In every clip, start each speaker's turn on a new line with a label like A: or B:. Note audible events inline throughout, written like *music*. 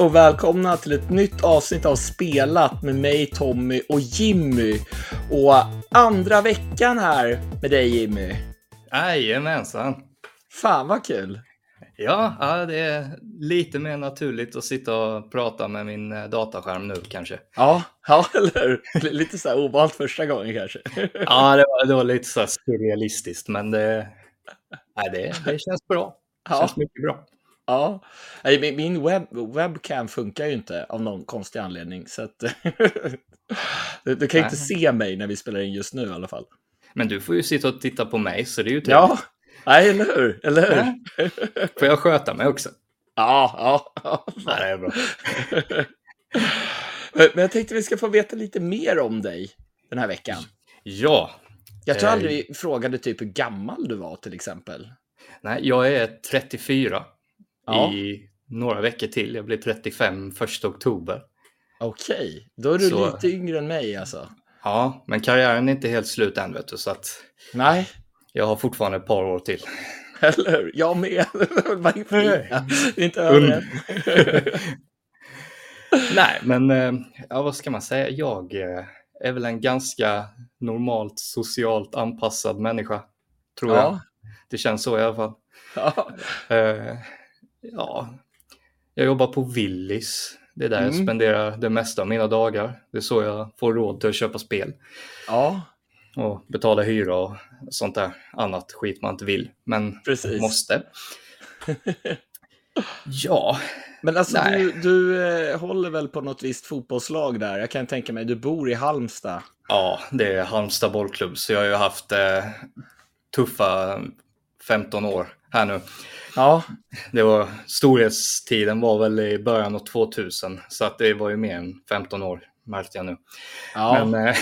A: Och välkomna till ett nytt avsnitt av Spelat med mig Tommy och Jimmy. Och andra veckan här med dig Jimmy.
B: Jajamensan.
A: Fan vad kul.
B: Ja, ja, det är lite mer naturligt att sitta och prata med min eh, dataskärm nu kanske.
A: Ja, ja *laughs* eller hur? Lite så här ovant första gången kanske. *laughs*
B: Ja, det var, det var lite så här surrealistiskt, men det, *laughs* nej, det, det känns bra. Det
A: Ja.
B: känns mycket bra.
A: Ja, min- web, webcam funkar ju inte av någon konstig anledning. Så att, *laughs* du, du kan inte
B: Nej.
A: se mig när vi spelar in just nu i alla fall.
B: Men du får ju sitta och titta på mig, så det är ju trevligt.
A: Ja, Nej, eller hur? Eller hur?
B: Ja. Får jag sköta mig också?
A: Ja, ja. ja.
B: Nej, det är bra.
A: Men jag tänkte vi ska få veta lite mer om dig den här veckan.
B: Ja,
A: Jag tror
B: Eh.
A: aldrig vi frågade typ hur gammal du var till exempel.
B: nej, jag är 34
A: Ja.
B: i några veckor till. Jag blir 35 1 oktober.
A: Okej, då är du
B: Så-
A: lite yngre än mig alltså.
B: Ja, men karriären är inte helt slut än, vet du, så att
A: Nej,
B: jag har fortfarande ett par år till.
A: eller hur? Jag med. *laughs* Det är inte över än. *laughs*
B: Nej, men eh, ja, vad ska man säga? Jag eh, är väl en ganska normalt socialt anpassad människa, tror jag.
A: Ja.
B: Det känns så i alla fall.
A: Ja.
B: Ja, jag jobbar på Willys. Det är där jag
A: Mm.
B: spenderar det mesta av mina dagar. Det är så jag får råd till att köpa spel
A: ja,
B: och betala hyra och sånt där annat skit man inte vill, men
A: precis.
B: måste. *laughs* Ja,
A: Men alltså
B: Nej.
A: du, du eh, håller väl på något visst fotbollslag där? Jag kan tänka mig, du bor i Halmstad.
B: Ja, det är Halmstad bollklubb, så jag har ju haft eh, tuffa 15 år här nu.
A: Ja,
B: Det var, storhetstiden var väl i början av 2000, så att det var ju mer än 15 år, märkte jag nu.
A: ja.
B: Men, eh,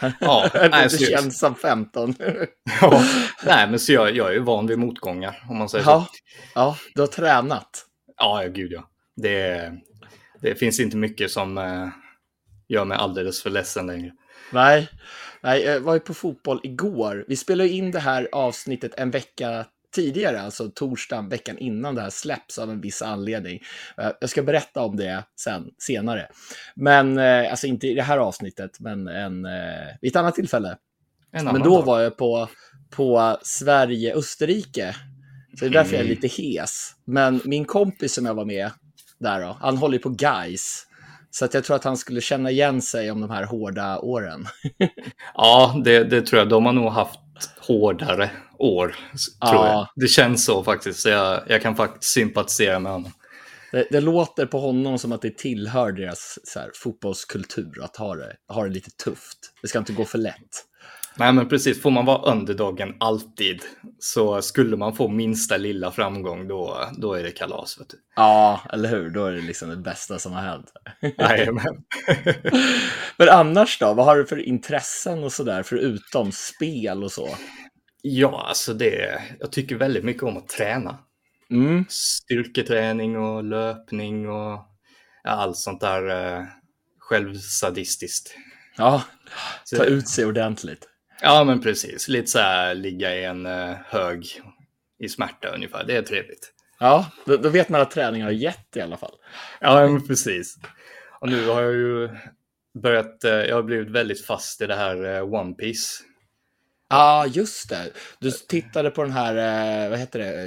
B: *laughs* ja,
A: det
B: nej, så,
A: känns som 15. *laughs*
B: ja, nej, men så jag, jag är ju van vid motgångar, om man säger så.
A: Ja, ja, du har tränat.
B: Ja, ja, gud ja. Det, det finns inte mycket som eh, gör mig alldeles för ledsen längre.
A: Nej, nej, jag var ju på fotboll igår. Vi spelade in det här avsnittet en vecka tidigare, alltså torsdagen veckan innan det här släpps av en viss anledning. Eh, Jag ska berätta om det sen, senare. Men, eh, alltså inte i det här avsnittet, men en, eh, vid ett annat tillfälle.
B: En
A: Men då
B: dag.
A: var jag på, på Sverige-Österrike. Så det är därför jag är
B: Mm.
A: lite hes. Men min kompis som jag var med där då, han håller på guys. Så att jag tror att han skulle känna igen sig om de här hårda åren. *laughs*
B: Ja, det, det tror jag. De har nog haft hårdare år, s- tror
A: Ja.
B: jag. Det känns så faktiskt. Så jag, jag kan faktiskt sympatisera med honom.
A: Det, det låter på honom som att det tillhör deras så här, fotbollskultur att ha det, ha det lite tufft. Det ska inte gå för lätt.
B: Nej, men precis. Får man vara underdogen alltid så skulle man få minsta lilla framgång, då, då är det kalas. Vet du.
A: Ja, eller hur? Då är det liksom det bästa som har hänt.
B: Jajamän. *laughs*
A: Men annars då? Vad har du för intressen och sådär, förutom spel och så?
B: ja, alltså det, jag tycker väldigt mycket om att träna.
A: Mm.
B: styrketräning och löpning och allt sånt där eh, självsadistiskt.
A: Ja, ta ut sig ordentligt.
B: Ja, men precis. Lite så här ligga i en eh, hög i smärta ungefär. Det är trevligt.
A: Ja, då, då vet man att träningen har gett i alla fall.
B: Ja, men precis. Och nu har jag ju börjat, eh, jag har blivit väldigt fast i det här eh, One Piece.
A: Ja, just det. Du tittade på den här, vad heter det,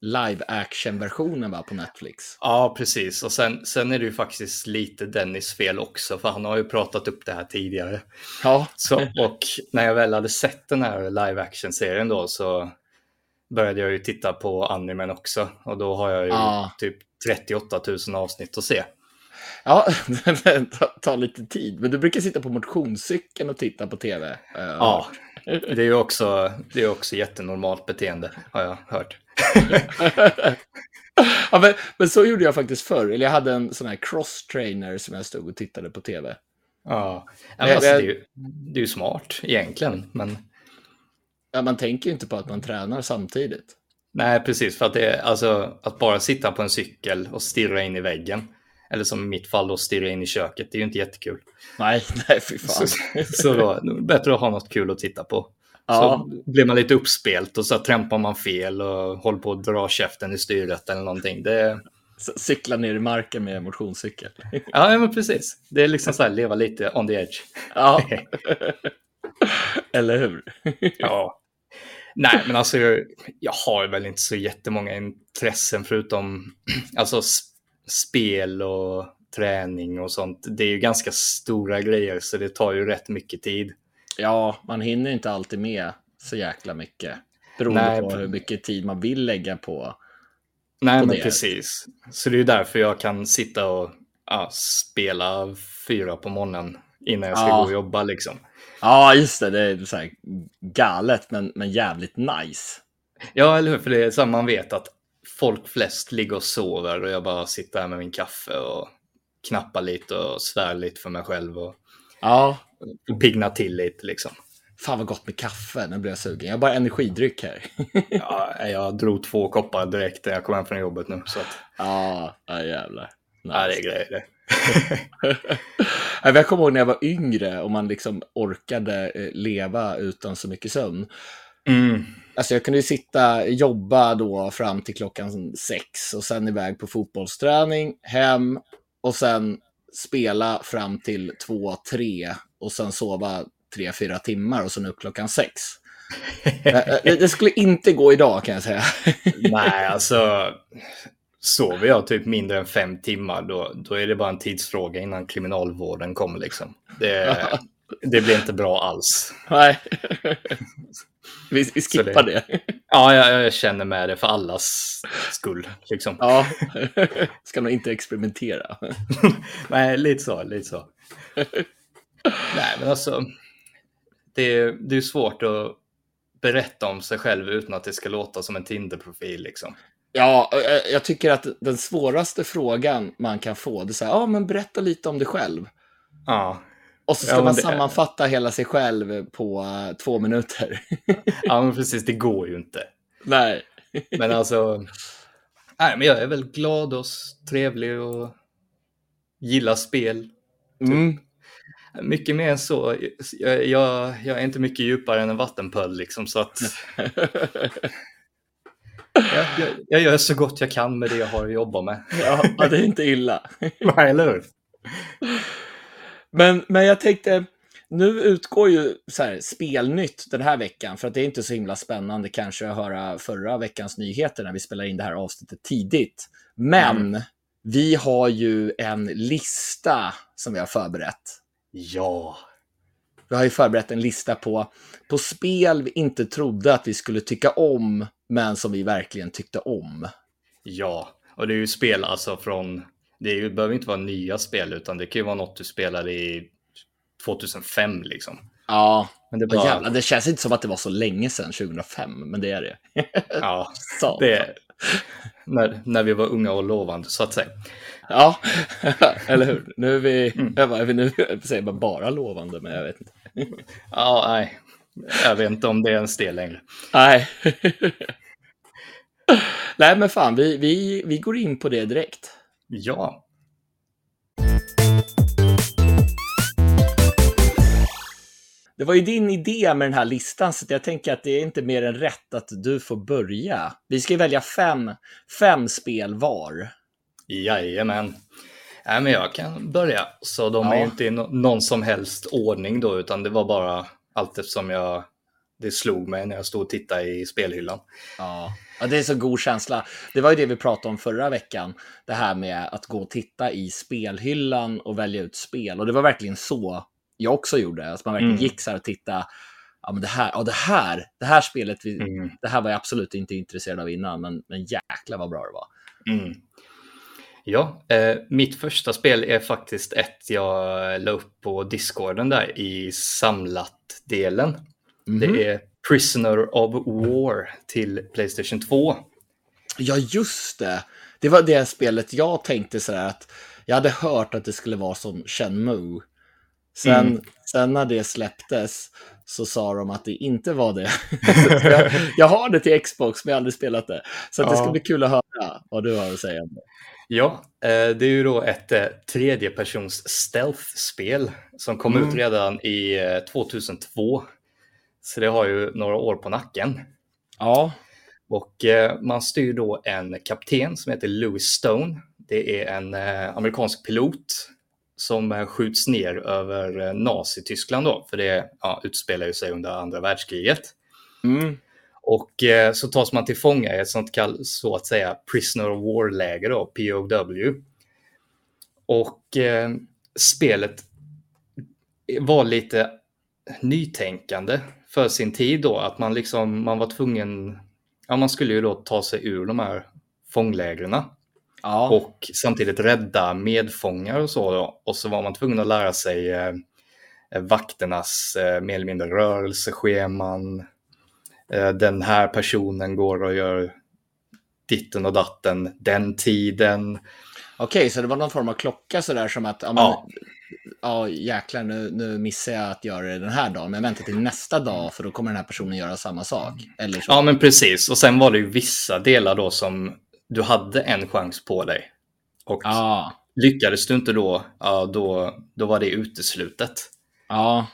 A: live action-versionen va, på Netflix?
B: Ja, precis. Och sen, sen är det ju faktiskt lite Dennis fel också, för han har ju pratat upp det här tidigare.
A: Ja,
B: Så, och när jag väl hade sett den här live action-serien då så började jag ju titta på animen också. Och då har jag ju
A: Ja.
B: typ 38 000 avsnitt att se.
A: Ja *laughs* det tar- lite tid. Men du brukar sitta på motionscykeln och titta på tv.
B: Ja, det är också, det är också jättenormalt beteende har jag hört. *laughs*
A: ja, men, men så gjorde jag faktiskt förr. Eller jag hade en sån här cross-trainer som jag stod och tittade på tv.
B: Ja,
A: Men-
B: alltså, det, är ju, det är ju smart egentligen. Men
A: Ja, man tänker ju inte på att man tränar samtidigt.
B: nej, precis. För att det alltså att bara sitta på en cykel och stirra in i väggen. Eller som i mitt fall då stirra in i köket. Det är ju inte jättekul.
A: Nej, *laughs* nej, fy fan.
B: Så, så då, bättre att ha något kul att titta på.
A: Ja.
B: Så blir man lite uppspelt och så trampar man fel och håller på att dra käften i styret eller någonting. Det,
A: Cykla ner i marken med motionscykel. *laughs*
B: Ja, men precis. Det är liksom så här, leva lite on the edge.
A: Ja. *laughs* Eller hur?
B: ja. Nej, men alltså jag, jag har väl inte så jättemånga intressen förutom alltså spel och träning och sånt. Det är ju ganska stora grejer så det tar ju rätt mycket tid.
A: Ja, man hinner inte alltid med så jäkla mycket. Beroende Nej, på hur mycket tid man vill lägga på.
B: Nej, på men det. precis. Så det är ju därför jag kan sitta och ja, spela fyra på morgonen innan jag ska ja. gå och jobba liksom.
A: Ja, just det. Det är så här galet men, men jävligt nice.
B: Ja, eller hur? För det är så man vet att folk flest ligger och sover och jag bara sitter här med min kaffe och knappar lite och svär lite för mig själv och,
A: ja.
B: och piggnar till lite liksom.
A: Fan vad gott med kaffe, nu blir jag sugen. Jag har bara energidryck här. *laughs*
B: ja, jag drog två koppar direkt när jag kom hem från jobbet nu. Så att...
A: Ja, ja jävlar.
B: Nice. Ja, det är grejer det. *laughs*
A: jag kommer ihåg när jag var yngre och man liksom orkade eh, leva utan så mycket sömn.
B: Mm.
A: Alltså jag kunde ju sitta, jobba då fram till klockan sex och sen iväg på fotbollsträning, hem och sen spela fram till två, tre och sen sova tre, fyra timmar och sen upp klockan sex. *laughs* Eh, eh, det skulle inte gå idag kan jag säga. *laughs*
B: Nej, alltså sover jag typ mindre än fem timmar då, då är det bara en tidsfråga innan kriminalvården kommer liksom. Det, *laughs* det blir inte bra alls.
A: Nej, vi, vi skippar det, det.
B: Ja, jag, jag, känner med det för allas skull. Liksom.
A: Ja, *laughs* ska nog inte experimentera. *laughs*
B: Nej, lite så, lite så. Nej, men alltså, det, det är svårt att berätta om sig själv utan att det ska låta som en Tinder-profil. Liksom.
A: Ja, jag tycker att den svåraste frågan man kan få, det är så här, ja men berätta lite om dig själv.
B: Ja.
A: Och så ska ja, man det... sammanfatta hela sig själv på uh, två minuter.
B: ja, men precis, det går ju inte. *laughs*
A: Nej.
B: men alltså, nej, men jag är väl glad och trevlig och gillar spel.
A: Typ. Mm.
B: Mycket mer än så. Jag, jag, jag, är inte mycket djupare än en vattenpöl liksom, så att *laughs* jag, jag, jag, gör så gott jag kan med det jag har att jobba med.
A: Ja, det är inte illa. *laughs*
B: Nej, eller hur?
A: Men, men jag tänkte, nu utgår ju så här, spelnytt den här veckan, för att det är inte så himla spännande kanske att höra förra veckans nyheter när vi spelar in det här avsnittet tidigt. Men mm. vi har ju en lista som vi har förberett.
B: Ja.
A: Vi har ju förberett en lista på, på spel vi inte trodde att vi skulle tycka om, men som vi verkligen tyckte om.
B: Ja, och det är ju spel alltså från, det ju, behöver inte vara nya spel, utan det kan ju vara något du spelade i 2005 liksom.
A: Ja, men det, bara... jävlar, det känns inte som att det var så länge sedan, 2005, men det är det. *laughs*
B: ja, *laughs* det är, när, när vi var unga och lovande så att säga.
A: Ja, *laughs* eller hur? Nu är vi, mm. är vi nu säger man bara lovande, men jag vet inte.
B: ja, nej. Jag vet inte om det är ens det längre.
A: Nej. nej, men fan, vi, vi, vi går in på det direkt.
B: Ja.
A: Det var ju din idé med den här listan, så jag tänker att det är inte mer än rätt att du får börja. Vi ska välja fem, fem spel var.
B: Jajamän. Nej, men jag kan börja. Så de ja. är inte i någon som helst ordning då, utan det var bara allt eftersom jag det slog mig när jag stod och tittade i spelhyllan.
A: Ja. Ja, det är så god känsla. Det var ju det vi pratade om förra veckan. Det här med att gå och titta i spelhyllan och välja ut spel. Och det var verkligen så jag också gjorde. Att man verkligen mm. gick så här och tittade. Ja, men det här, ja, det här, det här spelet, mm. det här var jag absolut inte intresserad av innan, men, men jäkla vad bra det var.
B: Mm. Ja, eh, mitt första spel är faktiskt ett jag la upp på discorden där i samlat-delen. Det är Prisoner of War till Playstation 2.
A: Ja, just det. Det var det spelet jag tänkte så här att jag hade hört att det skulle vara som Shenmue. Sen, mm. sen när det släpptes så sa de att det inte var det. *laughs* jag, jag, har det till Xbox men jag har aldrig spelat det. Så ja. det ska bli kul att höra vad du har att säga om det.
B: Ja, eh, det är ju då ett eh, tredjepersons stealth-spel som kom mm. ut redan i 2002. Så det har ju några år på nacken.
A: Ja.
B: Och eh, man styr då en kapten som heter Louis Stone. Det är en eh, amerikansk pilot som eh, skjuts ner över eh, Nazityskland då, för det ja, utspelar ju sig under andra världskriget.
A: Mm.
B: Och eh, så tas man till fånga i ett sånt kall, så att säga prisoner of war-läger då, POW. Och eh, spelet var lite nytänkande för sin tid då, att man liksom, man var tvungen, ja man skulle ju då ta sig ur de här fånglägren
A: Ja.
B: och samtidigt rädda medfångar och så då. Och så var man tvungen att lära sig eh, vakternas eh, mer eller mindre rörelsescheman. Eh, den här personen går och gör ditten och datten den tiden.
A: Okej, så det var någon form av klocka sådär som att, ja, men,
B: Ja.
A: Ja. jäklar nu, nu missar jag att göra det den här dagen, men jag väntar till nästa dag för då kommer den här personen göra samma sak. Eller så.
B: Ja, men precis. Och sen var det ju vissa delar då som du hade en chans på dig. Och
A: Ja,
B: lyckades du inte då, ja, då, då var det uteslutet.
A: ja,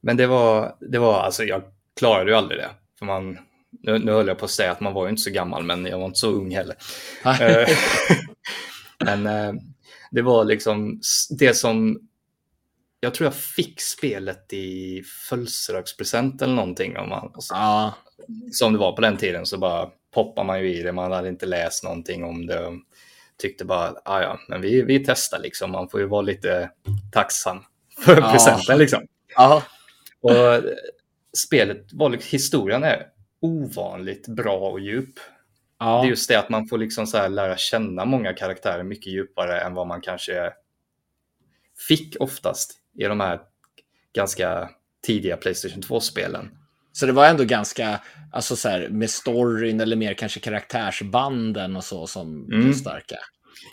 B: Men det var, det var alltså, jag klarade ju aldrig det. För man, nu, nu höll jag på att säga att man var ju inte så gammal, men jag var inte så ung heller. Eh, *laughs* men eh, det var liksom det som, jag tror jag fick spelet i födelsedagspresent eller någonting. Om man,
A: ja,
B: som det var på den tiden så bara poppar man ju i det. Man hade inte läst någonting om det. Tyckte bara, ah, ja, men vi, vi testar liksom. Man får ju vara lite tacksam för
A: Ja.
B: presenten liksom.
A: ja,
B: Och eh, spelet, var, liksom- historien är ovanligt bra och djup. Det
A: ja.
B: är just det att man får liksom så lära känna många karaktärer mycket djupare än vad man kanske fick oftast i de här ganska tidiga Playstation 2-spelen.
A: Så det var ändå ganska, alltså så här, med storyn eller mer kanske karaktärsbanden och så som blev
B: Mm.
A: starka.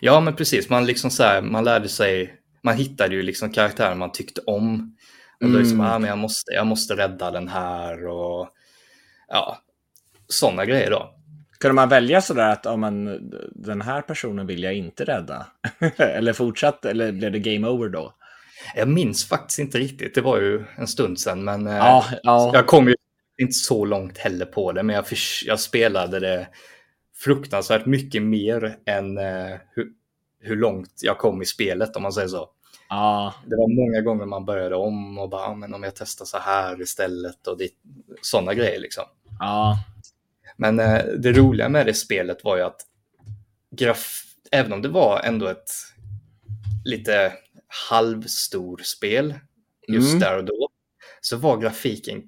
B: Ja, men precis. Man, liksom så här, man lärde sig, man hittade ju liksom karaktärer man tyckte om. Och då liksom,
A: Mm.
B: ah, men jag, måste, jag måste rädda den här och ja, sådana grejer då.
A: Kunde man välja sådär att ja, men, den här personen vill jag inte rädda? *laughs* eller fortsatt, eller blev det game over då?
B: Jag minns faktiskt inte riktigt, det var ju en stund sedan, men eh,
A: Ja, ja.
B: jag kom ju inte så långt heller på det, men jag, jag spelade det fruktansvärt mycket mer än eh, hur, hur långt jag kom i spelet, om man säger så.
A: ja.
B: Det var många gånger man började om och bara, "Ah, men om jag testar så här istället och sådana grejer liksom.
A: ja.
B: Men eh, det roliga med det spelet var ju att graf även om det var ändå ett lite halvstor spel just
A: Mm.
B: där och då, så var grafiken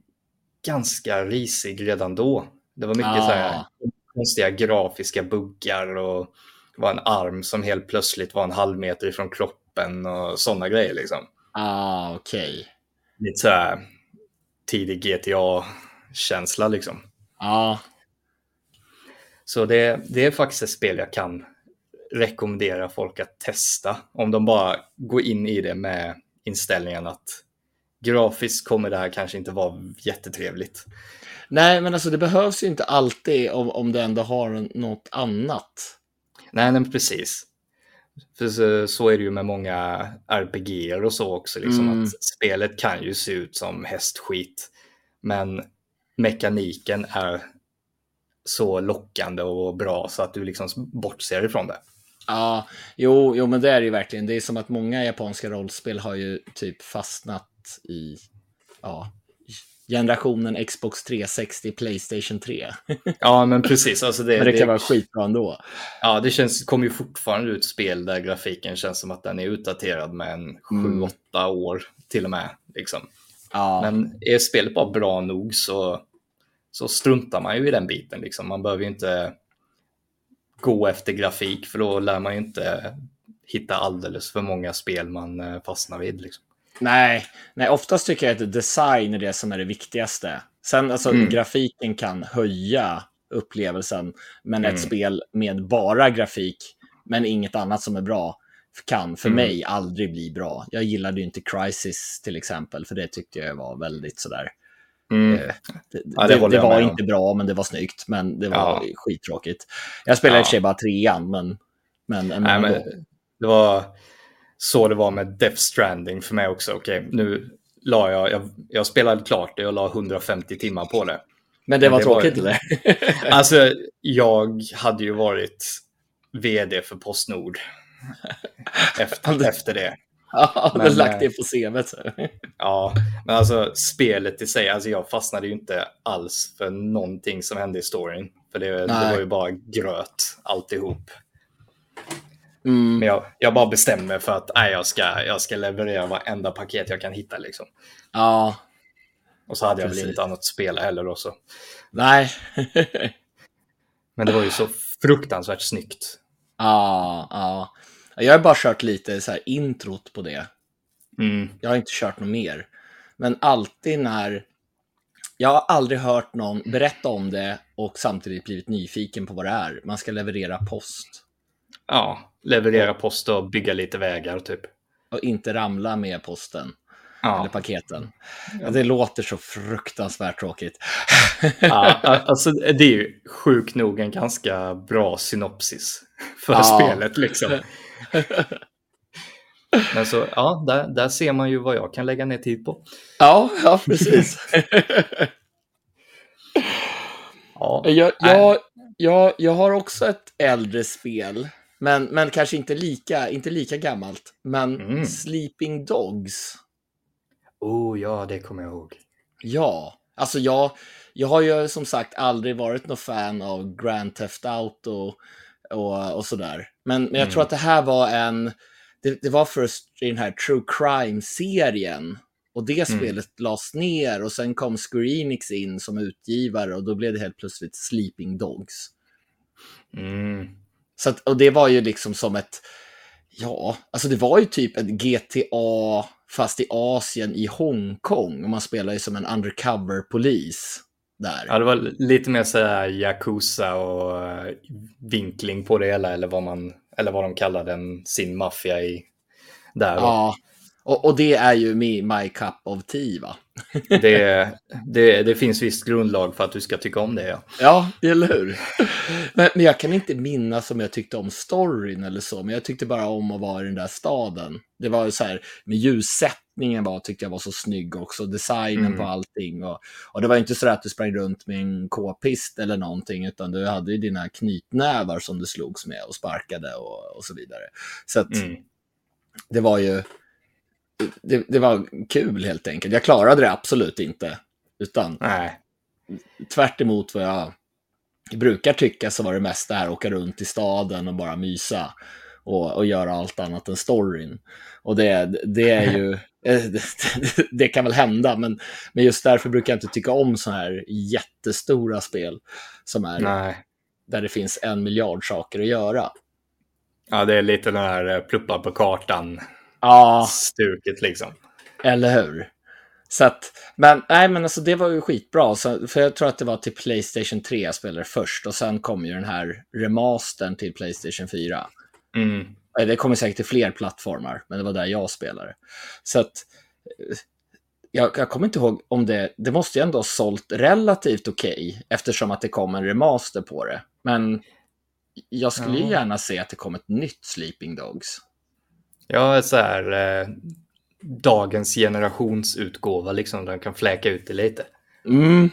B: ganska risig redan då. Det var mycket
A: Ah.
B: så här konstiga grafiska buggar och det var en arm som helt plötsligt var en halv meter ifrån kroppen och sådana grejer liksom.
A: Ah, okej.
B: Lite så här tidig GTA-känsla liksom.
A: Ja,
B: Så det, det är faktiskt ett spel jag kan rekommendera folk att testa. Om de bara går in i det med inställningen att grafiskt kommer det här kanske inte vara jättetrevligt.
A: nej, men alltså det behövs ju inte alltid om, om det ändå har något annat.
B: Nej, men precis. För så, så är det ju med många RPG och så också. Liksom
A: Mm.
B: att spelet kan ju se ut som hästskit. Men mekaniken är så lockande och bra så att du liksom bortser ifrån det.
A: Ja, jo, jo, men det är det ju verkligen. Det är som att många japanska rollspel har ju typ fastnat i ja, generationen Xbox 360, Playstation 3. *laughs*
B: Ja, men precis. Alltså det,
A: Men det kan
B: det-
A: vara skitbra ändå.
B: Ja, det känns, kommer ju fortfarande ut spel där grafiken känns som att den är utdaterad med en 7-8
A: Mm.
B: år till och med. Liksom.
A: Ja,
B: Men är spelet bara bra nog så, så struntar man ju i den biten. Liksom. Man behöver ju inte gå efter grafik för då lär man ju inte hitta alldeles för många spel man eh, fastnar vid. Liksom.
A: nej, nej, oftast tycker jag att design är det som är det viktigaste. Sen alltså
B: Mm.
A: grafiken kan höja upplevelsen, men
B: Mm.
A: ett spel med bara grafik, men inget annat som är bra, kan för
B: Mm.
A: mig aldrig bli bra. Jag gillade ju inte Crisis till exempel, för det tyckte jag var väldigt sådär.
B: Mm.
A: Eh, Det,
B: Ja, det
A: det, det
B: jag
A: var
B: med om.
A: inte bra, men det var snyggt. Men det var
B: Ja.
A: skittråkigt. Jag spelade i och
B: Ja.
A: för sig bara trean, men... men, men,
B: Nej, men det var så det var med Death Stranding för mig också. Okej, nu la jag, jag, jag spelade klart det och la 150 timmar på det.
A: Men det
B: Men
A: var
B: det var-
A: tråkigt eller? *laughs*
B: Alltså, jag hade ju varit vd för Postnord *laughs* efter, efter det.
A: Ja,
B: Men,
A: lagt
B: eh,
A: det på CVt. *laughs*
B: Ja, men alltså spelet i sig, alltså jag fastnade ju inte alls för någonting som hände i storyn. För det, det var ju bara gröt alltihop.
A: Mm.
B: Men jag, jag bara bestämde mig för att nej, jag, ska, jag ska leverera varenda paket jag kan hitta. Liksom.
A: Ja,
B: Och så hade jag väl
A: Precis.
B: inget annat att spela heller. Då, så.
A: nej. *laughs*
B: Men det var ju så fruktansvärt snyggt.
A: ja, ja. Jag har bara kört lite så här introt på det.
B: Mm.
A: Jag har inte kört något mer. Men alltid när... Jag har aldrig hört någon berätta om det och samtidigt blivit nyfiken på vad det är. Man ska leverera post
B: Ja, leverera post och bygga lite vägar typ.
A: och inte ramla med posten eller
B: Ja,
A: paketen. Det låter så fruktansvärt tråkigt.
B: ja, *laughs* alltså det är ju sjukt nog en ganska bra synopsis för
A: Ja.
B: spelet liksom. *laughs* *laughs* Men så, ja, där, där ser man ju vad jag kan lägga ner tid på.
A: Ja, ja precis.
B: Ja,
A: jag, jag, jag, jag har också ett äldre spel, men, men kanske inte lika, inte lika gammalt. Men
B: Mm.
A: Sleeping Dogs.
B: oh, ja, det kommer jag ihåg.
A: Ja, alltså jag, jag har ju som sagt aldrig varit någon fan av Grand Theft Auto och, och sådär. Men, men jag
B: Mm.
A: tror att det här var en, det, det var först i den här True Crime-serien. Och det
B: Mm.
A: spelet lades ner och sen kom Square in som utgivare och då blev det helt plötsligt Sleeping Dogs.
B: Mm.
A: Så att, och det var ju liksom som ett, ja, alltså det var ju typ ett GTA fast i Asien i Hongkong. Och man spelar ju som en undercover-polis där.
B: Ja, det var lite mer så här Yakuza och eh, vinkling på det hela, eller vad, man, eller vad de kallar den, sin maffia i där.
A: Ja, och, och det är ju med my cup of tea va? *laughs*
B: Det, det, det finns visst grundlag för att du ska tycka om det. Ja.
A: Ja, eller hur? Men, men jag kan inte minnas om jag tyckte om storyn eller så, men jag tyckte bara om att vara i den där staden. Det var så här, med ljussättningen var, tyckte jag var så snygg också, designen
B: Mm.
A: på allting. Och, och det var inte så att du sprang runt med en k-pist eller någonting, utan du hade ju dina knytnävar som du slogs med och sparkade och, och så vidare. Så att
B: Mm.
A: det var ju, det, det var kul helt enkelt. Jag klarade det absolut inte, utan
B: Nej.
A: tvärt emot vad jag brukar tycka så var det mest det här åka runt i staden och bara mysa och, och göra allt annat än storyn. Och det, det är ju, *laughs* eh, *laughs* det, kan väl hända, men, men just därför brukar jag inte tycka om så här jättestora spel som är
B: Nej.
A: där det finns en miljard saker att göra.
B: Ja, det är lite den här eh, pluppa på kartan
A: Ja,
B: stuket liksom.
A: Eller hur? Så att, men nej men alltså det var ju skitbra. Så, för jag tror att det var till Playstation 3 jag spelade först och sen kom ju den här remastern till Playstation 4.
B: Mm.
A: Det kommer säkert till fler plattformar, men det var där jag spelade. Så att, eh, jag, jag kommer inte ihåg om det, det måste ju ändå ha sålt relativt okej eftersom att det kom en remaster på det. Men jag skulle ju
B: Ja.
A: gärna se att det kom ett nytt Sleeping Dogs.
B: Ja, så här eh, dagens generationsutgåva liksom. Den kan fläka ut det lite.
A: Mm.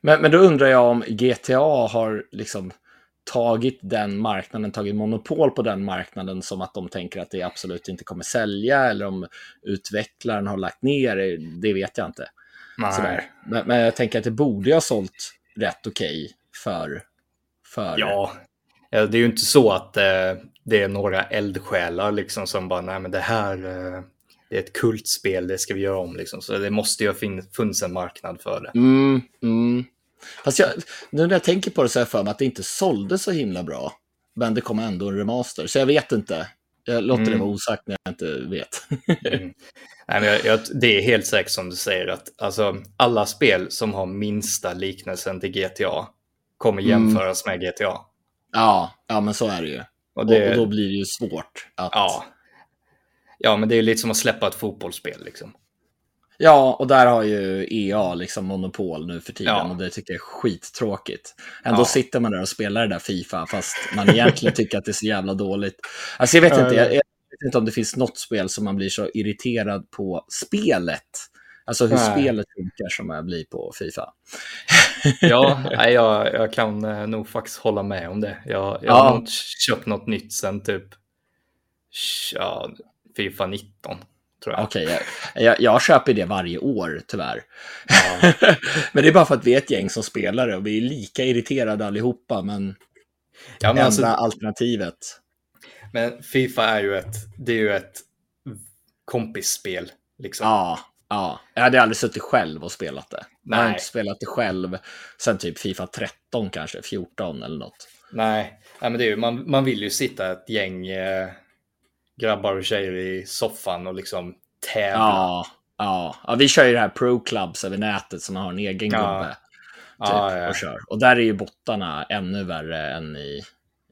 A: Men, men då undrar jag om GTA har liksom tagit den marknaden, tagit monopol på den marknaden som att de tänker att det absolut inte kommer sälja eller om utvecklaren har lagt ner det, vet jag inte. Men, men jag tänker att det borde ha sålt rätt okej för, för...
B: Ja, Ja, det är ju inte så att eh, det är några eldsjälar liksom som bara, nej men det här, eh, det är ett kultspel, det ska vi göra om liksom. Så det måste ju ha funnits en marknad för det.
A: Mm, mm. Fast jag, nu när jag tänker på det så har jag för mig att det inte sålde så himla bra. Men det kom ändå en remaster, så jag vet inte. Jag låter det
B: Mm.
A: vara osagt när jag inte vet.
B: Mm. *laughs* Nej, men jag, jag, det är helt säkert som du säger att alltså, alla spel som har minsta liknelsen till GTA kommer
A: Mm.
B: jämföras med GTA.
A: Ja, ja men så är det ju.
B: Och det,
A: och då blir det ju svårt att...
B: ja. ja, men det är lite som att släppa ett fotbollsspel liksom.
A: Ja, och där har ju EA liksom monopol nu för tiden
B: Ja.
A: och det tycker jag är skittråkigt. Ändå
B: Ja.
A: sitter man där och spelar det där Fifa fast man egentligen *laughs* tycker att det är så jävla dåligt. Alltså jag vet inte, jag, jag vet inte om det finns något spel som man blir så irriterad på spelet. Alltså hur
B: Nej.
A: spelet funkar som jag blir på Fifa.
B: Ja, *laughs* nej, jag, jag kan eh, nog faktiskt hålla med om det. Jag, jag
A: Ja.
B: har nog inte köpt något nytt sen typ ja, Fifa 19, tror jag.
A: Okej, jag, jag, jag köper det varje år tyvärr.
B: Ja. *laughs*
A: men det är bara för att vi är ett gäng som spelar det och vi är lika irriterade allihopa, men
B: Ja, men,
A: enda
B: alltså,
A: alternativet.
B: men Fifa är ju ett, det är ju ett kompisspel. Liksom.
A: Ja, ja. Jag hade aldrig suttit själv och spelat det. Jag har
B: Nej.
A: inte spelat det själv sen typ Fifa 13 kanske, 14 eller något.
B: Nej, nej men det är ju, man, man vill ju sitta ett gäng eh, grabbar och tjejer i soffan och liksom tävla.
A: Ja, ja. ja, vi kör ju det här Pro Clubs över nätet som har en egen
B: Ja.
A: gubbe. Typ,
B: Ja, ja.
A: och kör. Och där är ju bottarna ännu värre än i,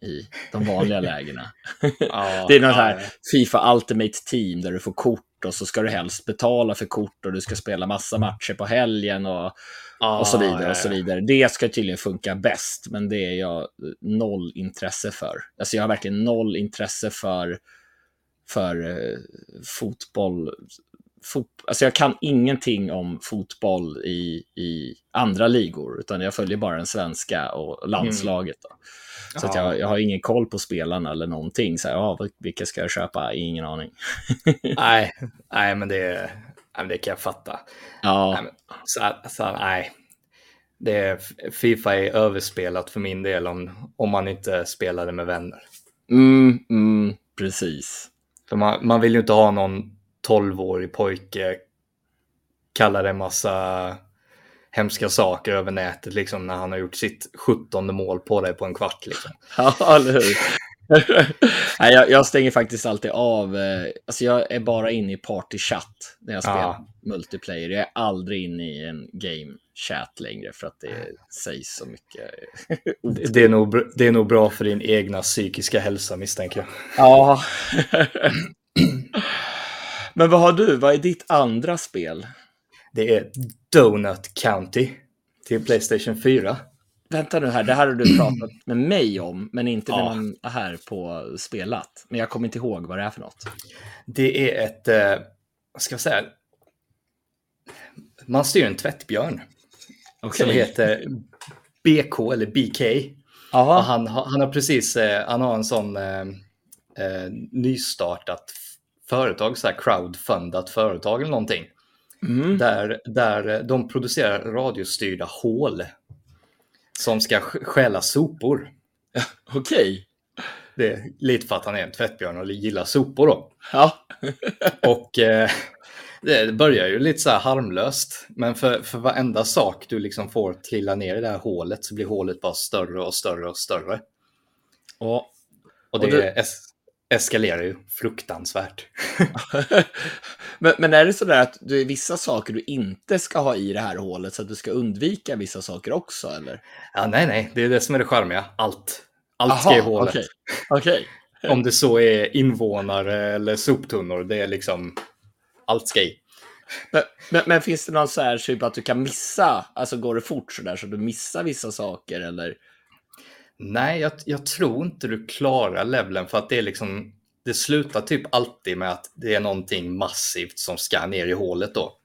A: i de vanliga *laughs* lägena.
B: Ja, *laughs*
A: Det är något
B: ja,
A: här Fifa Ultimate Team där du får kort och så ska du helst betala för kort och du ska spela massa matcher på helgen och,
B: ja,
A: och så vidare.
B: ja,
A: och så vidare. Det ska tydligen funka bäst, men det är jag noll intresse för. Alltså jag har verkligen noll intresse för, för eh, fotboll. Fot, alltså jag kan ingenting om fotboll i, i andra ligor, utan jag följer bara den svenska och landslaget. Då. Så att
B: Ja.
A: jag, jag har ingen koll på spelarna eller någonting. Så här, ja, vilka ska jag köpa? Ingen aning. *laughs*
B: Nej, nej, men det, det kan jag fatta.
A: Ja,
B: Nej, men, så, så, nej. Det Fifa är överspelat för min del om, om man inte spelar det med vänner.
A: mm, mm, precis.
B: För man, man vill ju inte ha någon 12-årig pojke kalla det en massa hemska saker över nätet liksom när han har gjort sitt 17 mål på dig på en kvart. Liksom. *laughs*
A: Ja, eller hur? *laughs* Nej, jag, jag stänger faktiskt alltid av. eh, Alltså jag är bara inne i partychatt när jag spelar
B: Ja.
A: multiplayer. Jag är aldrig inne i en game chat längre för att det sägs så mycket. *laughs*
B: Det, är nog, det är nog bra för din egna psykiska hälsa misstänker jag.
A: Ja. *clears throat* Men vad har du? Vad är ditt andra spel?
B: Det är Donut County till Playstation 4.
A: Vänta nu här, det här har du pratat med mig om, men inte med
B: Ja.
A: någon här på spelat. Men jag kommer inte ihåg vad det är för något.
B: Det är ett, eh, vad ska jag säga, man styr en tvättbjörn som
A: Okej.
B: heter BK eller BK. Och han, han har precis, eh, han har en sån eh, eh, nystartat företag, så här crowdfundat företag eller någonting.
A: Mm.
B: Där, där eh, de producerar radiostyrda hål som ska sk- stjäla sopor.
A: Okej.
B: Det är lite för att han är en tvättbjörn och gillar sopor då.
A: Ja. *laughs*
B: Och eh, det börjar ju lite så här harmlöst. Men för, för varenda sak du liksom får trilla ner i det här hålet så blir hålet bara större och större och större.
A: Och,
B: Och
A: Och
B: det
A: du-
B: es eskalerar ju fruktansvärt. *laughs*
A: men, men är det så där att det är vissa saker du inte ska ha i det här hålet så att du ska undvika vissa saker också, eller?
B: Ja, nej, nej, det är det som är det charmiga. Allt. Allt ska i
A: Aha,
B: hålet.
A: Okej. Okej. *laughs*
B: Om det så är invånare eller soptunnor, det är liksom allt ska i.
A: Men, men, men finns det någon så här typ att du kan missa, alltså går det fort så där så du missar vissa saker eller?
B: Nej, jag, jag tror inte du klarar levelen för att det är liksom, det slutar typ alltid med att det är någonting massivt som ska ner i hålet då.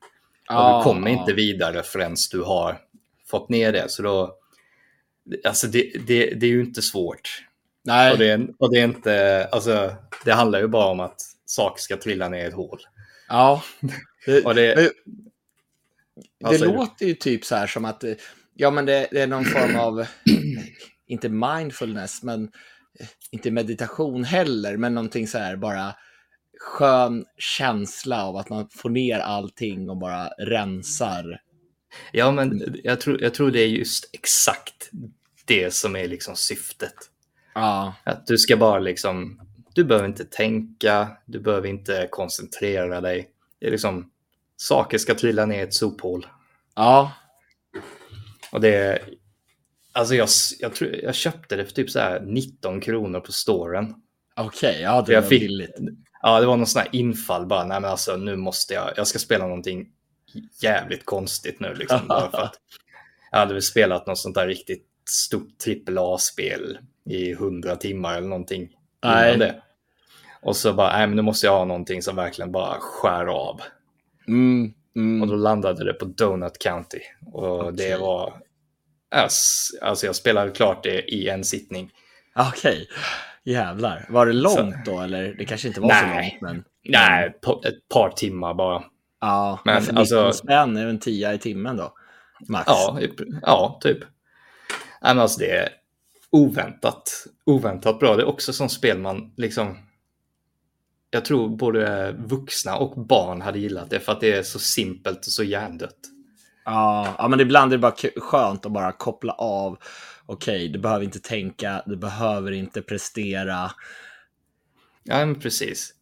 B: Och du kommer inte vidare förrän du har fått ner det. Så då, alltså det, det, det är ju inte svårt.
A: Nej.
B: Och det, är, och det är inte, alltså det handlar ju bara om att saker ska trilla ner i ett hål.
A: Ja. Det, *laughs*
B: Och det,
A: det
B: du?
A: låter ju typ så här som att, ja men det, det är någon form av, *clears throat* inte mindfulness, men eh, inte meditation heller, men någonting så här bara skön känsla av att man får ner allting och bara rensar.
B: ja, men jag tror, jag tror det är just exakt det som är liksom syftet.
A: Ja,
B: Att du ska bara liksom, du behöver inte tänka, du behöver inte koncentrera dig. Det är liksom, saker ska trilla ner i ett sophål.
A: ja,
B: Och det alltså jag, jag, tror, jag köpte det för typ så här 19 kronor på storen.
A: okej, ja det
B: Jag
A: var
B: fick-
A: billigt.
B: Ja, det var någon sån här infall bara, nej men alltså nu måste jag, jag ska spela någonting jävligt konstigt nu liksom. bara för att *laughs* jag hade väl spelat något sånt där riktigt stort AAA-spel i 100 timmar eller någonting.
A: Nej.
B: Det. Och så bara, nej men nu måste jag ha någonting som verkligen bara skär av.
A: Mm, mm.
B: Och då landade det på Donut County. Och det
A: Okej.
B: var Alltså jag spelade klart det i en sittning.
A: Okej, jävlar. Var det långt så. då eller? Det kanske inte var Nej. så långt men...
B: Nej, ett par timmar bara.
A: Ja, men för alltså... spänn är en tia i timmen då? Max.
B: Ja, ja typ. Men alltså det är oväntat, oväntat bra. Det är också som spel man liksom... Jag tror både vuxna och barn hade gillat det för att det är så simpelt och så hjärndött.
A: Ja, ja men ibland är det bara skönt att bara koppla av. Okej, okay, du behöver inte tänka, du behöver inte prestera.
B: Ja, men precis.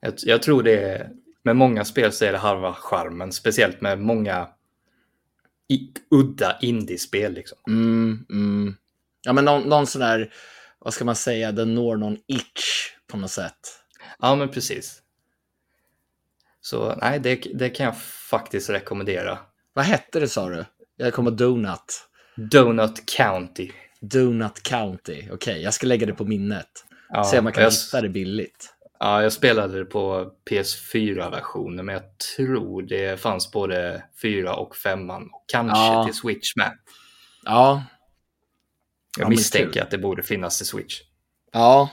B: Jag, jag tror det är, med många spel så är det halva charmen, speciellt med många i, udda indiespel. Liksom.
A: Mm, mm. Ja, men någon, någon sån där, vad ska man säga, den når någon itch på något sätt.
B: Ja, men precis. Så nej, det, det kan jag faktiskt rekommendera.
A: Vad hette det sa du? Jag kommer Donut.
B: Donut County.
A: Donut County, okej, okay, jag ska lägga det på minnet. Ja, Se om man kan jag... hitta det billigt.
B: Ja, jag spelade det på PS4-versionen, men jag tror det fanns både 4 och 5 och kanske ja. till Switch med.
A: Ja.
B: Jag ja, misstänker att det borde finnas till Switch.
A: Ja.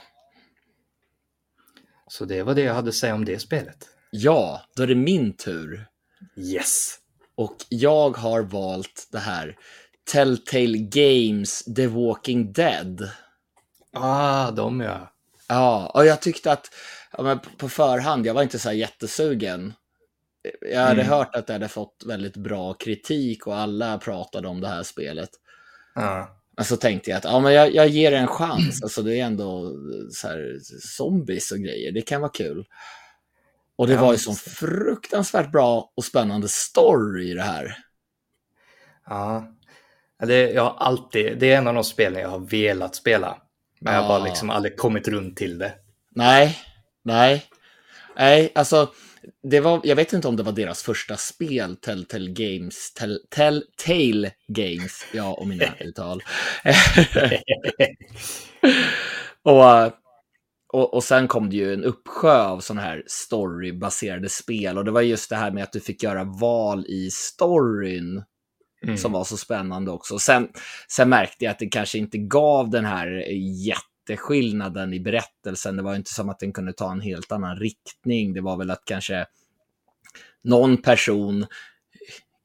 B: Så det var det jag hade att säga om det spelet.
A: Ja, då är det min tur.
B: Yes.
A: Och jag har valt det här Telltale Games The Walking Dead.
B: Ah, de ja.
A: Ja, och jag tyckte att ja, på förhand, jag var inte så här jättesugen. Jag hade mm. hört att det hade fått väldigt bra kritik och alla pratade om det här spelet.
B: Ja.
A: Men så tänkte jag att ja, men jag, jag ger det en chans. Alltså, det är ändå så här, zombies och grejer. Det kan vara kul. Och det ja, var ju så fruktansvärt bra och spännande story i det här.
B: Ja, det, jag alltid, det är en av de spelen jag har velat spela. Men ja. jag har bara liksom aldrig kommit runt till det.
A: Nej, nej. Nej, alltså, det var, jag vet inte om det var deras första spel, Telltale Games, Tell, Telltale Games, ja, *laughs* *laughs* *laughs* och mina uttal. och, och, och sen kom det ju en uppsjö av sådana här storybaserade spel och det var just det här med att du fick göra val i storyn mm. som var så spännande också. Sen, sen märkte jag att det kanske inte gav den här jätteskillnaden i berättelsen. Det var inte som att den kunde ta en helt annan riktning. Det var väl att kanske någon person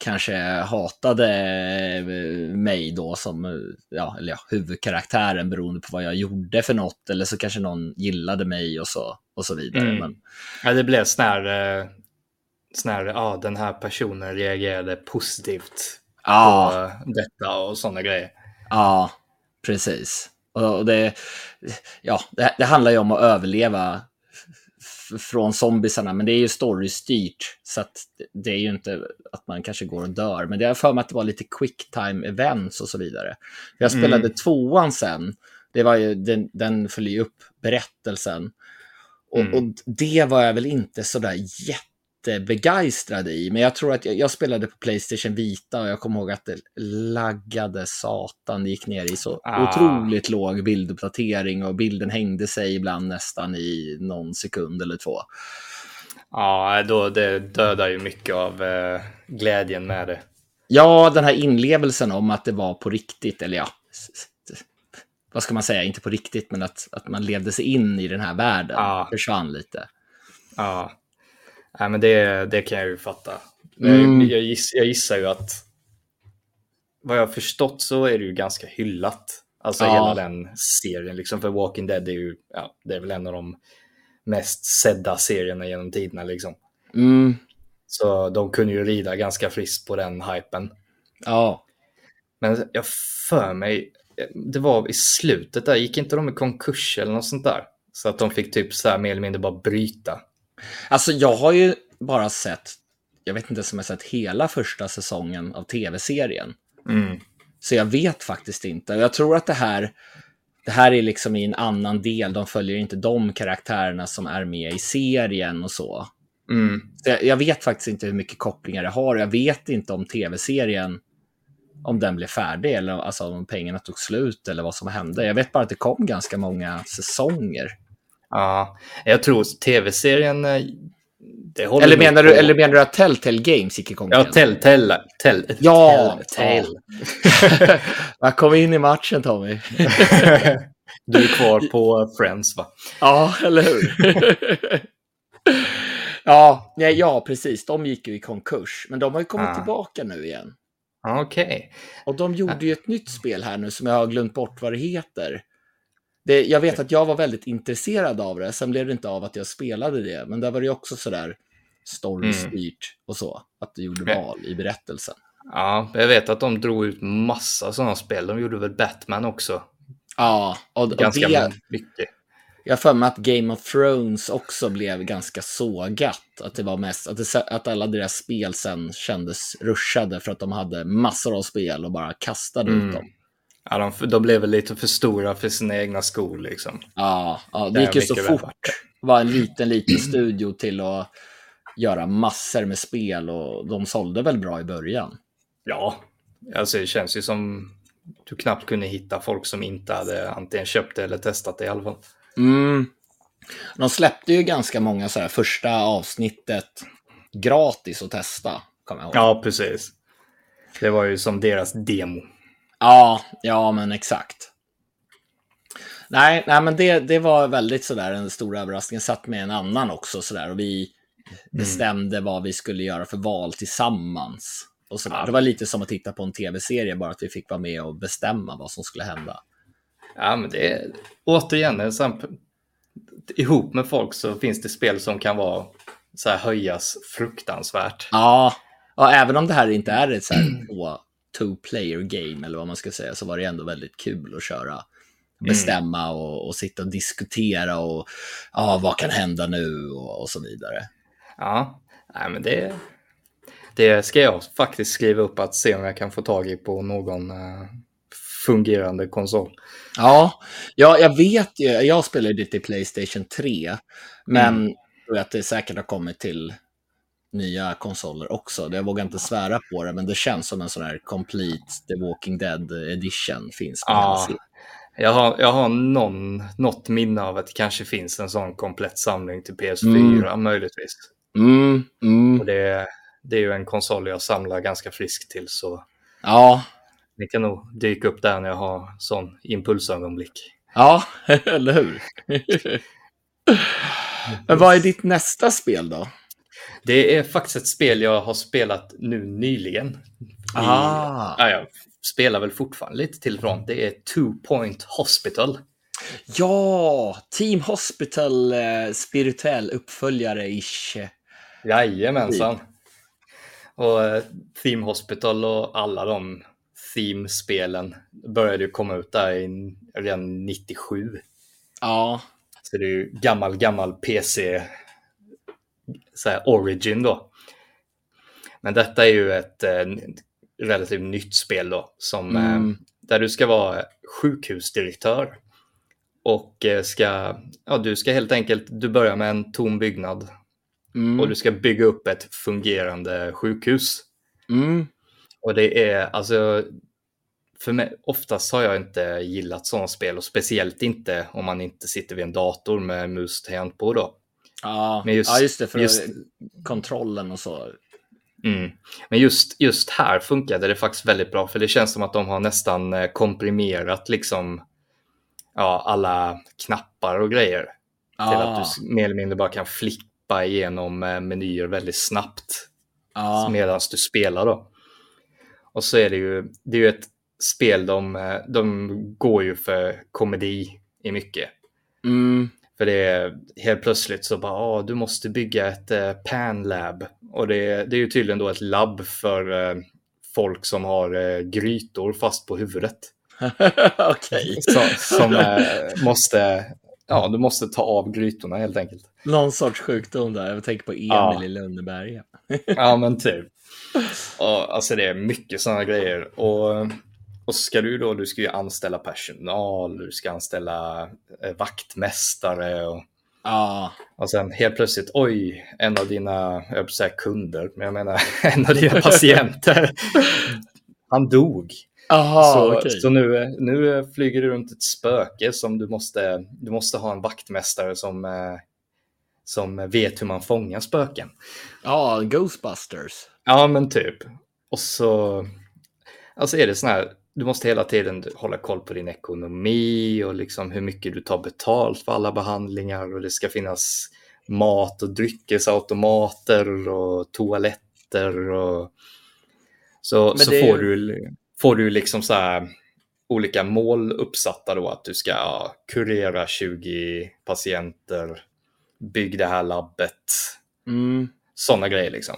A: kanske hatade mig då som ja, eller ja, huvudkaraktären beroende på vad jag gjorde för något. Eller så kanske någon gillade mig och så, och så vidare. Mm. Men...
B: Ja, det blev här, eh, här, ja, den här personen reagerade positivt ja. på detta och sådana grejer.
A: Ja, precis. Och det, ja, det, det handlar ju om att överleva från zombisarna, men det är ju storystyrt. Så att det är ju inte att man kanske går och dör. Men det är för mig att det var lite quick time events och så vidare. Jag spelade mm. tvåan sen. Det var ju, den, den följer upp berättelsen. Och, mm. och, det var jag väl inte sådär jätte jättebegeistrad i. Men jag tror att jag, jag, spelade på Playstation Vita och jag kommer ihåg att det laggade satan. Det gick ner i så ah. otroligt låg bilduppdatering och bilden hängde sig ibland nästan i någon sekund eller två.
B: Ja, då, det dödar ju mycket av eh, glädjen med det.
A: Ja, den här inlevelsen om att det var på riktigt, eller ja, vad ska man säga, inte på riktigt, men att, att man levde sig in i den här världen ja. försvann lite.
B: Ja, Nej, men det, det kan jag ju fatta. Mm. Jag, giss, jag gissar ju att vad jag har förstått så är det ju ganska hyllat. Alltså ja. hela den serien, liksom för Walking Dead är ju, ja, det är väl en av de mest sedda serierna genom tiderna liksom.
A: Mm.
B: Så de kunde ju rida ganska friskt på den hypen.
A: Ja.
B: Men jag för mig, det var i slutet där, gick inte de i konkurs eller något sånt där? Så att de fick typ så här mer eller mindre bara bryta.
A: Alltså jag har ju bara sett, jag vet inte om jag sett hela första säsongen av tv-serien.
B: Mm.
A: Så jag vet faktiskt inte. Jag tror att det här, det här är liksom i en annan del. De följer inte de karaktärerna som är med i serien och så.
B: Mm.
A: så jag, jag, vet faktiskt inte hur mycket kopplingar det har. Jag vet inte om tv-serien, om den blev färdig eller alltså om pengarna tog slut eller vad som hände. Jag vet bara att det kom ganska många säsonger.
B: Ja, jag tror tv-serien, eh,
A: Eller menar,
B: på.
A: du, eller menar du att Telltale Games gick i konkurs?
B: Ja, Telltale. Tell,
A: Ja,
B: Telltale. *laughs*
A: Jag kom in i matchen Tommy. *laughs*
B: Du är kvar på Friends va?
A: Ja, eller hur? *laughs* ja, nej, ja, precis. De gick ju i konkurs. Men de har ju kommit
B: Ah.
A: tillbaka nu igen.
B: Okej.
A: Och de gjorde ju ett nytt spel här nu som jag har glömt bort vad det heter. Det, jag vet att jag var väldigt intresserad av det. Sen blev det inte av att jag spelade det. Men där var det ju också sådär storystyrt och så. Att du gjorde val i berättelsen.
B: Ja, jag vet att de drog ut massa sådana spel. De gjorde väl Batman också.
A: Ja, och, och
B: Ganska
A: det,
B: mycket.
A: jag för mig att Game of Thrones också blev ganska sågat. Att det var mest, att, det, att alla deras spel sen kändes rushade för att de hade massor av spel och bara kastade
B: Mm.
A: ut dem.
B: Ja, de, de blev väl lite för stora för sina egna skor liksom.
A: Ja, ja
B: Det
A: gick ju så fort.
B: det.
A: Var en liten, liten studio till att göra massor med spel och de sålde väl bra i början.
B: Ja, alltså det känns ju som du knappt kunde hitta folk som inte hade antingen köpt det eller testat det i alla fall.
A: Mm. De släppte ju ganska många så här första avsnittet gratis att testa.
B: Ja, precis. Det var ju som deras demo.
A: Ja, ja men exakt. Nej, nej men det, det var väldigt sådär en stor överraskning. Jag satt med en annan också sådär och vi bestämde vad vi skulle göra för val tillsammans. Och sådär.
B: Ja.
A: Det var lite som att titta på en tv-serie, bara att vi fick vara med och bestämma vad som skulle hända.
B: Ja, men det är återigen en sån, ihop med folk så finns det spel som kan vara så här höjas fruktansvärt.
A: Ja, ja även om det här inte är ett så här *clears throat* två two-player game eller vad man ska säga, så var det ändå väldigt kul att köra. Bestämma och, och sitta och diskutera och ja, vad kan hända nu och, och så vidare.
B: Ja, nej, men det, det ska jag faktiskt skriva upp att se om jag kan få tag i på någon eh, fungerande konsol.
A: Ja, ja, jag vet ju. Jag spelar ju det till Playstation 3. Men
B: Mm.
A: jag tror att det säkert har kommit till nya konsoler också. Jag vågar inte svära på det, men det känns som en sån här complete The Walking Dead edition finns på
B: Ja.
A: serien.
B: Jag har, jag har någon, något minne av att det kanske finns en sån komplett samling till PS4,
A: Mm.
B: möjligtvis.
A: Mm, mm.
B: Och det, det är ju en konsol jag samlar ganska friskt till, så
A: Ja,
B: det kan nog dyka upp där när jag har sån impulsögonblick.
A: ja, *laughs* eller hur? *laughs* men vad är ditt nästa spel då?
B: Det är faktiskt ett spel jag har spelat nu nyligen. I,
A: Ah.
B: ja, jag spelar väl fortfarande lite till från. Det är Two Point Hospital.
A: Ja, Team Hospital eh, spirituell uppföljare-ish.
B: Jajamensan. Och eh, Theme Hospital och alla de Theme-spelen började ju komma ut där i, redan 97.
A: Ja,
B: Så det är ju gammal, gammal PC så här, origin då. Men detta är ju ett eh, relativt nytt spel då, som, eh,
A: Mm.
B: där du ska vara sjukhusdirektör. Och eh, ska, ja, du ska helt enkelt, du börjar med en tom byggnad
A: mm.
B: och du ska bygga upp ett fungerande sjukhus.
A: Mm.
B: Och det är alltså, för mig, oftast har jag inte gillat sådana spel och speciellt inte om man inte sitter vid en dator med mus tangentbord då.
A: Ja,
B: Men just-
A: ja, just det, för
B: just-
A: kontrollen och så.
B: Mm. Men just, just här funkade det faktiskt väldigt bra för det känns som att de har nästan eh, komprimerat liksom ja, alla knappar och grejer till
A: Ja,
B: att du mer eller mindre bara kan flippa igenom eh, menyer väldigt snabbt
A: ja,
B: medan du spelar då. Och så är det ju, det är ju ett spel, de, eh, de går ju för komedi i mycket.
A: mm,
B: För det är helt plötsligt så bara, ah, du måste bygga ett eh, panlab. Och det, det är ju tydligen då ett labb för eh, folk som har eh, grytor fast på huvudet. *laughs*
A: okej.
B: Så, som eh, måste, ja, du måste ta av grytorna helt enkelt.
A: Någon sorts sjukdom där. Jag tänker på Emil
B: Ja.
A: i Lönneberga.
B: Ja, men typ. Och, alltså det är mycket sådana grejer. Och, och så ska du då, du ska ju anställa personal, du ska anställa eh, vaktmästare och,
A: Ja,
B: och sen helt plötsligt, oj, en av dina, jag säga kunder, men jag menar *laughs* en av dina patienter, han dog.
A: aha,
B: så
A: okej.
B: så nu, nu flyger det runt ett spöke som du måste, du måste ha en vaktmästare som, eh, som vet hur man fångar spöken.
A: Ja, Ghostbusters.
B: Ja, men typ. Och så alltså är det sån här, du måste hela tiden hålla koll på din ekonomi och liksom hur mycket du tar betalt för alla behandlingar och det ska finnas mat och dryckesautomater och toaletter och så, så får, du, får du liksom så här olika mål uppsatta då att du ska ja, kurera 20 patienter, bygg det här labbet,
A: mm.
B: sådana grejer liksom.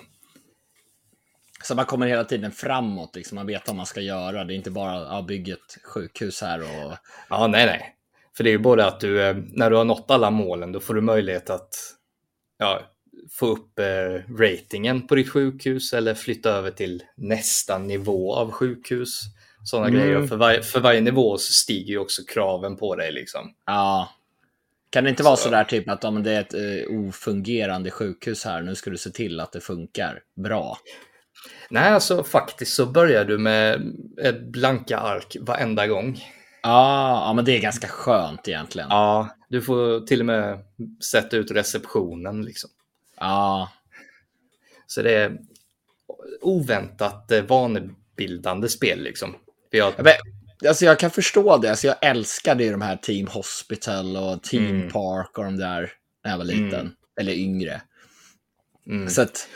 A: Så man kommer hela tiden framåt, liksom. man vet vad man ska göra. Det är inte bara ja, bygga ett sjukhus här och...
B: Ja, nej, nej. För det är ju både att du, eh, när du har nått alla målen, då får du möjlighet att ja, få upp eh, ratingen på ditt sjukhus eller flytta över till nästa nivå av sjukhus. Sådana mm. grejer. För, var, för varje nivå så stiger ju också kraven på dig. Liksom.
A: Ja. Kan det inte vara så där typ att om det är ett uh, ofungerande sjukhus här, nu ska du se till att det funkar bra?
B: Nej, alltså faktiskt så börjar du med blanka ark varenda gång.
A: Ja, ja, men det är ganska skönt egentligen.
B: Ja, du får till och med sätta ut receptionen liksom.
A: Ja.
B: Så det är oväntat eh, vanebildande spel liksom.
A: Jag... Men, alltså jag kan förstå det. Alltså jag älskade ju de här Team Hospital och Team mm. Park och de där när jag var liten. Mm. Eller yngre. Mm. Så att,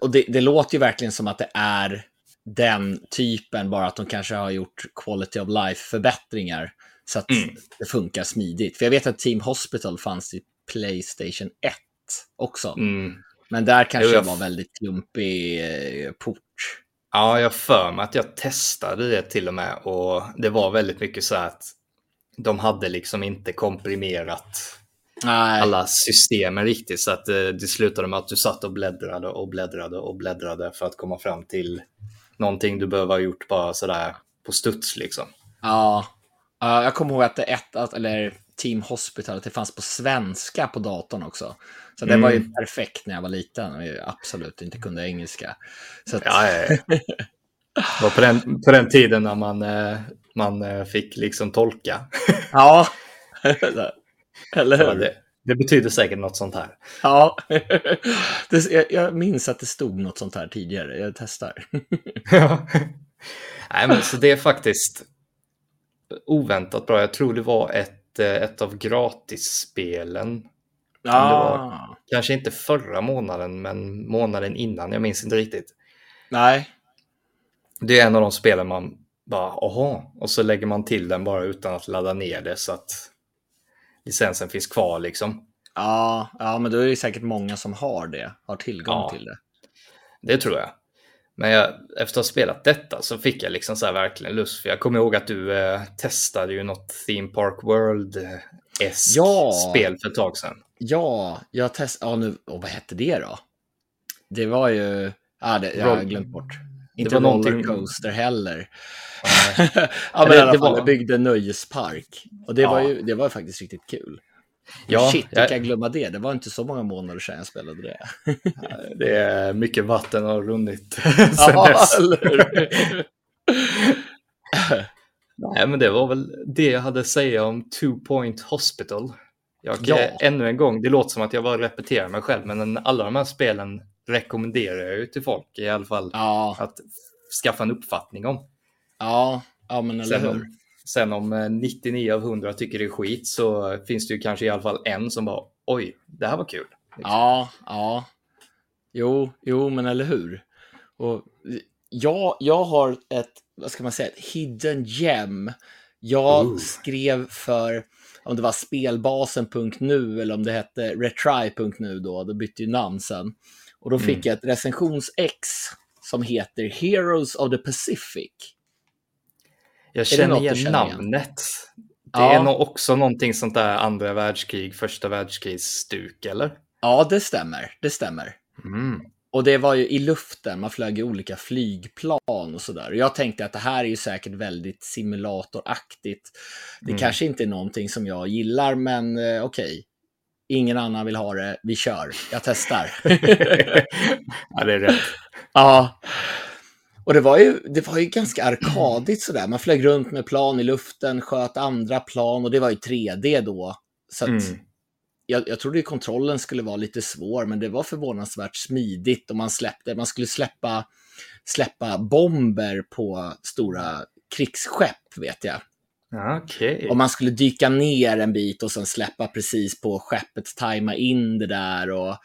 A: och det, det, låter ju verkligen som att det är den typen, bara att de kanske har gjort quality of life-förbättringar så att mm. det funkar smidigt. För jag vet att Team Hospital fanns i Playstation 1 också. Mm. Men där kanske det var väldigt klumpig eh, port.
B: Ja, jag för mig att jag testade det till och med och det var väldigt mycket så att de hade liksom inte komprimerat Nej. alla systemen riktigt så att det, eh, det slutade med att du satt och bläddrade och bläddrade och bläddrade för att komma fram till någonting du behöver ha gjort bara sådär på studs liksom.
A: Ja, jag kommer ihåg att det ett, eller Team Hospital, att det fanns på svenska på datorn också. Så det mm. var ju mm. perfekt när jag var liten och jag absolut inte kunde engelska. Så att... ja, ja, ja.
B: Det var på den, på den tiden när man, eh, man eh, fick liksom tolka.
A: Ja, *laughs* *laughs* eller hur?
B: Det, det, betyder säkert något sånt här.
A: Ja, *laughs* det, jag, jag, minns att det stod något sånt här tidigare. Jag testar. *laughs*
B: ja. Nej, men så det är faktiskt oväntat bra. Jag tror det var ett, eh, ett av gratisspelen var kanske inte förra månaden, men månaden innan. Jag minns inte riktigt.
A: Nej.
B: Det är en av de spelen man bara, aha, och så lägger man till den bara utan att ladda ner det så att licensen finns kvar liksom.
A: Ja, ja men då är det säkert många som har det, har tillgång ja, till det.
B: Det tror jag. Men jag, efter att ha spelat detta så fick jag liksom så här verkligen lust. För jag kommer ihåg att du eh, testade ju något Theme Park World-eskt ja. spel för ett tag sedan.
A: Ja, jag testade, ja nu, och vad hette det då? Det var ju, ja, det, jag har glömt bort. Inte det var Rollercoaster heller. *laughs* ja, men det, i alla fall, var... jag byggde nöjespark. Och det, ja. var ju, det var faktiskt riktigt kul. Ja, Shit, jag... kan jag glömma det? Det var inte så många månader sedan jag spelade det. *laughs*
B: det är mycket vatten har runnit sedan *laughs* ja, dess. Nej, men det var väl det jag hade att säga om Two Point Hospital. Jag, ja. Ännu en gång, det låter som att jag bara repeterar mig själv, men alla de här spelen rekommenderar jag ju till folk i alla fall ja. att skaffa en uppfattning om.
A: Ja, ja men eller
B: sen hur. Sen om 99 eh, av 100 tycker det är skit så finns det ju kanske i alla fall en som bara oj, det här var kul.
A: Liksom. Ja, ja. Jo, jo, men eller hur. Och jag, jag har ett, vad ska man säga, ett hidden gem. Jag Ooh. skrev för om det var spelbasen.nu eller om det hette retry.nu då, det bytte ju namn sen. Och då fick mm. jag ett recensions-ex som heter Heroes of the Pacific.
B: Jag känner igen namnet. Det ja. är nog också någonting sånt där andra världskrig, första världskrigs-stuk, eller?
A: Ja, det stämmer. Det stämmer. Mm. Och det var ju i luften, man flög i olika flygplan och sådär. Jag tänkte att det här är ju säkert väldigt simulatoraktigt. Det mm. kanske inte är någonting som jag gillar, men eh, okej. Okay. Ingen annan vill ha det, vi kör. Jag testar. *laughs*
B: ja, det är rätt.
A: Ja. Och det var ju, det var ju ganska arkadigt sådär. Man flög runt med plan i luften, sköt andra plan och det var ju 3D då. Så mm jag, jag trodde kontrollen skulle vara lite svår, men det var förvånansvärt smidigt och man släppte, man skulle släppa, släppa bomber på stora krigsskepp, vet jag.
B: Okay.
A: Och man skulle dyka ner en bit och sen släppa precis på skeppet, tajma in det där och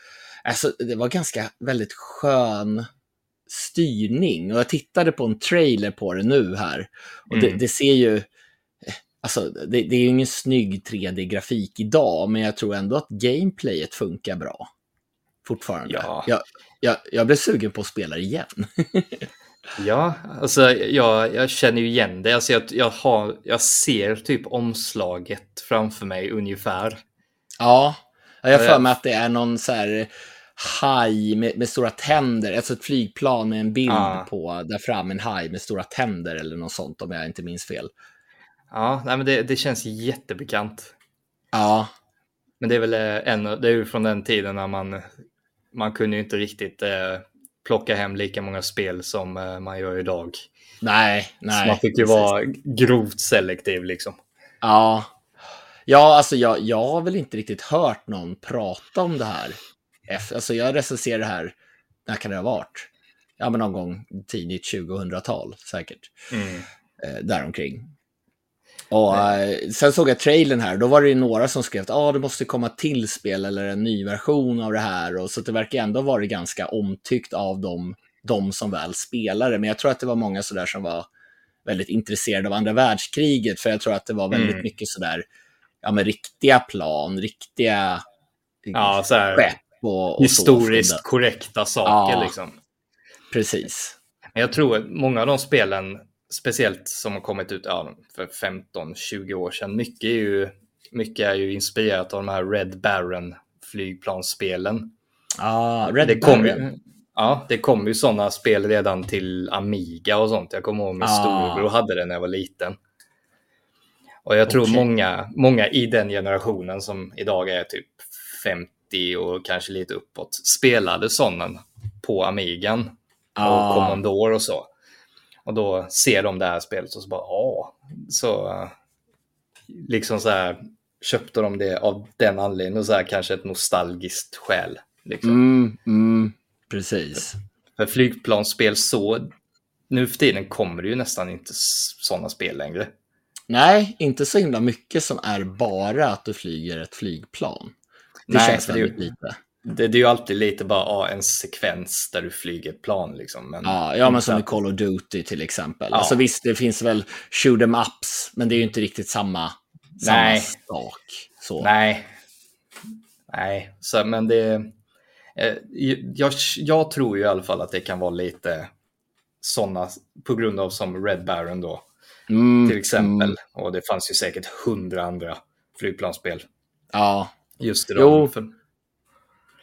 A: alltså, det var ganska väldigt skön styrning. Och jag tittade på en trailer på det nu här. Och det,
B: Mm.
A: det ser ju, alltså det, det är ju ingen snygg 3D-grafik idag, men jag tror ändå att gameplayet funkar bra. Fortfarande.
B: Ja.
A: Jag, jag, jag blev sugen på att spela det igen. *laughs*
B: Ja, alltså jag, jag känner ju igen det. Alltså jag, jag, har, jag ser typ omslaget framför mig ungefär.
A: Ja, jag har för mig att det är någon så här haj med, med stora tänder, alltså ett flygplan med en bild
B: Ja.
A: på där fram, en haj med stora tänder eller något sånt om jag inte minns fel.
B: Ja, nej, men det, det känns jättebekant.
A: Ja,
B: Men det är väl en, det är ju från den tiden när man, man kunde ju inte riktigt eh, plocka hem lika många spel som eh, man gör idag.
A: nej, nej.
B: Så man fick ju
A: precis.
B: vara grovt selektiv liksom.
A: Ja, ja alltså jag, jag har väl inte riktigt hört någon prata om det här. Alltså jag recenserar det här, när kan det ha varit? Ja, men någon gång tidigt 2000-tal säkert.
B: Mm.
A: eh, däromkring. Och eh, sen såg jag trailern här, då var det ju några som skrev att ah, det måste komma till spel eller en ny version av det här. Och så det verkar ändå vara ganska omtyckt av dem, de som väl spelar det. Men jag tror att det var många sådär som var väldigt intresserade av andra världskriget, för jag tror att det var väldigt
B: Mm.
A: mycket sådär, ja men riktiga plan, riktiga
B: Ja, så här,
A: skepp och, och
B: historiskt
A: så.
B: korrekta saker
A: Ja.
B: liksom.
A: Precis.
B: Jag tror att många av de spelen, speciellt som har kommit ut ja, för 15-20 år sedan, mycket är, ju, mycket är ju inspirerat av de här Red Baron flygplansspelen.
A: Ja, Red
B: det kom
A: Baron.
B: ju, ja, det kom ju sådana spel redan till Amiga och sånt. Jag kommer ihåg min
A: Ah.
B: storebror hade det när jag var liten. Och jag tror
A: Okej.
B: många, många i den generationen som idag är typ 50 och kanske lite uppåt spelade sådana på Amigan och
A: Ja.
B: Commodore och så. Och då ser de det här spelet och så bara, ja, så eh, liksom så här köpte de det av den anledningen och så här kanske ett nostalgiskt skäl. Liksom.
A: Mm, mm, precis.
B: För flygplansspel så, nu för tiden kommer det ju nästan inte sådana spel längre.
A: Nej, inte så himla mycket som är bara att du flyger ett flygplan. Det
B: Nej,
A: känns
B: för det
A: väldigt lite.
B: Det, det är ju alltid lite bara ja, en sekvens där du flyger ett plan liksom. Men
A: Ja, ja men som i Call of Duty till exempel.
B: Ja.
A: Alltså visst, det finns väl shoot em ups, men det är ju inte riktigt samma, samma
B: Nej.
A: sak. Så.
B: Nej. Nej, så, men det... Eh, jag, jag tror ju i alla fall att det kan vara lite sådana, på grund av som Red Baron då,
A: Mm,
B: till exempel.
A: mm,
B: Och det fanns ju säkert hundra andra flygplansspel.
A: ja,
B: Just det.
A: Jo.
B: För,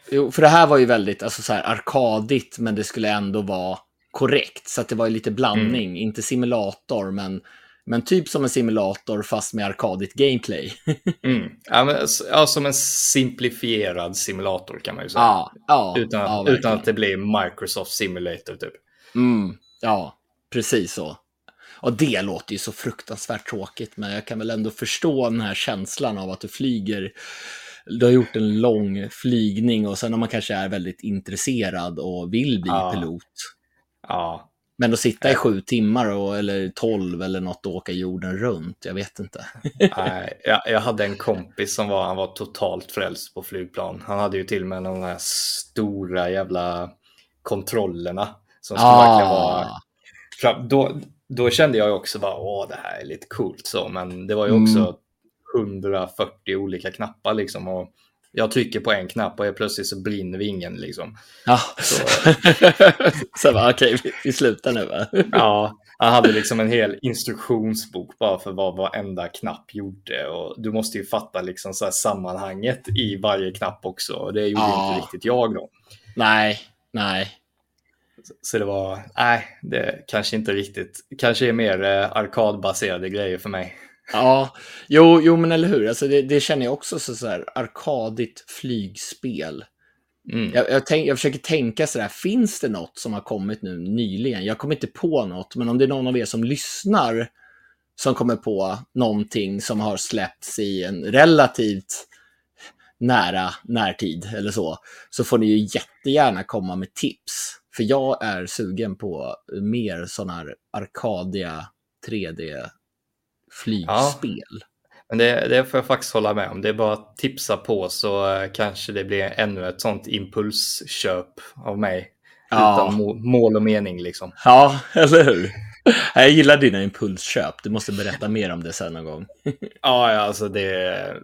A: jo, för det här var ju väldigt alltså, så här, arkadigt, men det skulle ändå vara korrekt. Så det var ju lite blandning,
B: Mm.
A: inte simulator, men, men typ som en simulator fast med arkadigt gameplay. *laughs*
B: mm. ja, men, ja, som en simplifierad simulator kan man ju säga.
A: ja, ja,
B: utan,
A: ja,
B: utan att det blir Microsoft Simulator typ.
A: Mm, ja, precis så. Och det låter ju så fruktansvärt tråkigt, men jag kan väl ändå förstå den här känslan av att du flyger. Du har gjort en lång flygning och sen om man kanske är väldigt intresserad och vill bli
B: Ja.
A: pilot.
B: Ja,
A: Men att sitta i sju timmar och, eller tolv eller något och åka jorden runt, jag vet inte. *laughs*
B: Nej, jag, jag hade en kompis som var, han var totalt frälst på flygplan. Han hade ju till och med de här stora jävla kontrollerna. Som skulle verkligen vara...
A: Ah,
B: Då, då kände jag också bara, åh det här är lite coolt så. Men det var ju
A: Mm.
B: Också 140 olika knappar liksom. Och jag trycker på en knapp och plötsligt så brinner vingen liksom.
A: ja.
B: Så- *laughs*
A: Så bara, okej, vi, vi slutar nu va?
B: Ja, han hade liksom en hel instruktionsbok bara för vad varenda knapp gjorde. Och du måste ju fatta liksom så här sammanhanget i varje knapp också. Och det gjorde
A: Ja.
B: inte riktigt jag då.
A: Nej, nej.
B: Så det var, nej, det kanske inte riktigt, kanske är mer eh, arkadbaserade grejer för mig.
A: Ja, jo, jo men eller hur. Alltså det, det känner jag också så, så här, arkadigt flygspel.
B: Mm.
A: Jag, jag, tänk, jag försöker tänka så där, finns det något som har kommit nu nyligen? Jag kommer inte på något, men om det är någon av er som lyssnar som kommer på någonting som har släppts i en relativt nära närtid eller så, så får ni ju jättegärna komma med tips. För jag är sugen på mer sådana här Arcadia 3D-flygspel.
B: Men det, det får jag faktiskt hålla med om. Det är bara att tipsa på så eh, kanske det blir ännu ett sånt impulsköp av mig.
A: Ja.
B: Utan må, mål och mening liksom.
A: Ja, *laughs* eller hur? Jag gillar dina impulsköp. Du måste berätta mer om det sen någon gång. *laughs*
B: Ja, ja, alltså det...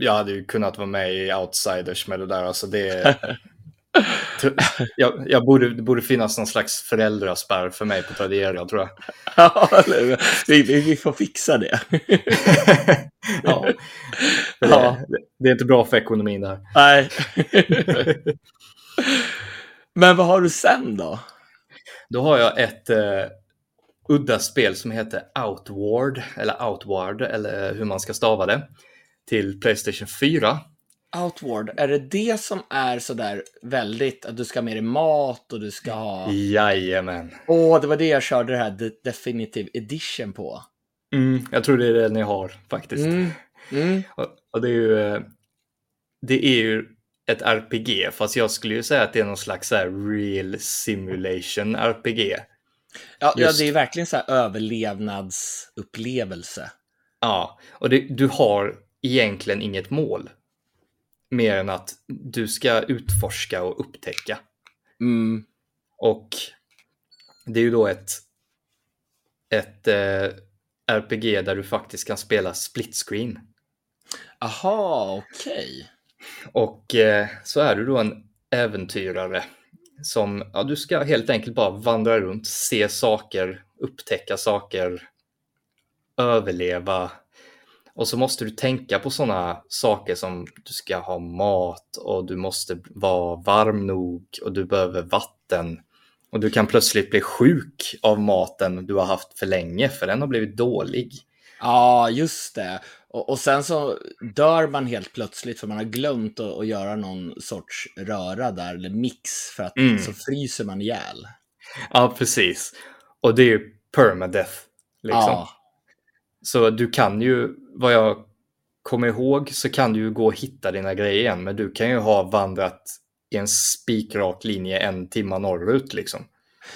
B: Jag hade ju kunnat vara med i Outsiders med det där. Alltså det... *laughs* jag, jag borde, det borde finnas någon slags föräldraspärr för mig på Tradera tror jag. *laughs*
A: Ja, vi, vi, får fixa det. *laughs*
B: ja. För *laughs*
A: Ja.
B: Det, det är inte bra för ekonomin det här.
A: Nej. Men vad har du sen då?
B: Då har jag ett eh, udda spel som heter Outward, eller Outward, eller hur man ska stava det, till Playstation 4.
A: Outward, är det det som är sådär väldigt att du ska ha med dig mat och du ska ha...
B: Jajamän.
A: Åh, det var det jag körde det här De- Definitive Edition på.
B: Mm, jag tror det är det ni har faktiskt.
A: Mm. Mm.
B: Och, och det är ju eh, det är ju ett RPG, fast jag skulle ju säga att det är någon slags så här real simulation RPG.
A: Ja, ja, det är verkligen så här överlevnadsupplevelse.
B: Ja, och det, du har egentligen inget mål. Mer än att du ska utforska och upptäcka.
A: Mm.
B: Och det är ju då ett, ett eh, RPG där du faktiskt kan spela split screen.
A: Aha, okej.
B: Och eh, så är du då en äventyrare som, ja, du ska helt enkelt bara vandra runt, se saker, upptäcka saker, överleva. Och så måste du tänka på sådana saker som du ska ha mat och du måste vara varm nog och du behöver vatten. Och du kan plötsligt bli sjuk av maten du har haft för länge för den har blivit dålig.
A: Ja, just det. Och, och sen så dör man helt plötsligt för man har glömt att, att göra någon sorts röra där, eller mix, för att
B: Mm.
A: så fryser man ihjäl.
B: Ja, precis. Och det är ju permadeath. Liksom.
A: Ja,
B: Så du kan ju, vad jag kommer ihåg, så kan du ju gå och hitta dina grejer igen. Men du kan ju ha vandrat i en spikrak linje en timma norrut liksom.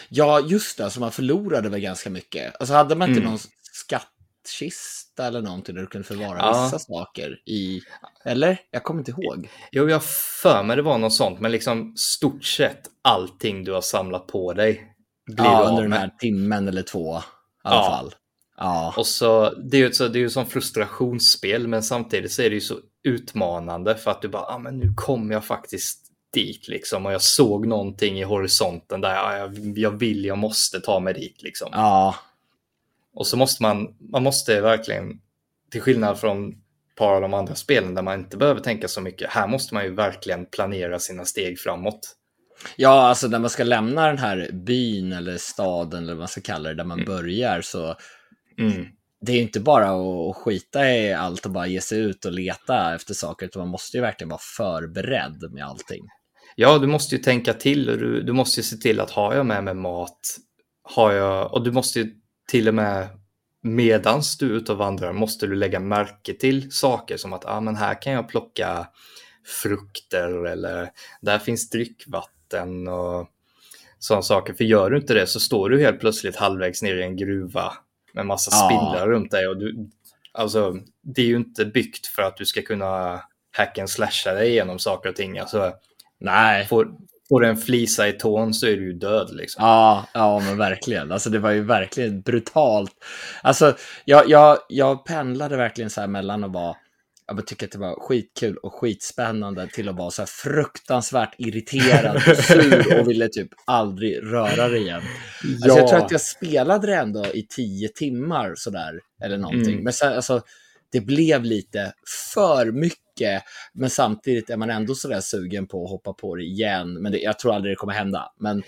A: ja, just det. Så man förlorade väl ganska mycket. Alltså hade man inte
B: Mm.
A: någon skattkista eller någonting där du kunde förvara
B: Ja.
A: vissa saker i... Eller? Jag kommer inte ihåg.
B: Jo, jag för mig det var något sånt, men liksom stort sett allting du har samlat på dig blir
A: Ja, under den här timmen eller två i alla
B: Ja.
A: fall. Ja.
B: Och så, det är ju så, det är ju som frustrationsspel, men samtidigt så är det ju så utmanande för att du bara, ah, men nu kommer jag faktiskt dit liksom och jag såg någonting i horisonten där ja, jag, jag vill, jag måste ta mig dit liksom.
A: Ja.
B: Och så måste man, man måste verkligen, till skillnad från par av de andra spelen där man inte behöver tänka så mycket, här måste man ju verkligen planera sina steg framåt.
A: Ja, alltså när man ska lämna den här byn eller staden eller vad man ska kalla det, där man börjar så
B: Mm.
A: det är ju inte bara att skita i allt och bara ge sig ut och leta efter saker, utan man måste ju verkligen vara förberedd med allting.
B: Ja, du måste ju tänka till och du, du måste ju se till att har jag med mig mat, har jag, och du måste ju till och med medans du är ute och vandrar måste du lägga märke till saker som att ah, men här kan jag plocka frukter eller där finns drickvatten och sådana saker. För gör du inte det så står du helt plötsligt halvvägs ner i en gruva med massa
A: Ja.
B: spindlar runt dig. Och du, alltså, det är ju inte byggt för att du ska kunna hack and slasha dig igenom saker och ting. Alltså,
A: Nej.
B: Får, får du en flisa i tån så är du ju död liksom.
A: Ja, ja, men verkligen. Alltså det var ju verkligen brutalt. Alltså, jag, jag, jag pendlade verkligen så här mellan att vara jag tycker att det var skitkul och skitspännande till att vara så här fruktansvärt irriterad och sur och ville typ aldrig röra det igen. Alltså, jag tror att jag spelade det ändå i tio timmar sådär, eller någonting.
B: Mm.
A: Men så, alltså, det blev lite för mycket, men samtidigt är man ändå sådär sugen på att hoppa på det igen. Men det, jag tror aldrig det kommer hända. Men,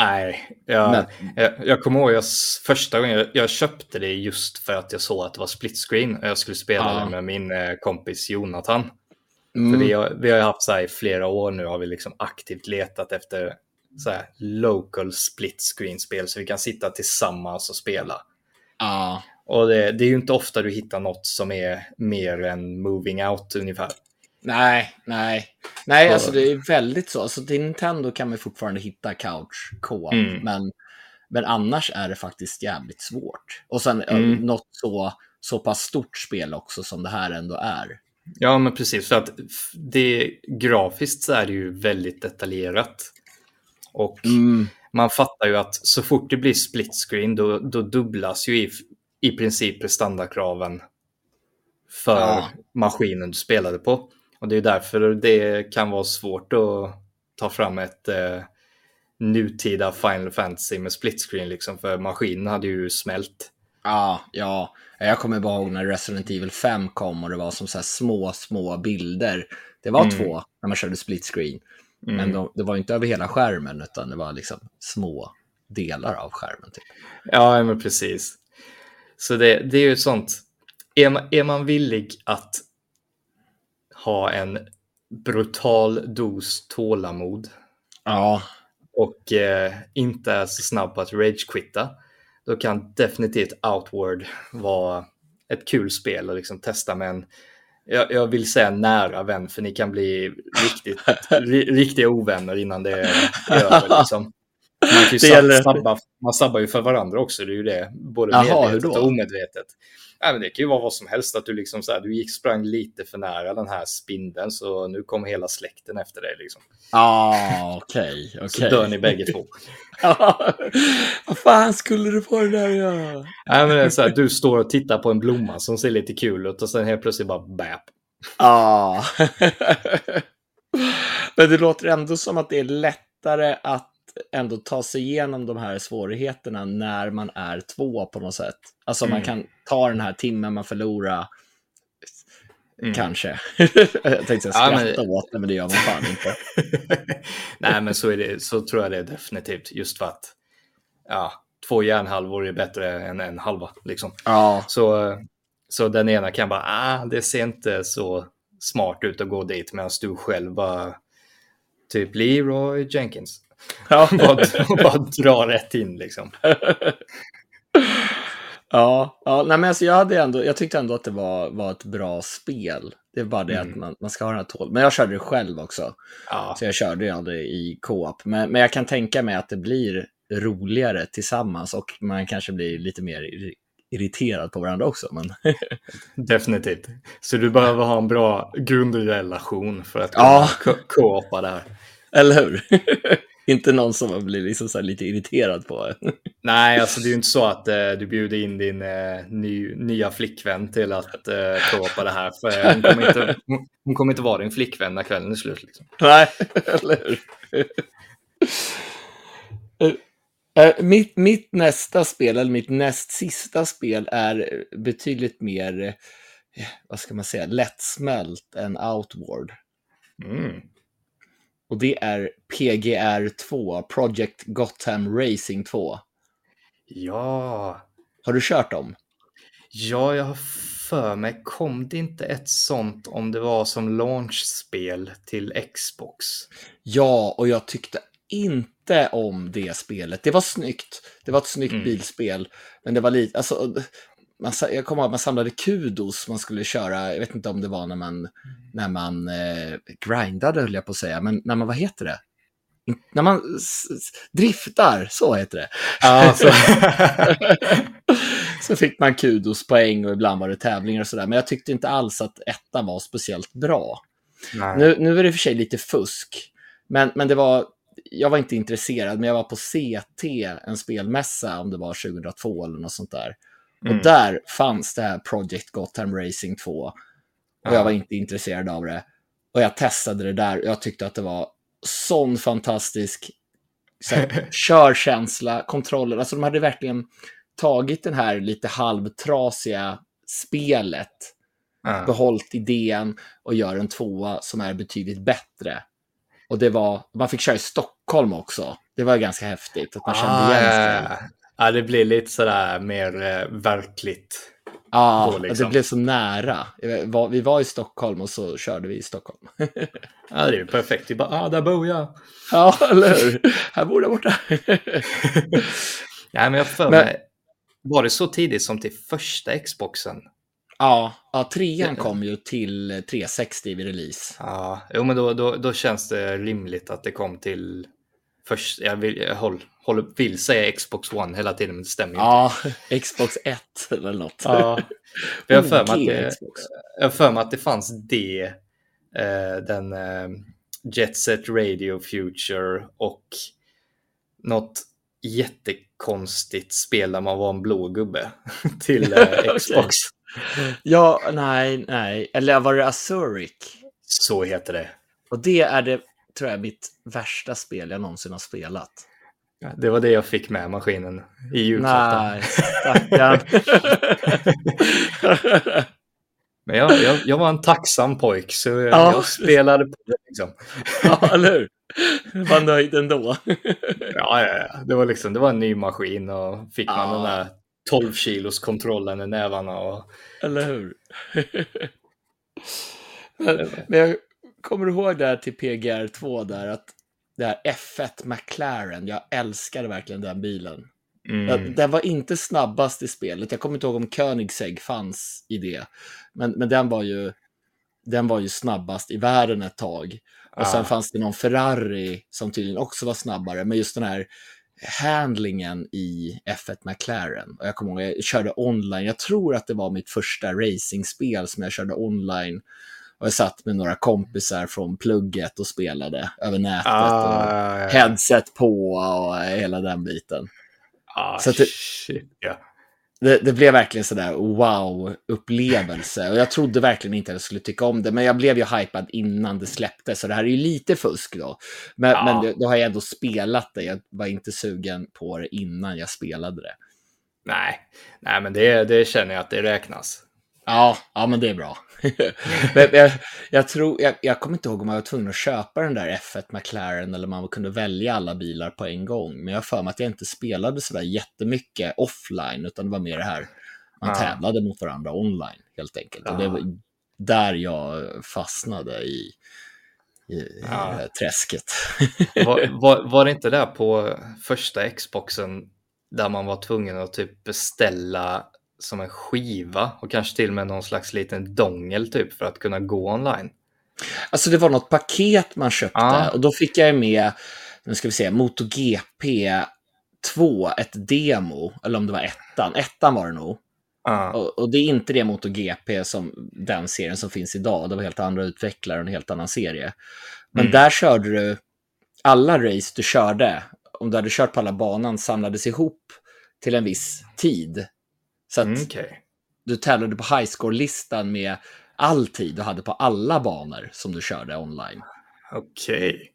B: Nej, jag,
A: men
B: jag, jag kommer ihåg jag, första gången jag, jag köpte det just för att jag såg att det var split screen och jag skulle spela
A: Ja.
B: det med min eh, kompis Jonathan.
A: mm,
B: För vi har, vi har haft så här i flera år nu har vi liksom aktivt letat efter så här local split screen-spel så vi kan sitta tillsammans och spela.
A: ja,
B: Och det, det är ju inte ofta du hittar något som är mer än moving out ungefär.
A: Nej, nej. Nej, och... alltså det är väldigt så. Alltså till Nintendo kan man fortfarande hitta couch co mm. men, men annars är det faktiskt jävligt svårt. Och sen mm. något så, så pass stort spel också som det här ändå är.
B: Ja, men precis. För att det, grafiskt så är det ju väldigt detaljerat. Och mm. man fattar ju att så fort det blir split screen då, då dubblas ju i, i princip prestandakraven för ja. maskinen du spelade på. Och det är därför det kan vara svårt att ta fram ett eh, nutida Final Fantasy med split screen liksom, för maskinen hade ju smält.
A: Ja, ja. Jag kommer bara ihåg när Resident Evil 5 kom och det var som så små, små bilder. Det var mm. två när man körde split screen. Mm. Men de, det var inte över hela skärmen utan det var liksom små delar av skärmen. Typ.
B: Ja, men precis. Så det, det är ju sånt. Är man, är man villig att ha en brutal dos tålamod
A: ja.
B: och eh, inte är så snabb på att ragequitta, då kan definitivt Outward vara ett kul spel att liksom testa med en jag, jag, vill säga nära vän, för ni kan bli riktigt, *laughs* riktiga ovänner innan det är över. Liksom. Man, kan ju sabba, man sabbar ju för varandra också, det är ju det. Både Aha, medvetet och omedvetet. Ja, men det kan ju vara vad som helst, att du liksom så här, du gick sprang lite för nära den här spindeln så nu kommer hela släkten efter dig. Liksom.
A: Ah, okej. Okay, okay. Så
B: dör ni bägge två. *laughs*
A: vad fan skulle du på det där
B: ja? ja men det är så här, du står och tittar på en blomma som ser lite kul ut och sen helt plötsligt bara bap.
A: Ja. *laughs* men det låter ändå som att det är lättare att ändå ta sig igenom de här svårigheterna när man är två på något sätt. Alltså mm. man kan ta den här timmen man förlorar, mm. kanske. *laughs* jag tänkte skratta ja, men... åt det, men det gör man fan inte. *laughs*
B: Nej, men så, är det, så tror jag det är definitivt, just för att ja, två järnhalvor är bättre än en halva. Liksom.
A: Ja.
B: Så, så den ena kan bara, ah, det ser inte så smart ut att gå dit, medan du själv bara, typ Leroy Jenkins. Ja. *laughs* bara, bara dra rätt in liksom. *laughs*
A: ja, ja nej, men alltså jag, hade ändå, jag tyckte ändå att det var, var ett bra spel. Det är bara det mm. att man, man ska ha den här tål. Men jag körde det själv också. Ja. Så jag körde ju aldrig i co-op. Men, men jag kan tänka mig att det blir roligare tillsammans och man kanske blir lite mer irriterad på varandra också. Men... *laughs*
B: Definitivt. Så du behöver ha en bra grundrelation för att ja. co-opa det här.
A: Eller hur? Inte någon som blir liksom så lite irriterad på
B: Nej, alltså det är ju inte så att eh, du bjuder in din eh, ny, nya flickvän till att eh, prova det här. För hon kommer, inte, hon kommer inte vara din flickvän när kvällen är slut. Liksom.
A: Nej, *laughs* eller hur? Uh, mitt, mitt nästa spel, eller mitt näst sista spel, är betydligt mer, uh, vad ska man säga, lättsmält än Outward.
B: Mm.
A: Och det är PGR 2, Project Gotham Racing 2.
B: Ja.
A: Har du kört dem?
B: Ja, jag har för mig, kom det inte ett sånt om det var som launchspel till Xbox?
A: Ja, och jag tyckte inte om det spelet. Det var snyggt. Det var ett snyggt mm. bilspel. Men det var lite, alltså, man, jag kommer ihåg att man samlade kudos man skulle köra, jag vet inte om det var när man, när man eh, grindade höll jag på att säga, men när man, vad heter det? När man driftar, så heter det.
B: Ja, så. *laughs*
A: så fick man kudos, poäng och ibland var det tävlingar och sådär. Men jag tyckte inte alls att ettan var speciellt bra. Nu, nu är det för sig lite fusk, men, men det var, jag var inte intresserad, men jag var på CT, en spelmässa, om det var 2002 eller något sånt där. Mm. Och där fanns det här Project Gotham Racing 2. Och ja. jag var inte intresserad av det. Och jag testade det där och jag tyckte att det var sån fantastisk så här, *laughs* körkänsla, kontroller. Alltså de hade verkligen tagit den här lite halvtrasiga spelet, ja. behållit idén och gör en tvåa som är betydligt bättre. Och det var, man fick köra i Stockholm också. Det var ganska häftigt att man kände ah, igen
B: sig. Ja, det blir lite sådär mer eh, verkligt.
A: Ja, då, liksom. det blev så nära. Vi var i Stockholm och så körde vi i Stockholm. *laughs*
B: ja, det är ju perfekt. Vi bara, ah, där bor jag. *laughs*
A: Ja, eller hur? Här bor jag borta. *laughs*
B: Nej, men jag för mig, var det så tidigt som till första Xboxen?
A: Ja, ja trean kom ju till 360 vid release.
B: Ja, jo, men då, då, då känns det rimligt att det kom till först. Jag vill, jag håll, vill säga Xbox One hela tiden, men det stämmer ju
A: Ja, *laughs* Xbox 1 eller något.
B: Ja, jag har för mig att det, för mig att det fanns det, eh, den eh, Jet Set Radio Future och något jättekonstigt spel där man var en blå gubbe *laughs* till eh. *laughs* Xbox.
A: Ja, nej, nej. Eller var det Azuric?
B: Så heter det.
A: Och det är det, tror jag, mitt värsta spel jag någonsin har spelat.
B: Det var det jag fick med maskinen i.
A: Nej, stackarn. *laughs*
B: Men jag, jag, jag var en tacksam pojk så jag,
A: Ja.
B: jag spelade på det liksom. *laughs*
A: ja, eller hur? Var nöjd ändå. *laughs*
B: Ja, ja, ja. Det var liksom, det var en ny maskin och fick man
A: Ja.
B: den där 12 kilos kontrollen i nävarna och
A: Eller hur? men, men jag kommer ihåg där till PGR 2 där att det här F1 McLaren, jag älskade verkligen den bilen.
B: mm.
A: Den var inte snabbast i spelet. Jag kommer inte ihåg om Koenigsegg fanns i det. Men, men den, var ju, den var ju snabbast i världen ett tag. Och sen
B: Ja.
A: fanns det någon Ferrari som tydligen också var snabbare. Men just den här handlingen i F1 McLaren. Och jag kommer ihåg, jag körde online. Jag tror att det var mitt första racingspel som jag körde online. Och jag satt med några kompisar från plugget och spelade över nätet. och
B: Ah,
A: headset på och hela den biten.
B: ah,
A: så det-
B: shit, ja.
A: Det, det blev verkligen sådär wow-upplevelse. Och jag trodde verkligen inte att jag skulle tycka om det. Men jag blev ju hypad innan det släpptes. Så det här är ju lite fusk då. Men,
B: Ja.
A: men då har jag ändå spelat det. Jag var inte sugen på det innan jag spelade det.
B: Nej, nej men det, det känner jag att det räknas.
A: Ja, ja men det är bra. *laughs* men jag, jag, tror, jag, jag kommer inte ihåg om jag var tvungen att köpa den där F1 McLaren eller man kunde välja alla bilar på en gång. Men jag för mig att jag inte spelade sådär jättemycket offline, utan det var mer det här, man
B: Ja.
A: tävlade mot varandra online helt enkelt. Och det
B: Ja.
A: var där jag fastnade i, i, här träsket.
B: Var, *laughs* var, var det inte där på första Xboxen där man var tvungen att typ beställa som en skiva och kanske till och med någon slags liten dongel typ för att kunna gå online?
A: Alltså det var något paket man köpte
B: Ja.
A: och då fick jag med, nu ska vi se, MotoGP 2, ett demo, eller om det var ettan, ettan var det nog.
B: Ja,
A: Och, och det är inte det MotoGP som den serien som finns idag, det var helt andra utvecklare och en helt annan serie. Men
B: Mm.
A: där körde du, alla race du körde, om du hade kört på alla banan, samlades ihop till en viss tid. Så att
B: mm, okej.
A: du tävlade på highscore-listan med all tid du hade på alla banor som du körde online.
B: Okej.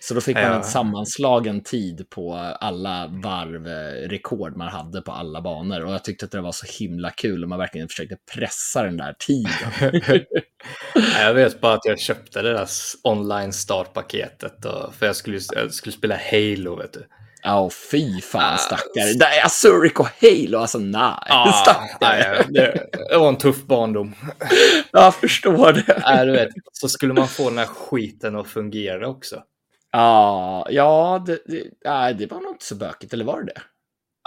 A: Så då fick man
B: Ja.
A: en sammanslagen tid på alla varvrekord man hade på alla banor. Och jag tyckte att det var så himla kul och man verkligen försökte pressa den där tiden. *laughs*
B: Jag vet bara att jag köpte det där online startpaketet och, för jag skulle, jag skulle spela Halo vet du.
A: Ja, och fy fan
B: Ah,
A: stackare. Det är Azuric och Halo, alltså nej.
B: Ah, *laughs*
A: stackare.
B: nej, det, var en tuff barndom. *laughs*
A: Jag förstår det. *laughs*
B: Nej, du vet, så skulle man få den här skiten att fungera också.
A: Ja, ja det, det, nej, det var nog inte så bökigt, eller var det det?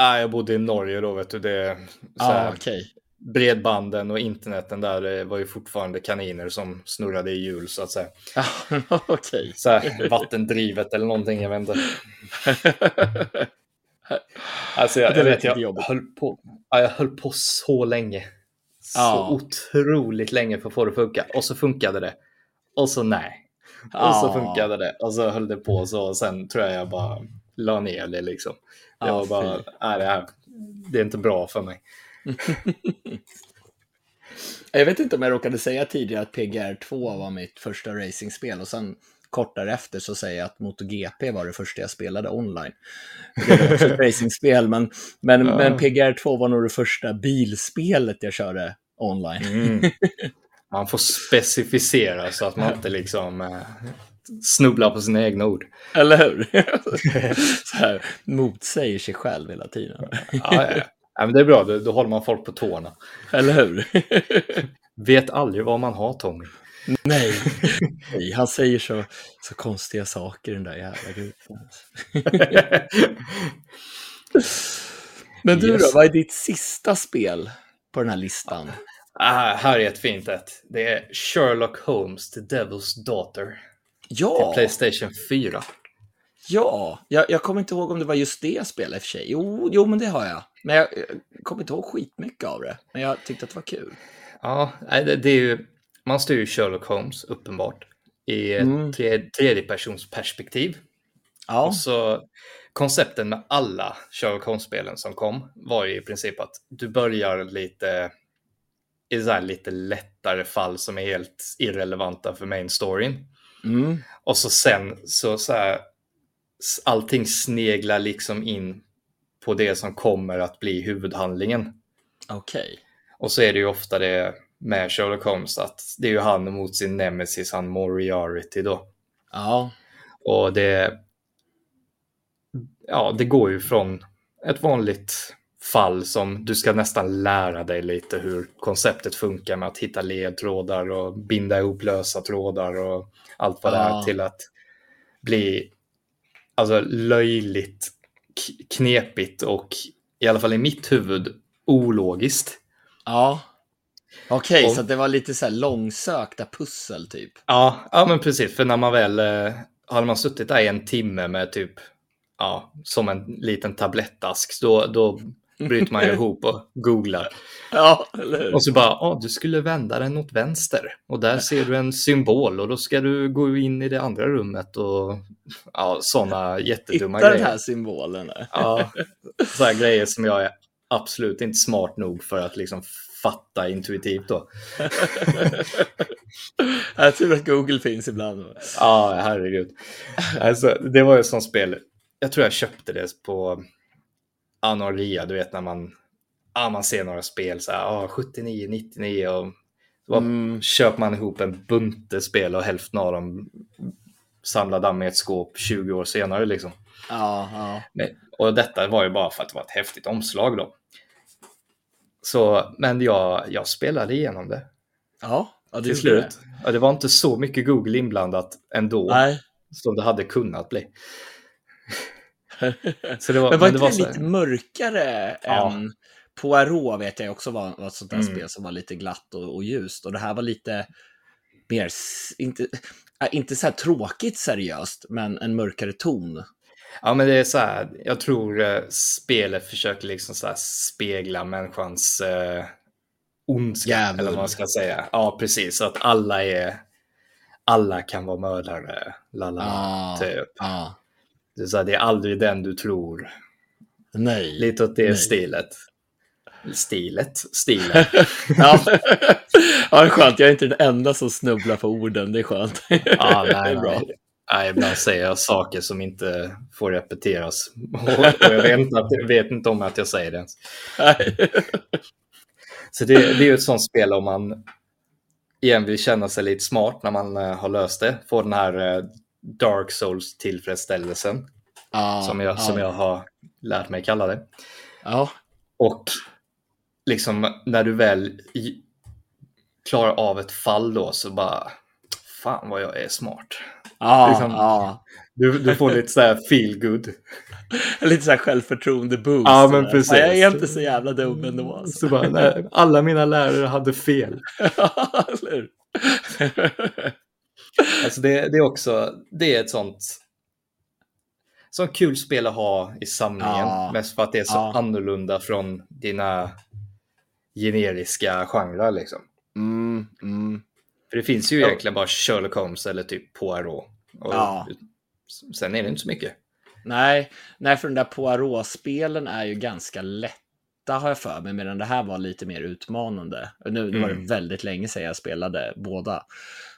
B: Nej, jag bodde i Norge då, vet du. Det, så här,
A: okej.
B: Bredbanden och interneten där det var ju fortfarande kaniner som snurrade i hjul så att säga. *laughs*
A: Okej.
B: Så här, vattendrivet eller någonting, jag vet inte. *laughs* Alltså jag,
A: Det
B: jag vet, jag
A: jobbigt.
B: höll, på, ja, jag höll på så länge. Så
A: Ja.
B: otroligt länge för att få det att funka. Och så funkade det. Och så nej. Och så funkade det. Och så höll det på så. Och sen tror jag jag bara la ner det liksom. Det
A: Ja,
B: var bara, nej det här, det är inte bra för mig. *laughs*
A: Jag vet inte om jag råkade säga tidigare att PGR 2 var mitt första racingspel och sen kort därefter så säger jag att MotoGP var det första jag spelade online. Det var också ett *laughs* racingspel, men, men,
B: Ja.
A: men PGR 2 var nog det första bilspelet jag körde online.
B: Mm. Man får specificera så att man inte liksom eh, snubblar på sina egna ord.
A: Eller hur? *laughs* så här, motsäger sig själv hela tiden.
B: Ja, ja, ja. men det är bra, då, då håller man folk på tårna.
A: Eller hur? *laughs*
B: Vet aldrig vad man har Tommy.
A: Nej. Nej, han säger så, så konstiga saker den där jävla gubben. Men du
B: Yes.
A: då, vad är ditt sista spel på den här listan?
B: Ah, här är ett fint ett. Det är Sherlock Holmes, The Devil's Daughter.
A: Ja,
B: Till Playstation 4.
A: ja. Jag, jag kommer inte ihåg om det var just det spelade i och för sig. Jo, jo men det har jag. Men jag, jag kommer inte ihåg skitmycket av det. Men jag tyckte att det var kul.
B: Ja, det, det är ju, man styr ju Sherlock Holmes uppenbart i
A: Mm.
B: tre, tredjepersons perspektiv.
A: Ja,
B: Och så koncepten med alla Sherlock Holmes-spelen som kom var ju i princip att du börjar lite i så här lite lättare fall som är helt irrelevanta för main storyn.
A: mm.
B: Och så sen så, så här, allting sneglar liksom in på det som kommer att bli huvudhandlingen.
A: okej.
B: Och så är det ju ofta det med Sherlock Holmes att det är ju han mot sin nemesis, han Moriarty då.
A: Ja,
B: Och det, ja, det går ju från ett vanligt fall som du ska nästan lära dig lite hur konceptet funkar med att hitta ledtrådar och binda ihop lösa trådar och allt vad det
A: Ja.
B: är till att bli alltså löjligt knepigt och i alla fall i mitt huvud ologiskt.
A: ja. Okej,
B: Och-
A: så det var lite så här långsökta pussel typ.
B: Ja, ja men precis. För när man väl, eh, hade man suttit där i en timme med typ, ja, som en liten tablettask, då, då bryter man ju *laughs* ihop och googlar.
A: Ja, eller hur?
B: Och så bara, ja, du skulle vända den åt vänster. Och där ser du en symbol och då ska du gå in i det andra rummet och ja, sådana jättedumma
A: Hitta den
B: grejer.
A: här symbolen. här.
B: Ja, så här grejer som jag är absolut inte smart nog för att liksom fatta intuitivt då. *laughs*
A: Jag tror att Google finns ibland.
B: Ja, herregud. Alltså, det var ju ett sånt spel. Jag tror jag köpte det på Anoria, du vet när man, ja, man ser några spel så här, ja, 79, 99 och så
A: Mm.
B: köper man ihop en bunte spel och hälften av dem samlar damm i ett skåp 20 år senare liksom.
A: Ja, ja.
B: Men, och detta var ju bara för att det var ett häftigt omslag då. Så, men jag, jag spelade igenom det
A: Ja, ja det
B: till slut. Ja, det var inte så mycket Google inblandat ändå.
A: Nej.
B: som det hade kunnat bli. *laughs* Så det var,
A: Men var
B: men det
A: inte
B: var
A: det
B: så,
A: lite mörkare
B: Ja.
A: än Poirot vet jag också var, var ett sånt där
B: Mm.
A: spel som var lite glatt och, och ljust. Och det här var lite mer, inte, äh, inte så här tråkigt seriöst, men en mörkare ton.
B: ja, men det är så här, jag tror eh, spelet försöker liksom så spegla människans eh, ondska,
A: Djävul.
B: eller vad man ska säga. Ja, precis, så att alla är, alla kan vara mördare, lalala,
A: Ah,
B: typ.
A: ah.
B: Det är, så här, det är aldrig den du tror.
A: Nej.
B: Lite åt det
A: Nej.
B: stilet. Stilet? Stilen. *laughs*
A: ja. ja, det är skönt. Jag är inte den enda som snubblar på orden. Det är skönt.
B: Ja, *laughs*
A: Det är
B: nej,
A: bra.
B: nej. nej, ibland säger jag saker som inte får repeteras. Och, och jag vet inte, jag vet inte om att jag säger det ens.
A: Nej.
B: Så det, det är ju ett sånt spel om man igen vill känna sig lite smart när man eh, har löst det. Få den här eh, Dark Souls-tillfredsställelsen
A: Ja,
B: som, jag,
A: ja.
B: som jag har lärt mig kalla det.
A: Ja,
B: Och liksom när du väl klarar av ett fall då så bara fan vad jag är smart.
A: ja,
B: Liksom-
A: ja.
B: Du, du får lite så här feel good. *laughs*
A: Lite så här självförtroende-boost.
B: Ja, men precis.
A: Ja, Jag är inte så jävla dum ändå. Alltså.
B: Så bara, nej, alla mina lärare hade fel. *laughs* Alltså det, det är också, det är ett sånt sånt kul spel att ha i samlingen.
A: Ja.
B: Mest för att det är så
A: Ja.
B: annorlunda från dina generiska genrer liksom.
A: Mm, mm.
B: För det finns ju
A: Ja.
B: egentligen bara Sherlock Holmes eller typ Poirot. Och
A: Ja.
B: Sen är det inte så mycket.
A: Nej, nej, för den där Poirot-spelen är ju ganska lätta har jag för mig, medan det här var lite mer utmanande. Nu, nu var
B: Mm.
A: det väldigt länge sedan jag spelade båda,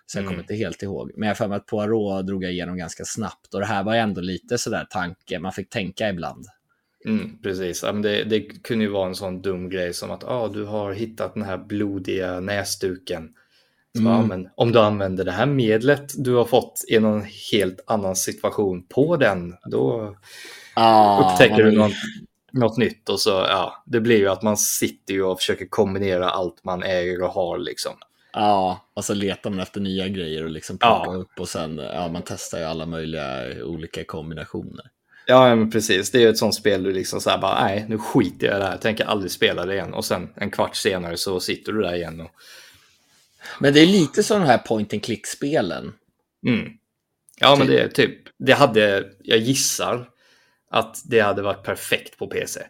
A: så jag
B: Mm.
A: kommer inte helt ihåg. Men jag för mig att Poirot drog jag igenom ganska snabbt och det här var ändå lite sådär tanke, man fick tänka ibland.
B: Mm, precis, ja, men det, det kunde ju vara en sån dum grej som att ah, du har hittat den här blodiga näsduken. Så,
A: Mm.
B: ja, men om du använder det här medlet du har fått i någon helt annan situation på den, då
A: Ah,
B: upptäcker du något, något nytt och så, ja, det blir ju att man sitter ju och försöker kombinera allt man äger och har liksom.
A: Ja, och så letar man efter nya grejer och liksom plocka
B: Ja.
A: upp och sen, ja, man testar ju alla möjliga olika kombinationer.
B: Ja, men precis. Det är ju ett sånt spel du liksom så här bara, nej, nu skiter jag i det här, jag tänker aldrig spela det igen. Och sen en kvart senare så sitter du där igen. Och...
A: Men det är lite som de här point and click-spelen.
B: Mm. Ja, men det är typ, det hade, jag gissar att det hade varit perfekt på PC.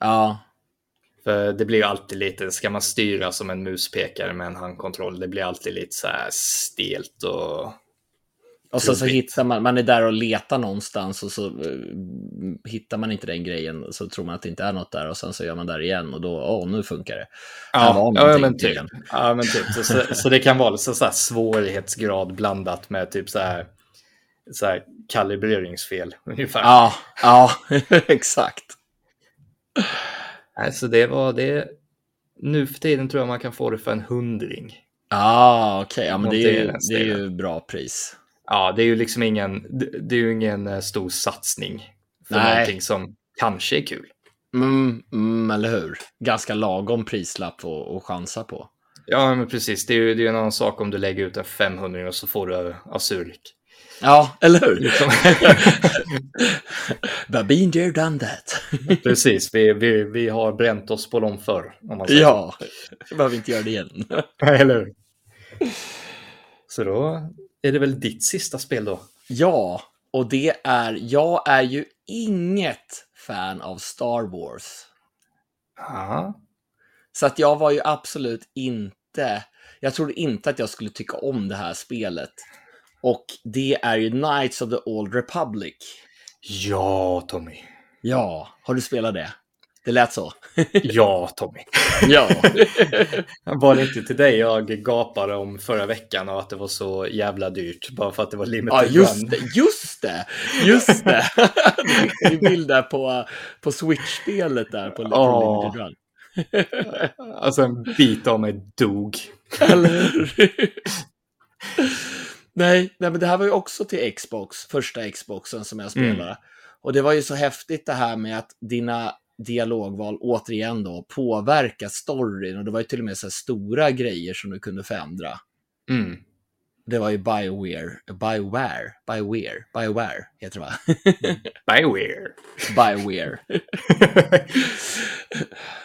A: Ja.
B: För det blir ju alltid lite, ska man styra som en muspekare med en handkontroll, det blir alltid lite så här stelt och...
A: Och så, så hittar man, man är där och letar någonstans och så eh, hittar man inte den grejen så tror man att det inte är något där och sen så gör man där igen och då, åh, nu funkar det.
B: Ja, ja, men typ. Ja, men typ. Så, så, så det kan vara så, så här svårighetsgrad blandat med typ så här, så här kalibreringsfel ungefär.
A: Ja, ja, *laughs* exakt.
B: Nej, så det var det. Nu för tiden tror jag man kan få det för en hundring.
A: Ja, okej, ja, men det är, ju, det är ju bra pris.
B: Ja, det är ju liksom ingen, det, är ingen eh, stor satsning för
A: Nej.
B: någonting som kanske är kul.
A: Mm, mm, eller hur? Ganska lagom prislapp att att chansa på.
B: Ja, men precis. Det är ju det är en annan sak om du lägger ut en 500 och så får du Azurik.
A: Ja, eller hur?
B: Liksom. *laughs*
A: Been there, done that. *laughs*
B: precis, vi, vi, vi har bränt oss på dem förr. Om man säger
A: ja, behöver inte göra det igen. *laughs*
B: så. eller hur? Så då är det väl ditt sista spel då?
A: Ja, och det är, jag är ju inget fan av Star Wars.
B: Ja.
A: Så att jag var ju absolut inte, jag trodde inte att jag skulle tycka om det här spelet. Och det är ju Knights of the Old Republic.
B: Ja, Tommy.
A: Ja, har du spelat det? Det lät så. *laughs*
B: Ja, Tommy.
A: ja. *laughs*
B: Var det inte till dig jag gapade om förra veckan och att det var så jävla dyrt bara för att det var limited
A: Ja, just
B: run?
A: det, just det, just det. *laughs* Det är bild där på, på Switch-spelet där på, på
B: Ja.
A: Limited Run.
B: Alltså en bit av mig dog.
A: Eller hur? Nej, nej, men det här var ju också till Xbox, första Xboxen som jag spelade.
B: Mm.
A: Och det var ju så häftigt det här med att dina dialogval återigen då påverkar storyn och det var ju till och med så här stora grejer som du kunde förändra.
B: Mm.
A: Det var ju Bioware, Bioware, Bioware, Bioware heter det va? *laughs*
B: Bioware.
A: Bioware. *laughs*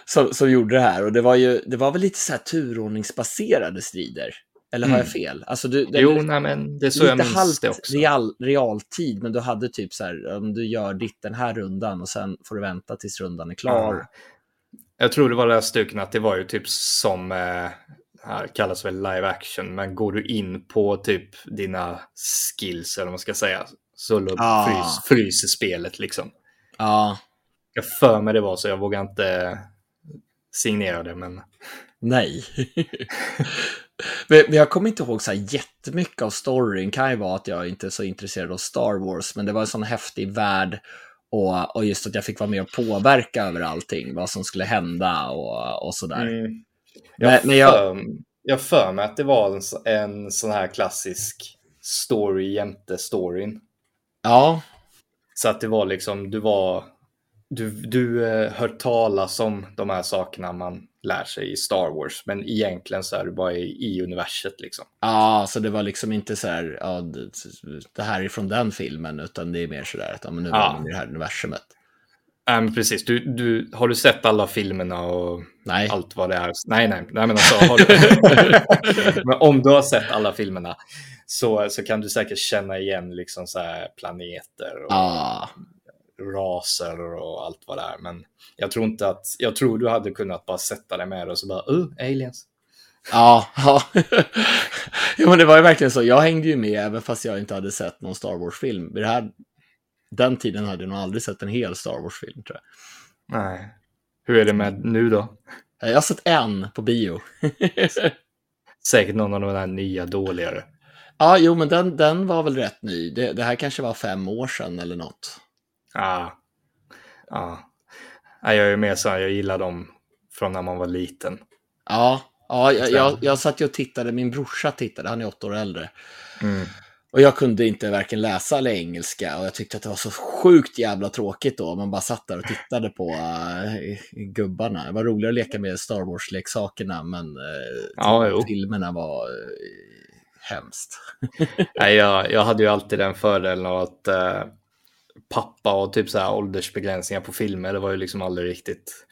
A: som, som gjorde det här. Och det var ju, det var väl lite så här turordningsbaserade strider. Eller har jag
B: Mm.
A: fel? Alltså du,
B: Jo, nej, men det är så jag minns
A: halvt
B: det också.
A: real, realtid, men du hade typ så här, om du gör ditt den här rundan och sen får du vänta tills rundan är klar.
B: Ja. Jag tror det var det här stycken att det var ju typ som, eh, här kallas väl live action, men går du in på typ dina skills eller vad man ska säga, så
A: Ah.
B: frys, fryser spelet liksom.
A: Ja,
B: Jag för mig det var så, jag vågar inte signera det, men
A: nej. *laughs* men, men jag kommer inte ihåg så här jättemycket av storyn. kan ju vara att jag inte är så intresserad av Star Wars, men det var en sån häftig värld. Och, och just att jag fick vara med och påverka över allting, vad som skulle hända och, och sådär.
B: Mm.
A: Men-
B: Jag,
A: men jag-
B: för, jag för mig att det var en, en sån här klassisk story jämte storyn.
A: Ja,
B: Så att det var liksom, du var, du, du eh, hör talas om de här sakerna man lär sig i Star Wars, men egentligen så är du bara i, i universet liksom.
A: Ja, så det var liksom inte så här, ja, det, det här är från den filmen, utan det är mer så där att ja, men nu är man i det här universumet.
B: Nej, men precis. Du, du, har du sett alla filmerna och
A: Nej.
B: allt vad det är? Nej, nej, nej men alltså, har du... *laughs* men om du har sett alla filmerna så, så kan du säkert känna igen liksom så här planeter och
A: Ja,
B: raser och allt vad det är. Men jag tror inte att, jag tror du hade kunnat bara sätta dig med det och så bara, uh, aliens.
A: ja, ja. *laughs* ja, men det var ju verkligen så. Jag hängde ju med även fast jag inte hade sett någon Star Wars-film. Vid det här, den tiden hade jag nog aldrig sett en hel Star Wars-film, tror jag.
B: Nej. Hur är det med nu då?
A: Jag har sett en på bio. *laughs*
B: Säkert någon av de där nya dåligare.
A: ja, jo, men den, den var väl rätt ny. Det, det här kanske var fem år sedan eller något.
B: Ja. Ja. Nej, Jag är mer så här, jag gillar dem från när man var liten.
A: Ja, ja jag, jag, jag satt ju och tittade, min brorsa tittade, han är åtta år äldre.
B: Mm.
A: Och jag kunde inte varken läsa eller engelska och jag tyckte att det var så sjukt jävla tråkigt då. Man bara satt där och tittade på uh, gubbarna. Det var roligare att leka med Star Wars-leksakerna men uh,
B: Ja,
A: filmerna var uh, hemskt.
B: Nej, jag, jag hade ju alltid den fördelen av att eh, pappa och typ så här åldersbegränsningar på filmer. Det var ju liksom aldrig riktigt.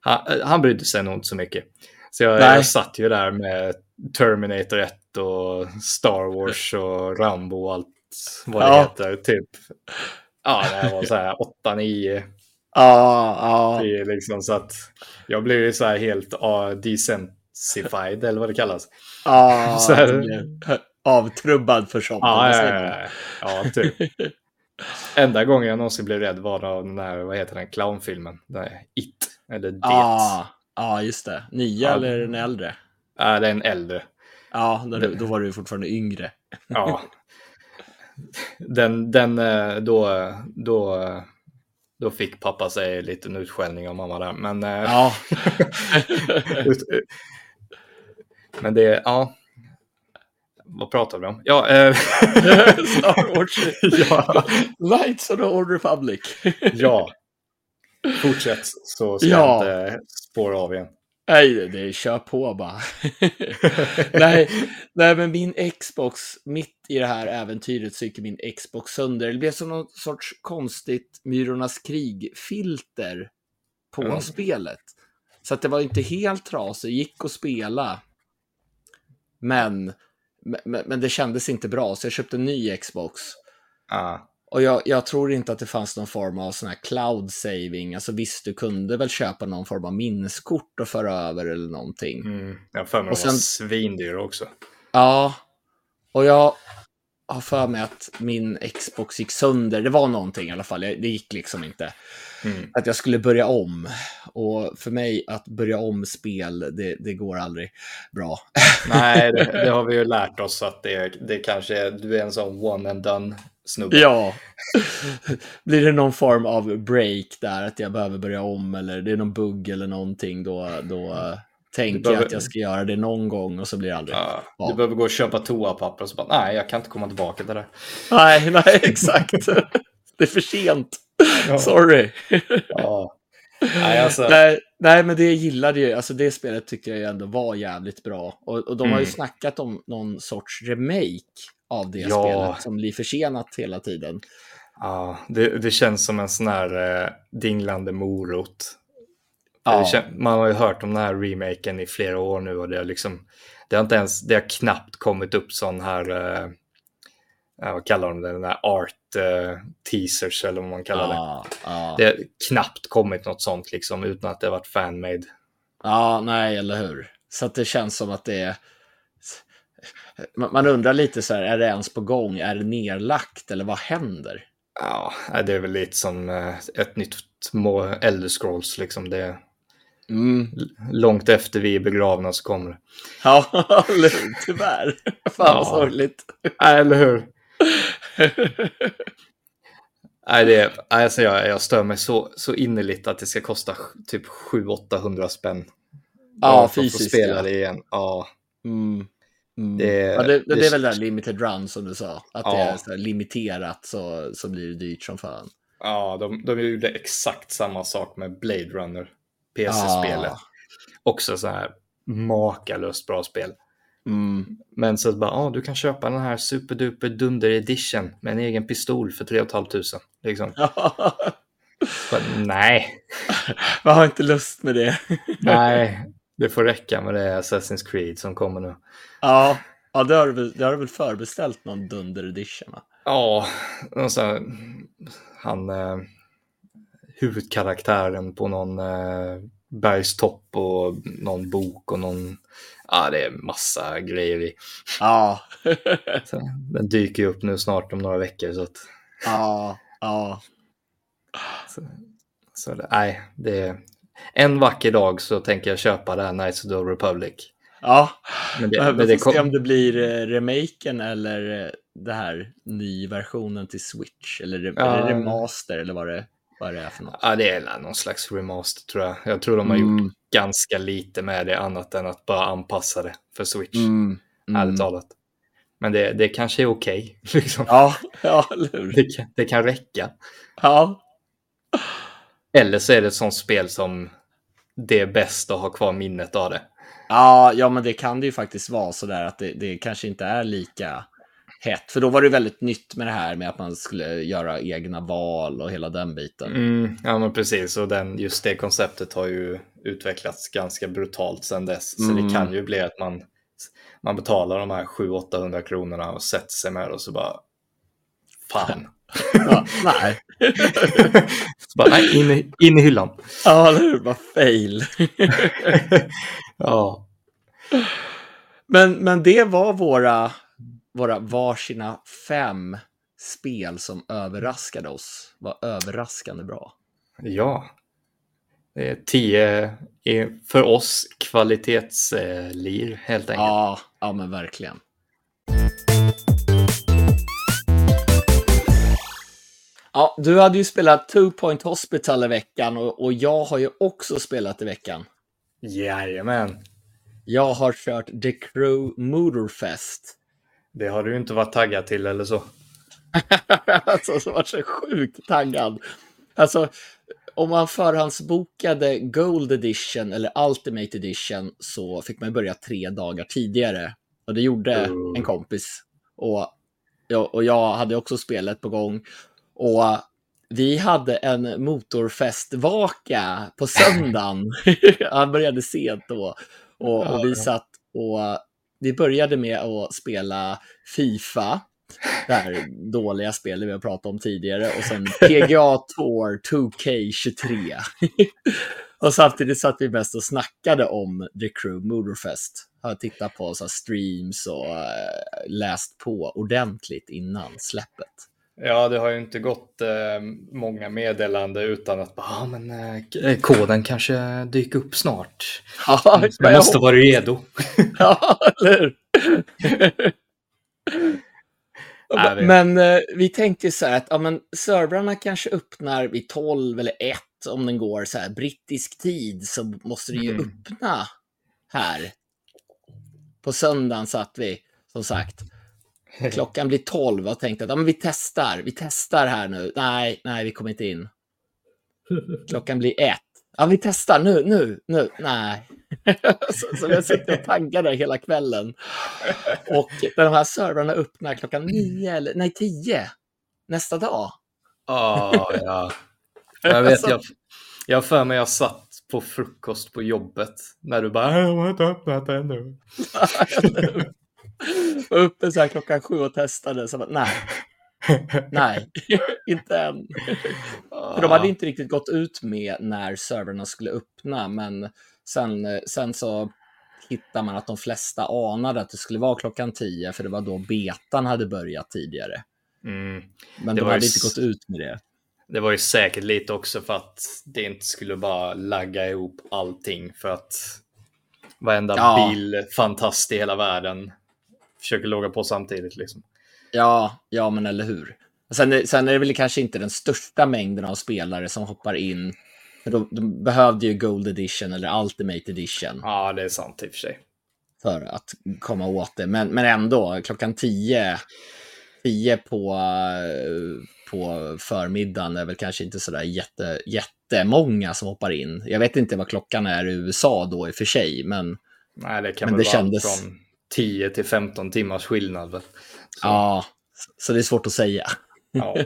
B: Han, han brydde sig nog inte så mycket. Så jag, jag satt ju där med Terminator 1 och Star Wars och Rambo och allt vad det ja. heter. Typ. Ja, det var så här 8-9.
A: Ja, ja.
B: Liksom, så att jag blev ju så här helt uh, desensitified eller vad det kallas.
A: Ja, här... avtrubbad för sånt.
B: Ja, ja, ja, ja. ja typ. *laughs* Enda gången jag någonsin blev rädd var av den där, vad heter den, clownfilmen? It, eller Det.
A: Ja, ah, just det. Nya ja. eller den äldre?
B: Ja, det är en äldre.
A: Ja, då, då var du fortfarande yngre.
B: Ja. Den, den, eh, då, då, då fick pappa sig lite utskällning av mamma där. Men, eh,
A: ja. *laughs*
B: men det, ja. Vad pratar vi om? Ja, *laughs* eh...
A: Star Wars. *laughs* ja. Lights of the Old Republic.
B: ja. Fortsätt så ska ja. jag inte spåra av igen.
A: Nej, det är kör på bara. *laughs* nej, nej, men min Xbox, mitt i det här äventyret så gick min Xbox sönder. Det blev som någon sorts konstigt Myrornas krig-filter på mm. spelet. Så att det var inte helt trasigt, gick att spela. Men, men, men det kändes inte bra, så jag köpte en ny Xbox.
B: Ah.
A: Och jag, jag, tror inte att det fanns någon form av sån här cloud saving. Alltså visst, du kunde väl köpa någon form av minneskort och föra över eller någonting.
B: Mm. Jag har för mig att var svindyr också.
A: Ja, och jag har för mig att min Xbox gick sönder. Det var någonting i alla fall, det gick liksom inte. Mm. Att jag skulle börja om. Och för mig att börja om spel, det, det går aldrig bra. *laughs*
B: Nej, det, det, har vi ju lärt oss att det, det kanske är, du är en sån one and done snubbe.
A: Ja. *laughs* Blir det någon form av break där, att jag behöver börja om eller det är någon bugg eller någonting, då, då tänker behöver... att jag ska göra det någon gång och så blir det aldrig
B: ja, ja. Du behöver gå och köpa toapapper och så bara, nej, jag kan inte komma tillbaka till det
A: Nej, nej, *laughs* exakt. det är för sent. Ja. Sorry.
B: Nej, alltså...
A: nej, nej, men det gillade ju, alltså det spelet tyckte jag ändå var jävligt bra. Och, och de mm. har ju mm. snackat om någon sorts remake av det spelet som blir försenat hela tiden.
B: Ja, det, det känns som en sån här eh, dinglande morot. Ja. Man har ju hört om den här remaken i flera år nu och det har liksom, det har inte ens, det har knappt kommit upp sån här, eh, vad kallar de det, den här art eh, teasers eller vad man kallar
A: ja, det. Ja.
B: Det har knappt kommit något sånt liksom utan att det har varit fanmade.
A: Ja, nej, eller hur. Så det känns som att det är, man undrar lite så här, är det ens på gång? Är det nerlagt eller vad händer?
B: Ja, det är väl lite som eh, ett nytt Elder Scrolls liksom. Det
A: mm.
B: Långt efter vi är begravna så kommer det.
A: Ja, *laughs* tyvärr. Fan vad sorgligt.
B: eller hur? Nej, det alltså jag, jag stör mig så, så innerligt att det ska kosta typ 700-800 spänn.
A: Ja, fysiskt.
B: Att spela det igen. Ja.
A: Mm. Mm. Det, ja, det, det, det, är väl den limited run som du sa. Att ja. det är så limiterat så, så blir det dyrt som fan.
B: Ja, de, de gjorde exakt samma sak med Blade Runner, PC-spelet. Ja. Också så här makalöst bra spel.
A: Mm.
B: Men så bara, ja, du kan köpa den här superduper dunder edition med en egen pistol för 3 500. Liksom. Bara, nej. *laughs*
A: Jag har inte lust med det. *laughs*
B: nej, det får räcka med det Assassin's Creed som kommer nu.
A: Ja, ja det, har du väl, det har du väl förbeställt någon Dunder Edition? Va?
B: Ja, alltså, han eh, huvudkaraktären på någon eh, bergstopp och någon bok och någon, ja det är massa grejer i.
A: Ja. *laughs*
B: så, den dyker ju upp nu snart om några veckor så att.
A: Ja, ja.
B: Så, så det, nej, det är en vacker dag så tänker jag köpa det här Knights of the Republic.
A: Ja, men det, men det kom... se om det blir eh, remaken eller eh, det här nyversionen till Switch. Eller, ja. eller remaster eller vad det, vad det är för något.
B: Ja, det är någon slags remaster tror jag. Jag tror de har mm. gjort ganska lite med det annat än att bara anpassa det för Switch.
A: Mm. Mm.
B: Ärligt talat. Men det, det kanske är okej. Okay, *laughs* liksom.
A: Ja, ja
B: det, kan, det kan räcka.
A: Ja.
B: Eller så är det ett sånt spel som det är bäst att ha kvar minnet av det.
A: Ja, ja men det kan det ju faktiskt vara så där att det, det kanske inte är lika hett. För då var det väldigt nytt med det här med att man skulle göra egna val och hela den biten.
B: Mm, ja, men precis. Och den, just det konceptet har ju utvecklats ganska brutalt sedan dess. Så
A: Mm.
B: det kan ju bli att man, man betalar de här 700-800 kronorna och sätter sig med och så bara... Fan. *laughs*
A: Ja, nej. *laughs*
B: så bara, nej, in, i- in i hyllan.
A: Ja, eller hur? Vad fail. *laughs*
B: ja.
A: Men, men det var våra, våra varsina fem spel som överraskade oss. Var överraskande bra.
B: ja. Det är tio för oss kvalitetslir helt enkelt.
A: Ja, ja men verkligen. Ja, du hade ju spelat Two Point Hospital i veckan och, och jag har ju också spelat i veckan.
B: Jajamän.
A: Jag har kört The Crew Motorfest.
B: Det har du inte varit taggad till eller så. *laughs*
A: alltså, så var så sjukt taggad. Alltså, om man förhandsbokade Gold Edition eller Ultimate Edition så fick man börja tre dagar tidigare. Och det gjorde
B: Oh.
A: en kompis. Och och jag hade också spelet på gång. Och vi hade en motorfestvaka på söndagen. *laughs* Han började sent då. Och, och vi satt och vi började med att spela Fifa. Det här dåliga spelet vi har pratat om tidigare. Och sen PGA Tour 2K23. och samtidigt satt vi mest och snackade om The Crew Motorfest. Har tittat på så streams och eh, läst på ordentligt innan släppet.
B: Ja, det har ju inte gått eh, många meddelande utan att bara, ah, men eh, koden kanske dyker upp snart.
A: Ja,
B: Jag måste vara redo. *laughs*
A: Ja, eller? *laughs*
B: Nej,
A: Men eh, vi tänkte så här att ja, men, servrarna kanske öppnar vid 12 eller 1 om den går så här brittisk tid så måste det ju
B: Mm.
A: öppna här. På söndagen satt vi, som sagt. *laughs* Klockan blir 12 och tänkte att ja, men vi testar, vi testar här nu. Nej, nej, vi kommer inte in. Klockan blir 1. Ja, vi testar nu, nu, nu. Nej. *laughs* så, så jag sitter och taggar där hela kvällen. Och de här servrarna öppnar klockan 9 eller nej 10 nästa dag.
B: Ah, ja. Jag vet, jag, jag för mig jag satt på frukost på jobbet när du bara, jag har inte öppnat ännu. *laughs*
A: var uppe så här klockan sju och testade. Så bara, nej, nej, *laughs* inte än. För de hade inte riktigt gått ut med när servrarna skulle öppna, men sen, sen så hittar man att de flesta anade att det skulle vara klockan 10, för det var då betan hade börjat tidigare.
B: Mm.
A: Men
B: Det
A: de hade inte gått ut med det.
B: Det var ju säkert lite också för att det inte skulle bara lagga ihop allting för att varenda
A: Ja.
B: bilfantast i hela världen försöker logga på samtidigt. Liksom.
A: Ja, ja men eller hur. Sen, sen är det väl kanske inte den största mängden av spelare som hoppar in. För de, de behövde ju Gold Edition eller Ultimate Edition
B: Ja, det är sant i och för sig.
A: för att komma åt det. Men, men ändå, klockan 10, 10 på, eh, på förmiddagen är väl kanske inte sådär jätte, jättemånga som hoppar in. Jag vet inte vad klockan är i USA då i och för sig, men
B: Nej, det kan
A: Men det kändes-
B: från 10 till 15 timmars skillnad. väl? Så,
A: ja, så det är svårt att säga.
B: ja.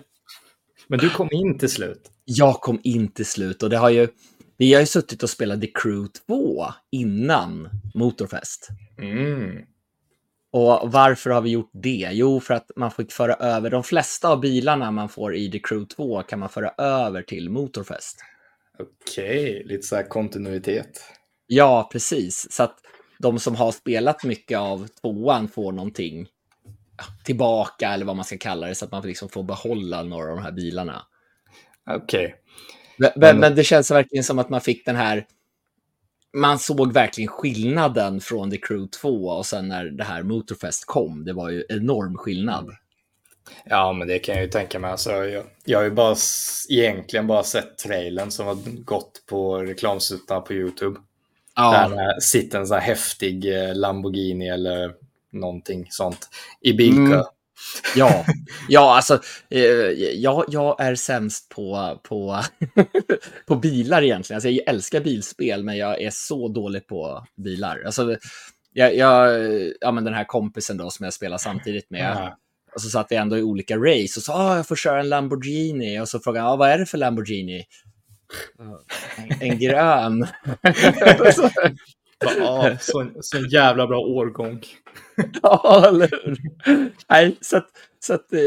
B: Men du kom in till slut.
A: Jag kom in till slut och det har ju, vi har ju suttit och spelat The Crew 2 innan Motorfest.
B: Mm.
A: Och varför har vi gjort det? Jo, för att man fick föra över de flesta av bilarna man får i The Crew 2 kan man föra över till Motorfest.
B: Okej, lite så här kontinuitet.
A: Ja, precis. Så att de som har spelat mycket av tvåan får någonting tillbaka eller vad man ska kalla det så att man liksom får behålla några av de här bilarna.
B: Okej.
A: Men, men, men det känns verkligen som att man fick den här... Man såg verkligen skillnaden från The Crew 2 och sen när det här Motorfest kom. Det var ju enorm skillnad.
B: Ja, men det kan jag ju tänka mig. Alltså, jag, jag har ju bara, egentligen bara sett trailern som har gått på reklamsnutarna på YouTube.
A: Ja,
B: Där det sitter en sån här häftig eh, Lamborghini eller någonting sånt i bilkö.
A: Mm. ja, *laughs* ja alltså eh, jag, jag är sämst på, på, *laughs* på bilar egentligen. Alltså, jag älskar bilspel, men jag är så dålig på bilar. Alltså, jag, jag, ja, men den här kompisen då som jag spelar samtidigt med.
B: Ja.
A: Och så satt vi ändå i olika race och sa ah, jag får köra en Lamborghini. Och så frågade han ah, vad är det för Lamborghini? En, grön.
B: så, *laughs* ja, så, så en jävla bra årgång.
A: ja, eller hur? Nej, så att, så att, eh,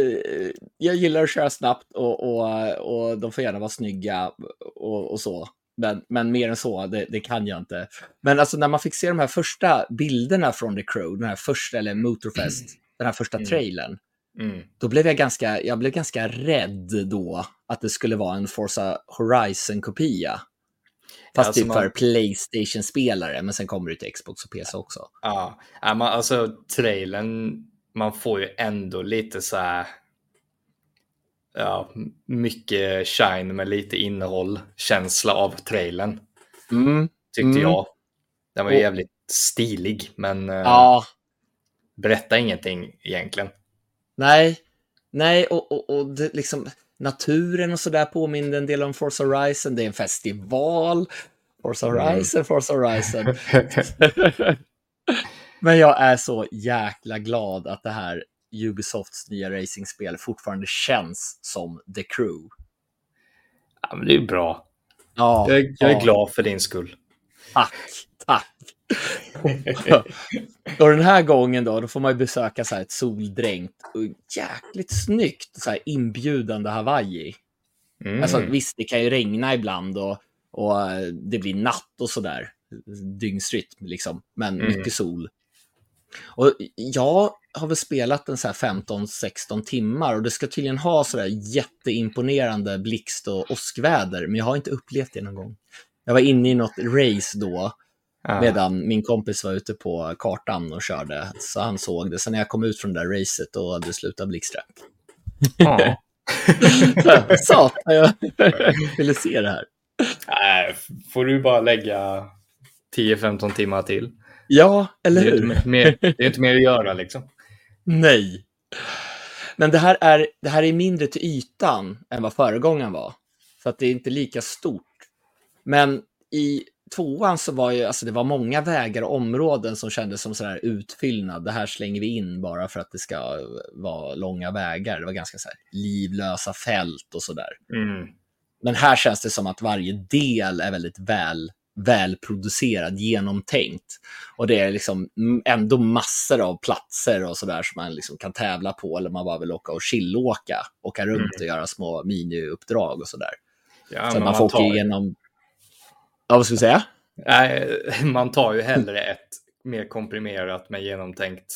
A: jag gillar att köra snabbt och, och, och de får gärna vara snygga och, och så. Men, men mer än så, det, det, kan jag inte. Men alltså när man fick se de här första bilderna från The Crow, den här första, eller Motorfest, mm. den här första mm. trailern, mm. då blev jag ganska, jag blev ganska rädd då att det skulle vara en Forza Horizon-kopia. Fast alltså typ man... för Playstation-spelare, men sen kommer det till Xbox och PC också.
B: Ja, alltså trailern, man får ju ändå lite så här ja, mycket shine med lite innehåll, känsla av trailern. Mm. Tyckte mm. jag. Den var och... jävligt stilig, men eh, ja. berätta ingenting egentligen.
A: Nej, nej, och, och, och det, liksom naturen och sådär påminner en del om Forza Horizon. Det är en festival. Forza mm. Horizon, mm. Forza Horizon. *laughs* Men jag är så jäkla glad att det här Ubisofts nya racingspel fortfarande känns som The Crew.
B: Ja, men det är bra. Ja, jag, jag är ja. glad för din skull.
A: Tack, tack. och den här gången då, då får man ju besöka så här ett soldränkt och jäkligt snyggt så här inbjudande Hawaii. Mm. Alltså visst, det kan ju regna ibland och, och det blir natt och sådär. Dygnsrytm liksom, men mm. mycket sol. Och jag har väl spelat en så 15-16 timmar och det ska tydligen ha sådär jätteimponerande blixt och åskväder, men jag har inte upplevt det någon gång. Jag var inne i något race då, ah. medan min kompis var ute på kartan och körde, så han såg det. Sen när jag kom ut från det där racet, då hade det slutat blixtra. Ah. *laughs* Satan, jag ville se det här.
B: Nej, får du bara lägga 10-15 timmar till.
A: Ja, eller hur?
B: Det är, mer, det är inte mer att göra liksom.
A: Nej. Men det här, är, det här är mindre till ytan än vad föregångaren var. Så att det är inte lika stort. Men i tvåan så var ju, alltså det var många vägar och områden som kändes som sådär utfyllnad. Det här slänger vi in bara för att det ska vara långa vägar. Det var ganska så livlösa fält och sådär. Mm. Men här känns det som att varje del är väldigt väl välproducerad, genomtänkt. Och det är liksom ändå massor av platser och sådär som man liksom kan tävla på eller man bara vill åka och chillåka, åka runt mm. och göra små miniuppdrag och sådär. Ja, så man får åka igenom... Ja, vad ska vi säga?
B: Nej, *laughs* man tar ju hellre ett mer komprimerat men genomtänkt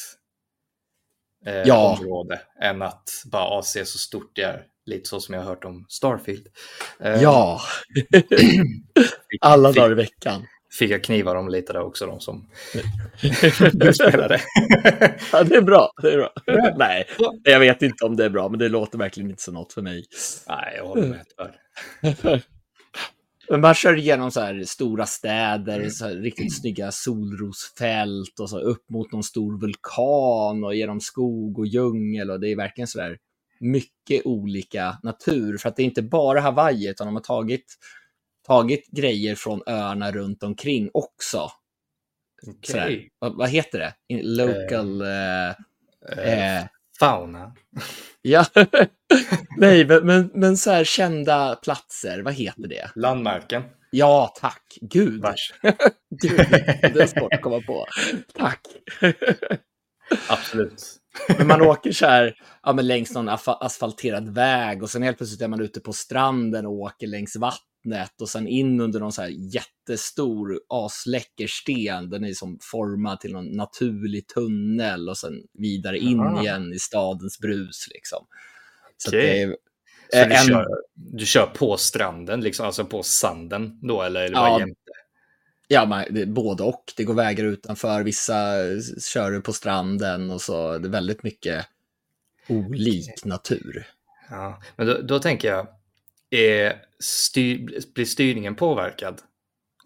B: eh, ja. område än att bara se så stort det är. Lite så som jag har hört om Starfield.
A: Eh, ja, *clears throat* alla dagar i veckan.
B: Fick jag kniva dem lite där också, de som *laughs* spelade.
A: ja, det är bra. Det är bra. *laughs* Nej, jag vet inte om det är bra, men det låter verkligen inte som något för mig.
B: Nej, jag håller med.
A: Men man kör igenom så här stora städer, mm. så riktigt snygga solrosfält och så upp mot någon stor vulkan och genom skog och djungel och det är verkligen så där mycket olika natur. För att det är inte bara Hawaii, utan de har tagit, tagit grejer från öarna runt omkring också. Okay. Vad, vad, heter det? Local... Uh,
B: uh, uh, fauna.
A: ja, *laughs* nej, men, men, men, så här kända platser, vad heter det?
B: Landmärken.
A: Ja, tack. Gud. *laughs* Gud, det är svårt att komma på. Tack.
B: Absolut.
A: Men man åker så här, ja, men längs någon asfalterad väg och sen helt plötsligt är man ute på stranden och åker längs vattnet och sen in under någon så här jättestor asläcker sten. Den är som formad till någon naturlig tunnel och sen vidare in Aha. igen i stadens brus liksom.
B: Så okay. det är, så du, en... kör, du kör på stranden, liksom, alltså på sanden då, eller, eller ja, jämte?
A: Ja, man, både och. Det går vägar utanför, vissa kör på stranden och så. Det är väldigt mycket olik natur.
B: Ja, men då, då tänker jag, är styr, blir styrningen påverkad?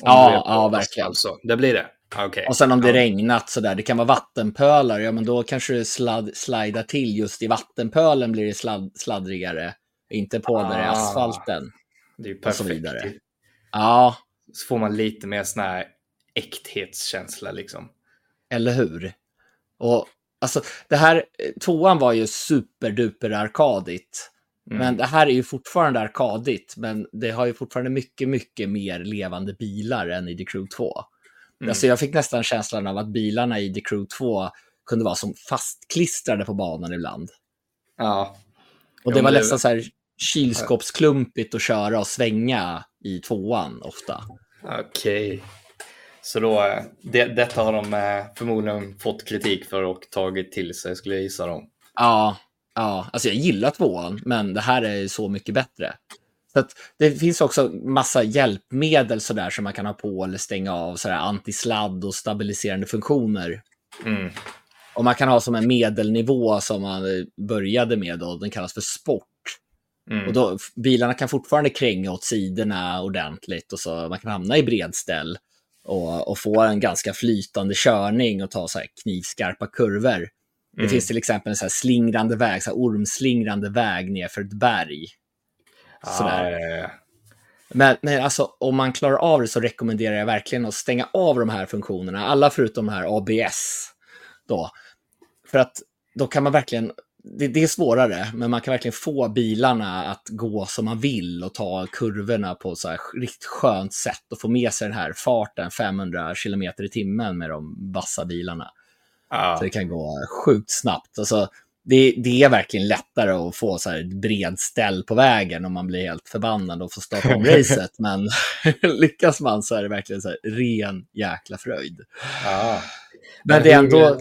A: ja, ja verkligen.
B: Alltså, det blir det? Okay.
A: Och sen om det ja. regnat sådär, det kan vara vattenpölar, ja men då kanske det slad, slidar till just i vattenpölen blir det sladd, sladdrigare, inte på ah, där det är asfalten.
B: Det är ju perfekt. Och så vidare.
A: Ja,
B: så får man lite mer sån här äkthetskänsla liksom.
A: Eller hur? Och Alltså, det här, eh, tvåan var ju superduper arkadigt. Mm. Men det här är ju fortfarande arkadigt, men det har ju fortfarande mycket, mycket mer levande bilar än i The Crew 2. Mm. Alltså jag fick nästan känslan av att bilarna i The Crew 2 kunde vara som fastklistrade på banan ibland.
B: Ja.
A: Och det jo, var det... nästan så här kylskåpsklumpigt att köra och svänga i tvåan ofta.
B: Okej. Okay. Så då, eh, det, detta har de eh, förmodligen fått kritik för och tagit till sig, skulle jag gissa dem.
A: Ja, ja, alltså jag gillar tvåan, men det här är så mycket bättre. Så det finns också massa hjälpmedel sådär som man kan ha på eller stänga av, sådär antisladd och stabiliserande funktioner.
B: Mm.
A: Och man kan ha som en medelnivå som man började med och den kallas för sport. Mm. Och då, bilarna kan fortfarande kränga åt sidorna ordentligt och så man kan hamna i bredställ och, och få en ganska flytande körning och ta så här knivskarpa kurvor. Mm. Det finns till exempel en så här slingrande väg, så ormslingrande väg nerför ett berg.
B: Sådär. Ah, ja, ja.
A: Men, men alltså, om man klarar av det så rekommenderar jag verkligen att stänga av de här funktionerna, alla förutom de här ABS. Då. För att då kan man verkligen det, det, är svårare, men man kan verkligen få bilarna att gå som man vill och ta kurvorna på så här riktigt skönt sätt och få med sig den här farten 500 km i timmen med de vassa bilarna.
B: Ah.
A: Så det kan gå sjukt snabbt. Alltså, det, det, är verkligen lättare att få så här bredställ på vägen om man blir helt förbannad och får starta om *laughs* racet. Men *laughs* lyckas man så är det verkligen så ren jäkla fröjd.
B: Ah.
A: Men, men det är ändå...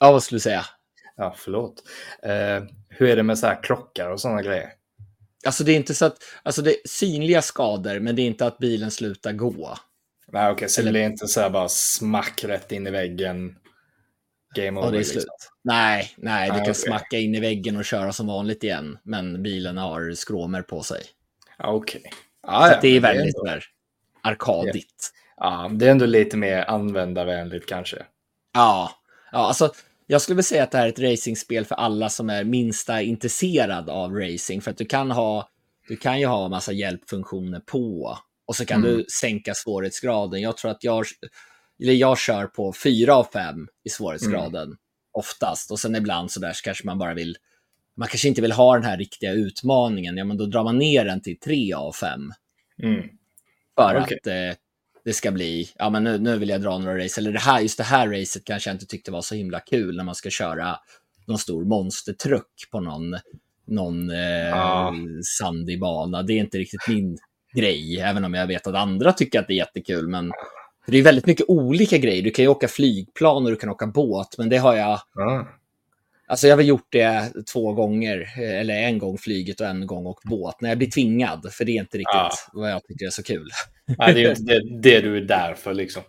A: Ja, vad skulle du säga?
B: Ja, förlåt. Eh, hur är det med så här krockar och sådana grejer?
A: Alltså det är inte så att, alltså det är synliga skador, men det är inte att bilen slutar gå.
B: Nej, okej, okay, så Eller... det är inte så här bara smack rätt in i väggen, game over?
A: Och det är slut. Liksom. Nej, nej, du ah, kan okay. smacka in i väggen och köra som vanligt igen, men bilen har skråmer på sig.
B: Okej. Okay.
A: Ah, så ja, det är väldigt det är ändå... arkadigt.
B: Ja, det är ändå lite mer användarvänligt kanske.
A: Ja, ja alltså jag skulle vilja säga att det här är ett racingspel för alla som är minsta intresserad av racing. För att du kan, ha, du kan ju ha massa hjälpfunktioner på och så kan mm. du sänka svårighetsgraden. Jag tror att jag, eller jag kör på 4 av 5 i svårighetsgraden mm. oftast. Och sen ibland så där så kanske man bara vill, man kanske inte vill ha den här riktiga utmaningen. Ja, men då drar man ner den till 3 av 5.
B: Mm.
A: För okay. att eh, det ska bli, ja men nu, nu vill jag dra några race, eller det här, just det här racet kanske jag inte tyckte var så himla kul när man ska köra någon stor monstertruck på någon, någon eh, ah. sandig bana. Det är inte riktigt min grej, även om jag vet att andra tycker att det är jättekul. Men det är väldigt mycket olika grejer. Du kan ju åka flygplan och du kan åka båt, men det har jag...
B: Ah.
A: Alltså jag har gjort det två gånger, eller en gång flyget och en gång åkt båt, när jag blir tvingad, för det är inte riktigt ah. vad jag tycker är så kul.
B: Nej, det är ju inte det, det du är där för liksom.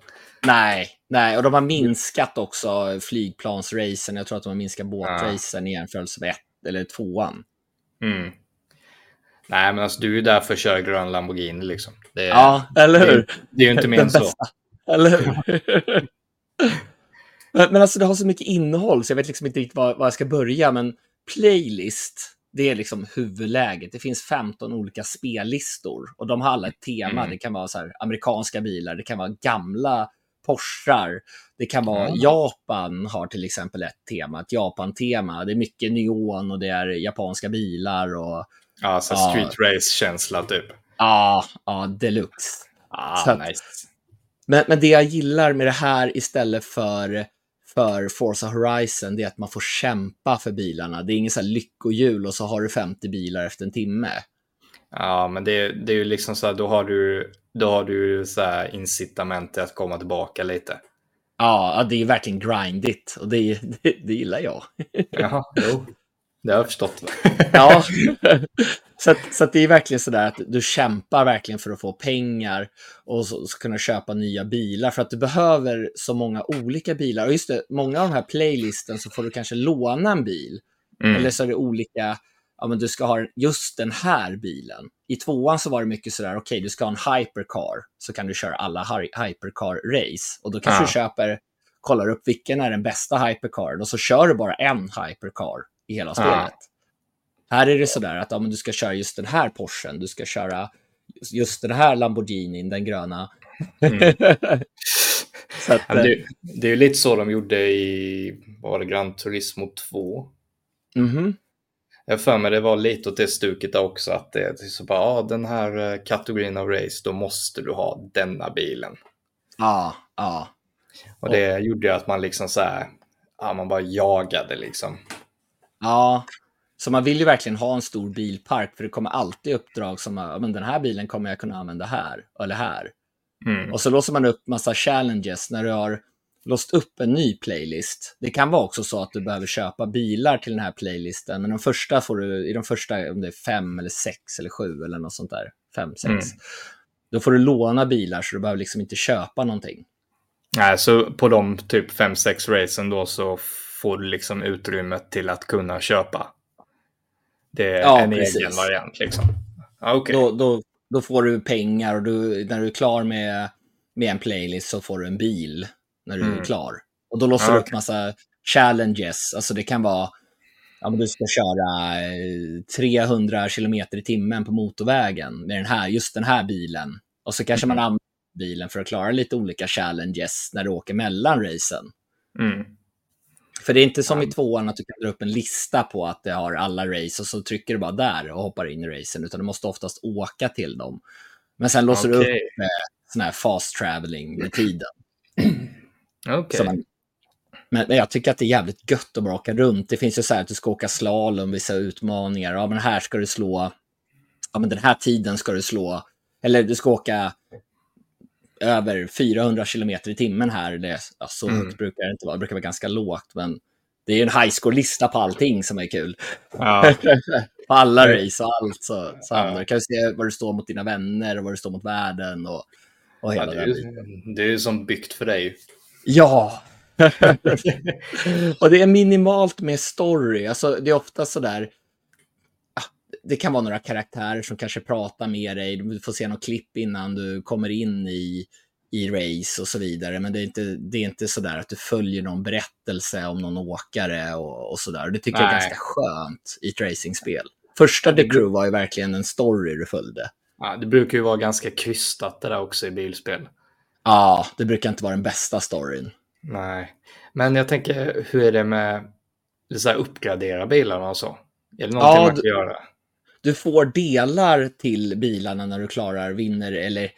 A: Nej, nej, och de har minskat också flygplansracen. Jag tror att de har minskat båtracen i jämförelse med ett eller tvåan.
B: Mm. Nej, men alltså du är där för att köra grön Lamborghini liksom.
A: Är, ja, eller hur?
B: Det, det är ju inte *laughs* mer än så.
A: Eller hur? men, *laughs* men alltså det har så mycket innehåll så jag vet liksom inte riktigt var, var jag ska börja. Men playlist det är liksom huvudläget. Det finns 15 olika spellistor och de har alla ett tema. Mm. Det kan vara så här, amerikanska bilar, det kan vara gamla Porschar. Det kan vara mm. Japan har till exempel ett tema, ett Japan-tema. Det är mycket neon och det är japanska bilar och...
B: Ja, så ja, street race-känsla typ.
A: Ja, ja, deluxe.
B: Ah, att, nice.
A: Men, men det jag gillar med det här istället för för Forza Horizon det är att man får kämpa för bilarna. Det är ingen så här lyckohjul och så har du 50 bilar efter en timme.
B: Ja, men det, det är ju liksom så här, då har du, då har du så här incitament till att komma tillbaka lite.
A: Ja, det är verkligen grindigt och det, *laughs* det, det gillar jag.
B: Ja, jo. Det har jag förstått. *laughs*
A: ja, så, att, så att det är verkligen så där att du kämpar verkligen för att få pengar och så, så kunna köpa nya bilar för att du behöver så många olika bilar. Och just det, många av de här playlisten så får du kanske låna en bil. Mm. Eller så är det olika, ja men du ska ha just den här bilen. I tvåan så var det mycket sådär, okej okay, du ska ha en hypercar, så kan du köra alla hypercar-race. Och då kanske ja. du köper, kollar upp vilken är den bästa hypercaren och så kör du bara en hypercar i hela spelet. Ja. Här är det sådär att ja, men du ska köra just den här Porschen, du ska köra just den här Lamborghinin, den gröna. Mm. *laughs* Att,
B: Ja, men
A: eh,
B: det, det är ju lite så de gjorde i, var det, Gran Turismo 2?
A: mhm.
B: Jag har för mig det var lite åt det stuket också, att det är så bara, ja, den här eh, kategorin av race, då måste du ha denna bilen.
A: Ja, ja.
B: Och det gjorde ju att man liksom så här, ja, man bara jagade liksom.
A: Ja, så man vill ju verkligen ha en stor bilpark för det kommer alltid uppdrag som men den här bilen kommer jag kunna använda här eller här.
B: Mm.
A: Och så låser man upp massa challenges när du har låst upp en ny playlist. Det kan vara också så att du behöver köpa bilar till den här playlisten, men de första får du, i de första, om det är fem eller sex eller sju eller något sånt där, fem, sex,
B: Mm.
A: då får du låna bilar så du behöver liksom inte köpa någonting.
B: Nej, så på de typ 5-6 racen då så får du liksom utrymme till att kunna köpa. Det är
A: Ja,
B: en
A: precis.
B: egen variant liksom. Okej.
A: Då, då, då får du pengar och du, när du är klar med, med en playlist så får du en bil när du
B: Mm.
A: är klar. Och då låser
B: Ja,
A: du upp massa challenges. Alltså det kan vara, ja men du ska köra eh, 300 kilometer i timmen på motorvägen med den här, just den här bilen. Och så kanske man
B: Mm.
A: använder bilen för att klara lite olika challenges när du åker mellan racen.
B: Mm.
A: För det är inte som i tvåan att du kan dra upp en lista på att det har alla race och så trycker du bara där och hoppar in i racen, utan du måste oftast åka till dem. Men sen låser du upp
B: Okej.
A: sån här fast traveling med tiden. *clears throat* Man, men, men jag tycker att det är jävligt gött att bara åka runt. Det finns ju så här att du ska åka slalom, vissa utmaningar. Ja, men här ska du slå, ja men den här tiden ska du slå, eller du ska åka över 400 kilometer i timmen här. Det, ja, så
B: Mm.
A: brukar det inte vara, det brukar vara ganska lågt, men det är en high score-lista på allting som är kul.
B: Ja. *laughs*
A: på alla race och allt så, så
B: Ja.
A: du. Kan se vad du står mot dina vänner och vad du står mot världen och, och
B: Ja,
A: hela
B: det, är ju, det är som byggt för dig.
A: Ja! *laughs* och det är minimalt med story. Alltså, det är ofta sådär... ah, Det kan vara några karaktärer som kanske pratar med dig. Du får se något klipp innan du kommer in i, i race och så vidare. Men det är inte, det är inte sådär att du följer någon berättelse om någon åkare och, och sådär. Det tycker jag är
B: Nej.
A: ganska skönt i ett racingspel. Första The Crew var ju verkligen en story du följde.
B: Ja, det brukar ju vara ganska krystat det där också i bilspel.
A: Ja, det brukar inte vara den bästa storyn.
B: Nej, men jag tänker, hur är det med så här, uppgradera bilarna och så? Är det någonting
A: Ja,
B: man kan göra?
A: Du får delar till bilarna när du klarar, vinner eller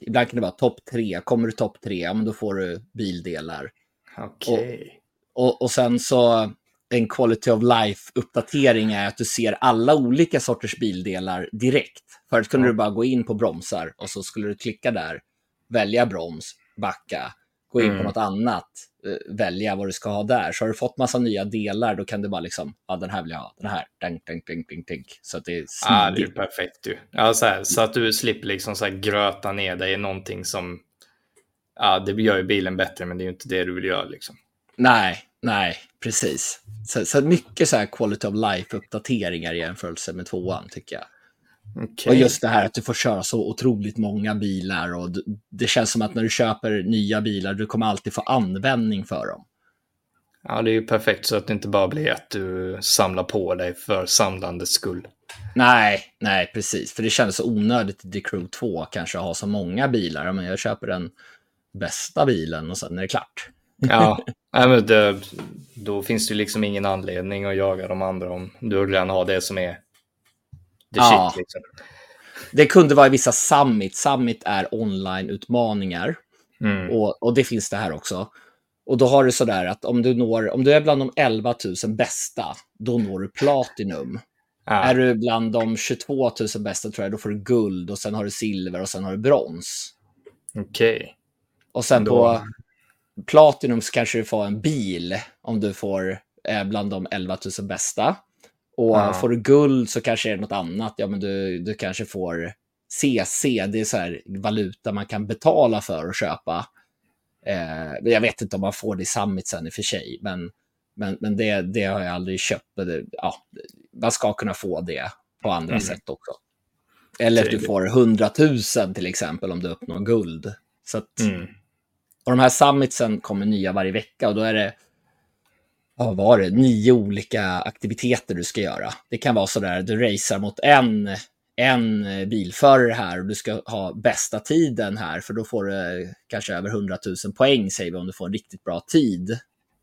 A: ibland kan det vara topp tre. Kommer du topp tre, ja men då får du bildelar.
B: Okej.
A: Och, och sen så en quality of life-uppdatering är att du ser alla olika sorters bildelar direkt. Förut kunde
B: Ja.
A: du bara gå in på bromsar och så skulle du klicka där, välja broms, backa, gå in
B: Mm.
A: på något annat, välja vad du ska ha där. Så har du fått massa nya delar, då kan du bara liksom, ja den här vill jag ha, den här, ding, ding, ding, ding, ding. Så att det är
B: Ja, det är
A: smidigt.
B: perfekt ju. Ja, så, här, så att du slipper liksom så här gröta ner dig i någonting som... Ja, det gör ju bilen bättre, men det är ju inte det du vill göra liksom.
A: Nej, nej, precis. Så, så mycket så här quality of life-uppdateringar i jämförelse med tvåan, tycker jag.
B: Okej.
A: Och just det här att du får köra så otroligt många bilar och det känns som att när du köper nya bilar, du kommer alltid få användning för dem.
B: Ja, det är ju perfekt så att det inte bara blir att du samlar på dig för samlandets skull.
A: Nej, nej, precis. För det kändes så onödigt i The Crew 2 kanske att ha så många bilar. Men jag köper den bästa bilen och sen är det klart.
B: Ja, *laughs* men det, då finns det ju liksom ingen anledning att jaga de andra om du redan har det som är the
A: Ja.
B: shit. Liksom.
A: Det kunde vara i vissa Summit. Summit är online-utmaningar.
B: Mm.
A: Och, och det finns det här också. Och då har du sådär att om du, når, om du är bland de 11 000 bästa, då når du Platinum.
B: Ja.
A: Är du bland de 22 000 bästa tror jag, då får du guld och sen har du silver och sen har du brons.
B: Okej.
A: Och sen
B: Då-
A: på Platinum så kanske du får en bil om du får eh, bland de 11 000 bästa. Och
B: Ja.
A: får du guld så kanske det är något annat. Ja, men du, du kanske får CC, det är så här valuta man kan betala för att köpa. Eh, jag vet inte om man får det i Summit sen i och för sig, men, men, men det, det har jag aldrig köpt. Det, ja, man ska kunna få det på andra
B: Mm.
A: sätt också. Eller att du får 100 000 till exempel om du uppnår guld. Så att,
B: Mm.
A: och de här summitsen kommer nya varje vecka och då är det, vad var det, nio olika aktiviteter du ska göra. Det kan vara sådär, du racear mot en, en bilförare här och du ska ha bästa tiden här, för då får du kanske över 100 000 poäng, säger vi, om du får en riktigt bra tid.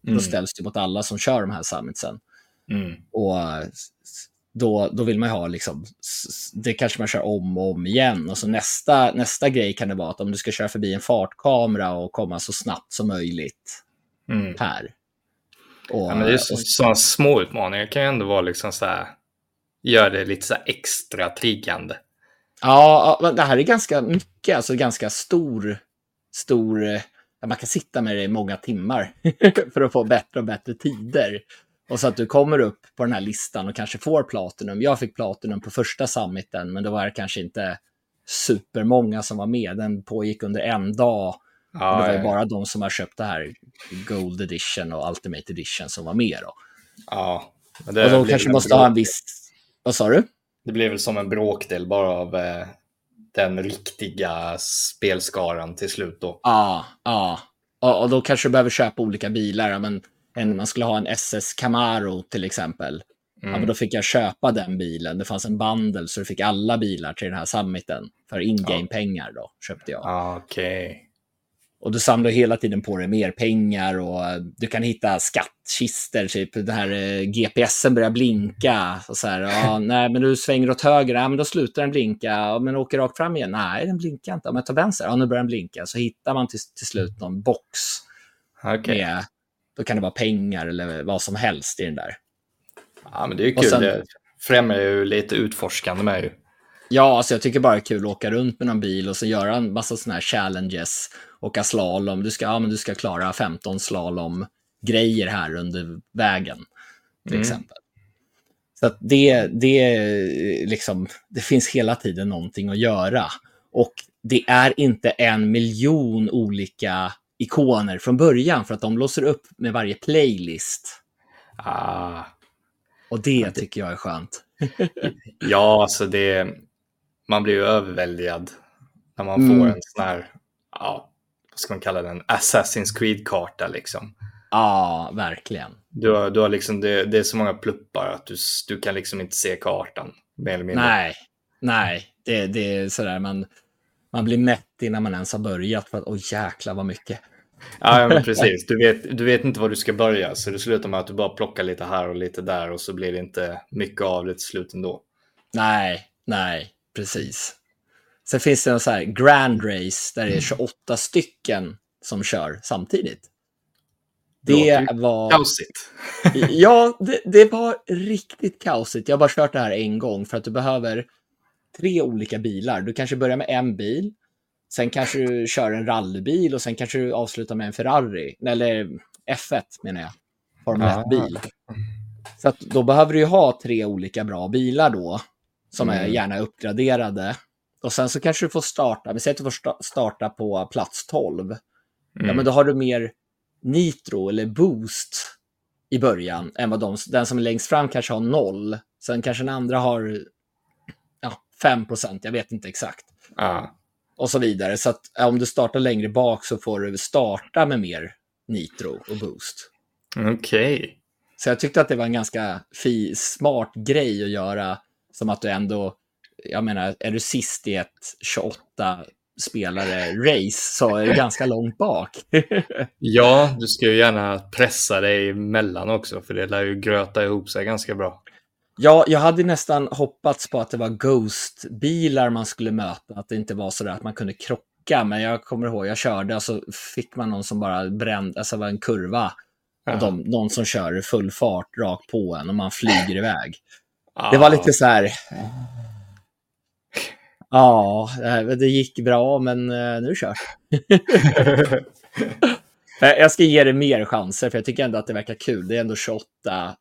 B: Mm.
A: Då ställs du mot alla som kör de här summitsen.
B: Mm.
A: Och då, då vill man ha, liksom, det kanske man kör om och om igen. Och så nästa, nästa grej kan det vara att om du ska köra förbi en fartkamera och komma så snabbt som möjligt
B: Mm.
A: här. Och,
B: Ja, men det är så,
A: och,
B: sådana små utmaningar kan ju ändå vara liksom så här, gör det lite så extra triggande.
A: ja, ja, det här är ganska mycket, alltså ganska stor, stor, eh, man kan sitta med det i många timmar *laughs* för att få bättre och bättre tider. Och så att du kommer upp på den här listan och kanske får Platinum. Jag fick Platinum på första summiten, men då var det kanske inte supermånga som var med. Den pågick under en dag. Och det var ju
B: Ja,
A: bara de som har köpt det här Gold Edition och Ultimate Edition som var med. Då.
B: ja. Men
A: Och
B: blir
A: kanske måste ha en
B: bråkdel.
A: viss... Vad sa du?
B: det blir väl som en bråkdel bara av eh, den riktiga spelskaran till slut då.
A: Ja, ja. Och, och då kanske du behöver köpa olika bilar. Ja, Men en, man skulle ha en SS Camaro till exempel. Ja,
B: Mm.
A: men då fick jag köpa den bilen. Det fanns en bundle så du fick alla bilar till den här summiten. För in-game-pengar då, köpte jag.
B: Ah, Okej.
A: Och du samlar hela tiden på dig mer pengar och du kan hitta skattkister, typ den här eh, GPSen börjar blinka. Och så här, ja, *laughs* nej, men du svänger åt höger, ja, men då slutar den blinka. Ja, men åker rakt fram igen, nej, den blinkar inte. Ja, men ta vänster, ja, nu börjar den blinka. Så hittar man till, till slut någon box
B: Okej.
A: med, då kan det vara pengar eller vad som helst i den där.
B: Ja, men det är
A: Och
B: kul.
A: sen-
B: Det främjar ju lite utforskande med ju.
A: Ja, alltså jag tycker bara det är kul att åka runt med någon bil och så göra en massa sådana här challenges. Åka slalom, du ska, ja, men du ska klara 15 slalom-grejer här under vägen, till
B: Mm.
A: exempel. Så att det, det, är liksom, det finns hela tiden någonting att göra. Och det är inte en miljon olika ikoner från början, för att de låser upp med varje playlist.
B: Ah.
A: Och det tycker jag är skönt. *laughs*
B: Ja, alltså det... Man blir ju överväldigad när man
A: Mm.
B: får en sån här, ja, vad ska man kalla den, Assassin's Creed-karta liksom.
A: Ja, verkligen.
B: Du har, du har liksom, det, det är så många pluppar att du, du kan liksom inte se kartan, mer eller mindre.
A: Nej, nej, det, det är sådär man, man blir mätt innan man ens har börjat för att oj jäklar vad mycket.
B: Ja, ja, men *laughs* precis. Du vet, du vet inte var du ska börja, så det slutar med att du bara plockar lite här och lite där och så blir det inte mycket av det till slut ändå.
A: Nej, nej, precis. Sen finns det en så här grand race där det är 28 stycken som kör samtidigt. Det var...
B: Kaosigt. *laughs*
A: Ja, det, det var riktigt kaosigt. Jag har bara kört det här en gång för att du behöver tre olika bilar. Du kanske börjar med en bil, sen kanske du kör en rallybil och sen kanske du avslutar med en Ferrari. Eller F1 menar jag. Formel
B: Ah.
A: 1-bil. Så att då behöver du ha tre olika bra bilar då, som är
B: Mm.
A: gärna uppgraderade. Och sen så kanske du får starta, vi säger att du får sta- starta på plats 12. Ja,
B: Mm.
A: men då har du mer nitro eller boost i början än vad de, den som är längst fram kanske har noll. Sen kanske den andra har ja, 5 jag vet inte exakt.
B: Ja.
A: Och så vidare. Så att ja, om du startar längre bak så får du starta med mer nitro och boost.
B: Okej.
A: Så jag tyckte att det var en ganska fi, smart grej att göra. Som att du ändå, jag menar, är du sist i ett 28 spelare race så är du ganska långt bak. *laughs*
B: Ja, du ska ju gärna pressa dig emellan också, för det lär ju gröta ihop sig ganska bra.
A: Ja, jag hade nästan hoppats på att det var Ghost-bilar man skulle möta, att det inte var så att man kunde krocka, men jag kommer ihåg, jag körde och så fick man någon som bara brände, alltså var en kurva, och de, någon som kör full fart rakt på en och man flyger *laughs* iväg.
B: Ja.
A: Det var lite så här... Ja, det- gick bra, men eh, nu. Eh, *laughs* Jag ska ge det mer chanser, för jag tycker ändå att det verkar kul. Det är ändå 28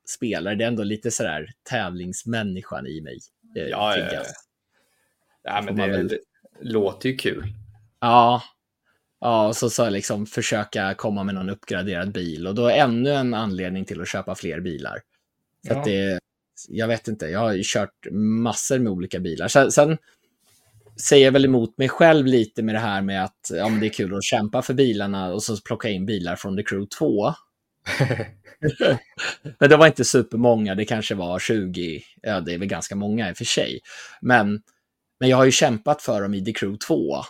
A: spelare, det är ändå lite sådär tävlingsmänniskan i mig. eh,
B: Ja, ja, ja. ja, men det,
A: väl-
B: det låter ju kul.
A: Ja, ja och så, så liksom försöka komma med någon uppgraderad bil. Och då ännu en anledning till att köpa fler bilar. Så
B: Ja.
A: att det, jag vet inte, jag har ju kört massor med olika bilar. Sen, sen säger jag väl emot mig själv lite med det här med att ja, det är kul att kämpa för bilarna och så plocka in bilar från The Crew 2. *laughs* Men det var inte supermånga, det kanske var 20, ja det är väl ganska många i och för sig. Men Men jag har ju kämpat för dem i The Crew 2.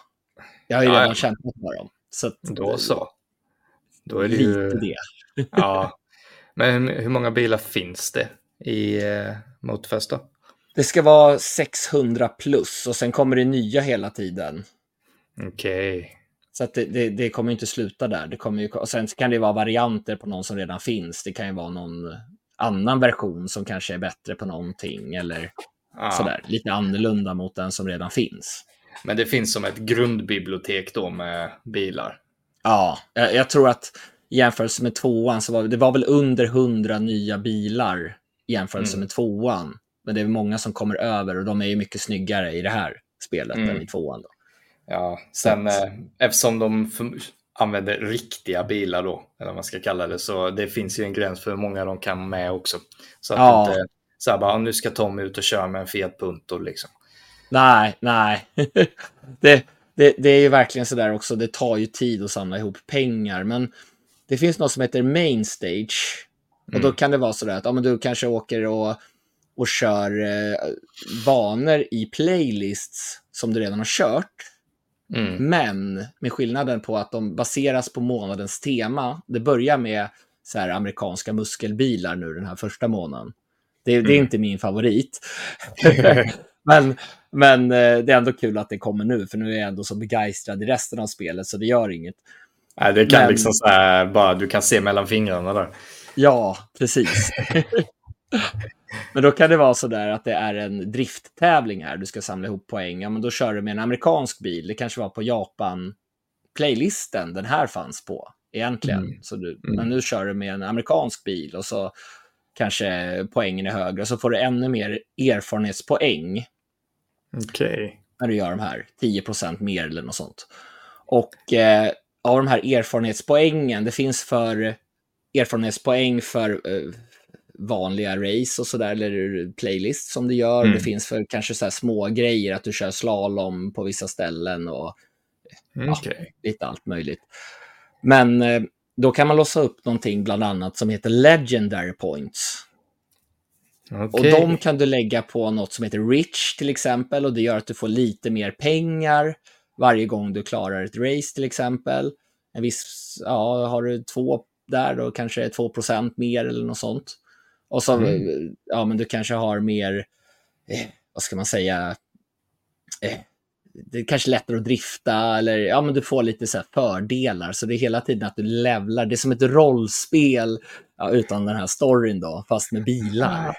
A: Jag har ju
B: Ja,
A: redan
B: ja.
A: kämpat för dem. Så att,
B: Då så. Då är det
A: lite
B: ju...
A: det.
B: Ja. *laughs* Men hur många bilar finns det i eh, Motorfest då?
A: Det ska vara 600 plus och sen kommer det nya hela tiden.
B: Okej.
A: Så att det, det, det kommer inte sluta där. Det kommer ju, och sen kan det vara varianter på någon som redan finns. Det kan ju vara någon annan version som kanske är bättre på någonting eller
B: Ja.
A: sådär. Lite annorlunda mot den som redan finns.
B: Men det finns som ett grundbibliotek då med bilar.
A: Ja, jag, jag tror att i jämförelse med tvåan så var det var väl under 100 nya bilar i jämförelse
B: Mm.
A: med tvåan. Men det är många som kommer över och de är ju mycket snyggare i det här spelet
B: Mm.
A: än i tvåan. Då.
B: Ja, sen
A: Så-
B: eh, eftersom de använder riktiga bilar då, eller vad man ska kalla det, så det finns ju en gräns för hur många de kan med också. Så att
A: Ja.
B: inte så här bara, nu ska Tom ut och köra med en Fiat Punto liksom.
A: Nej, nej. *laughs* det, det, det är ju verkligen sådär också, det tar ju tid att samla ihop pengar. Men det finns något som heter main stage. Och då
B: Mm.
A: kan det vara sådär att ja, men du kanske åker och, och kör eh, banor i playlists som du redan har kört.
B: Mm.
A: Men med skillnaden på att de baseras på månadens tema. Det börjar med så här amerikanska muskelbilar nu den här första månaden. Det, det är
B: Mm.
A: inte min favorit. *laughs* men men eh, det är ändå kul att det kommer nu, för nu är jag ändå så begeistrad i resten av spelet, så det gör inget.
B: Nej, det kan
A: Men-
B: liksom så här, bara du kan se mellan fingrarna där.
A: Ja, precis. men då kan det vara så där att det är en drifttävling här, du ska samla ihop poäng. Ja, men då kör du med en amerikansk bil. Det kanske var på Japan-playlisten den här fanns på, egentligen.
B: Mm.
A: Så du,
B: Mm.
A: Men nu kör du med en amerikansk bil och så kanske poängen är högre. Och så får du ännu mer erfarenhetspoäng
B: Okej.
A: när du gör de här. 10 mer eller något sånt. Och eh, av de här erfarenhetspoängen, det finns för erfarenhetspoäng för eh, vanliga race och sådär, eller playlist som du gör.
B: Mm.
A: Det finns för kanske så här små grejer, att du kör slalom på vissa ställen och
B: Okej.
A: lite allt möjligt. Men eh, då kan man låsa upp någonting bland annat som heter Legendary Points. Och
B: Okej.
A: de kan du lägga på något som heter Rich till exempel och det gör att du får lite mer pengar varje gång du klarar ett race till exempel. En viss, ja, har du två där då kanske är 2 mer eller något sånt. Och så,
B: Mm.
A: ja men du kanske har mer, eh, vad ska man säga, eh, det är kanske lättare att drifta eller ja men du får lite så här fördelar. Så det är hela tiden att du levlar, det är som ett rollspel ja, utan den här storyn då, fast med bilar.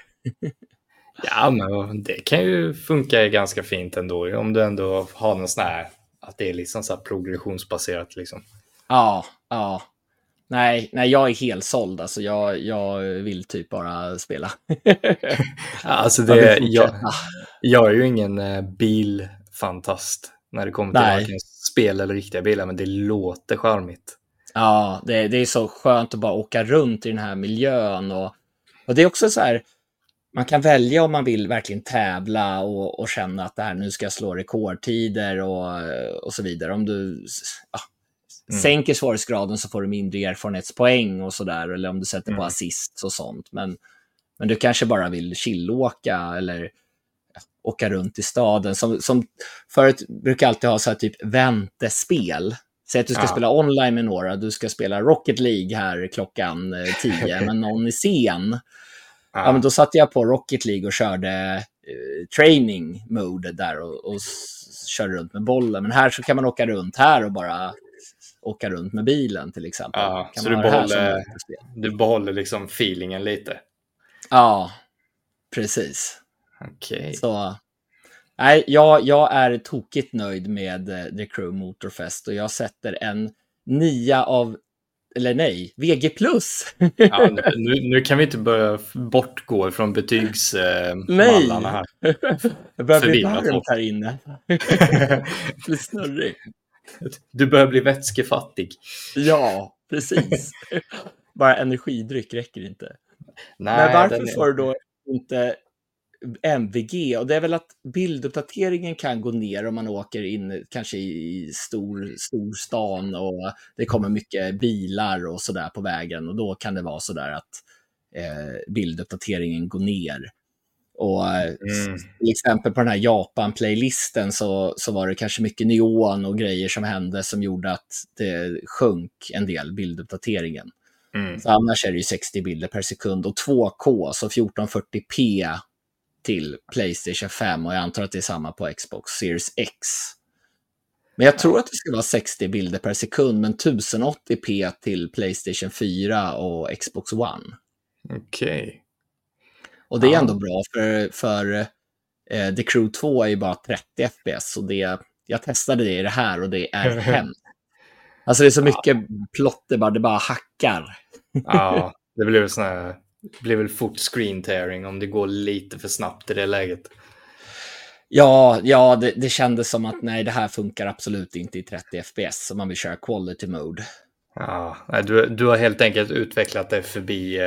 B: Ja, *laughs* men det kan ju funka ganska fint ändå. Om du ändå har någon sån här, att det är liksom så här progressionsbaserat liksom.
A: Ja, ja. Nej, nej, jag är helt såld. Alltså, jag, jag vill typ bara spela. *laughs*
B: Alltså det, jag, jag är ju ingen eh, bilfantast när det kommer till
A: Nej.
B: varken spel eller riktiga bilar, men det låter charmigt.
A: Ja, det, det är så skönt att bara åka runt i den här miljön. Och, och det är också så här, man kan välja om man vill verkligen tävla och, och känna att det här, nu ska jag slå rekordtider och, och så vidare. Om du ja,
B: Mm.
A: sänker svårighetsgraden så får du mindre erfarenhetspoäng och sådär. Eller om du sätter på
B: Mm.
A: assist och sånt. Men, men du kanske bara vill chillåka eller ja, åka runt i staden. Som, som förut brukar alltid ha så här typ väntespel. Säg att du ska
B: Ja.
A: spela online med några, du ska spela Rocket League här klockan eh, 10, *laughs* men någon är sen. Ja, men då satte jag på Rocket League och körde eh, training mode där och, och körde runt med bollen. Men här så kan man åka runt här och bara åka runt med bilen till exempel.
B: Ja, så du
A: det
B: behåller-. Du behåller liksom feelingen lite.
A: Ja, precis.
B: Okej.
A: Så, nej, jag, jag är tokigt nöjd med eh, The Crew Motorfest och jag sätter en nia av, eller nej, VG+.
B: Ja, nu, nu kan vi inte börja bortgå från betygsmallarna här. *laughs*
A: Jag börjar bli varmt här inne. *laughs* blir snurrig.
B: Du börjar bli vätskefattig.
A: Ja, *laughs* precis. Bara energidryck räcker inte.
B: Nej,
A: Men varför
B: den
A: får du då inte MVG? Och det är väl att bilduppdateringen kan gå ner om man åker in kanske i stor, stor stan och det kommer mycket bilar och sådär på vägen och då kan det vara sådär att eh, bilduppdateringen går ner. Och eh, mm. till exempel på den här Japan-playlisten så, så var det kanske mycket neon och grejer som hände som gjorde att det sjönk en del bilduppdateringen. Mm. Så annars är det ju 60 bilder per sekund och 2K, så 1440p till Playstation 5 och jag antar att det är samma på Xbox Series X. Men jag tror att det ska vara 60 bilder per sekund, men 1080p till Playstation 4 och Xbox One.
B: Okej. Okay.
A: Och det är ändå bra, för, för eh, The Crew 2 är ju bara 30 FPS. Och det, jag testade det i det här och det är *laughs* hemskt. Alltså det är så mycket ja. plotter, bara, det bara hackar. *laughs*
B: Ja, det blir sån här, det blir väl fort screen tearing om det går lite för snabbt i det läget.
A: Ja, ja det, det kändes som att nej, det här funkar absolut inte i 30 FPS om man vill köra quality mode.
B: Ja, du, du har helt enkelt utvecklat dig förbi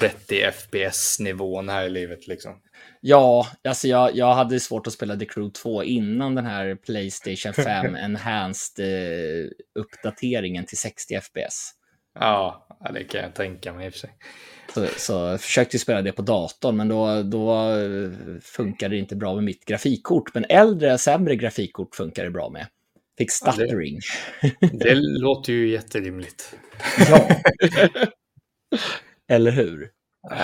B: 30 eh, FPS-nivån här i livet liksom.
A: Ja, alltså jag, jag hade svårt att spela The Crew 2 innan den här Playstation *laughs* 5 Enhanced eh, till 60 FPS.
B: Ja, det kan jag tänka mig i och för sig.
A: Så, så jag försökte spela det på datorn, men då, då eh, funkade det inte bra med mitt grafikkort. Men äldre, sämre grafikkort funkar det bra med. Fick stuttering.
B: Ja, det, det låter ju jätterimligt. *laughs*
A: Ja. Eller hur?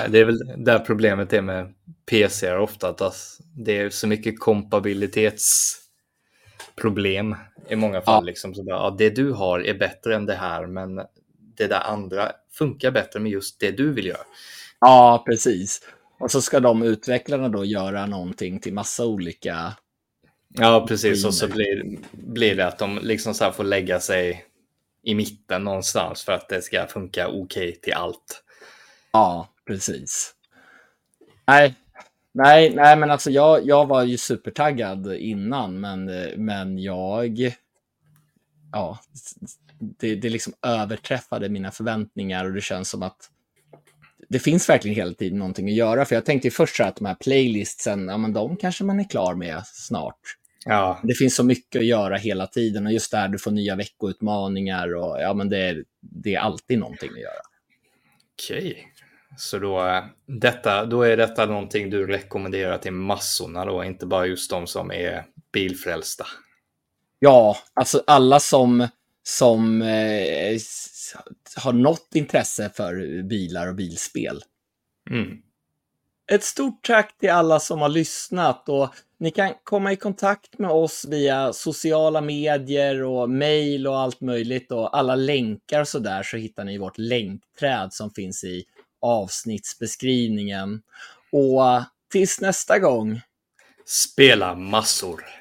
B: Det är väl där problemet är med PC ofta, att det är så mycket kompabilitetsproblem i många fall. Ja. Liksom. Så bara, ja, det du har är bättre än det här, men det där andra funkar bättre med just det du vill göra.
A: Ja, precis. Och så ska de utvecklarna då göra någonting till massa olika
B: Ja, precis. Och så blir, blir det att de liksom så får lägga sig i mitten någonstans för att det ska funka okej okay till allt.
A: Ja, precis. Nej, nej, nej men alltså jag, jag var ju supertaggad innan, men, men jag... Ja, det, det liksom överträffade mina förväntningar och det känns som att det finns verkligen hela tiden någonting att göra. För jag tänkte ju först att de här playlistsen, ja men de kanske man är klar med snart.
B: Ja.
A: Det finns så mycket att göra hela tiden och just där du får nya veckoutmaningar och ja men det är, det är alltid någonting att göra.
B: Okej, så då, detta, då är detta någonting du rekommenderar till massorna då, inte bara just de som är bilfrälsta?
A: Ja, alltså alla som, som eh, har något intresse för bilar och bilspel.
B: Mm.
A: Ett stort tack till alla som har lyssnat och ni kan komma i kontakt med oss via sociala medier och mejl och allt möjligt och alla länkar och så där så hittar ni vårt länkträd som finns i avsnittsbeskrivningen. Och tills nästa gång.
B: Spela massor.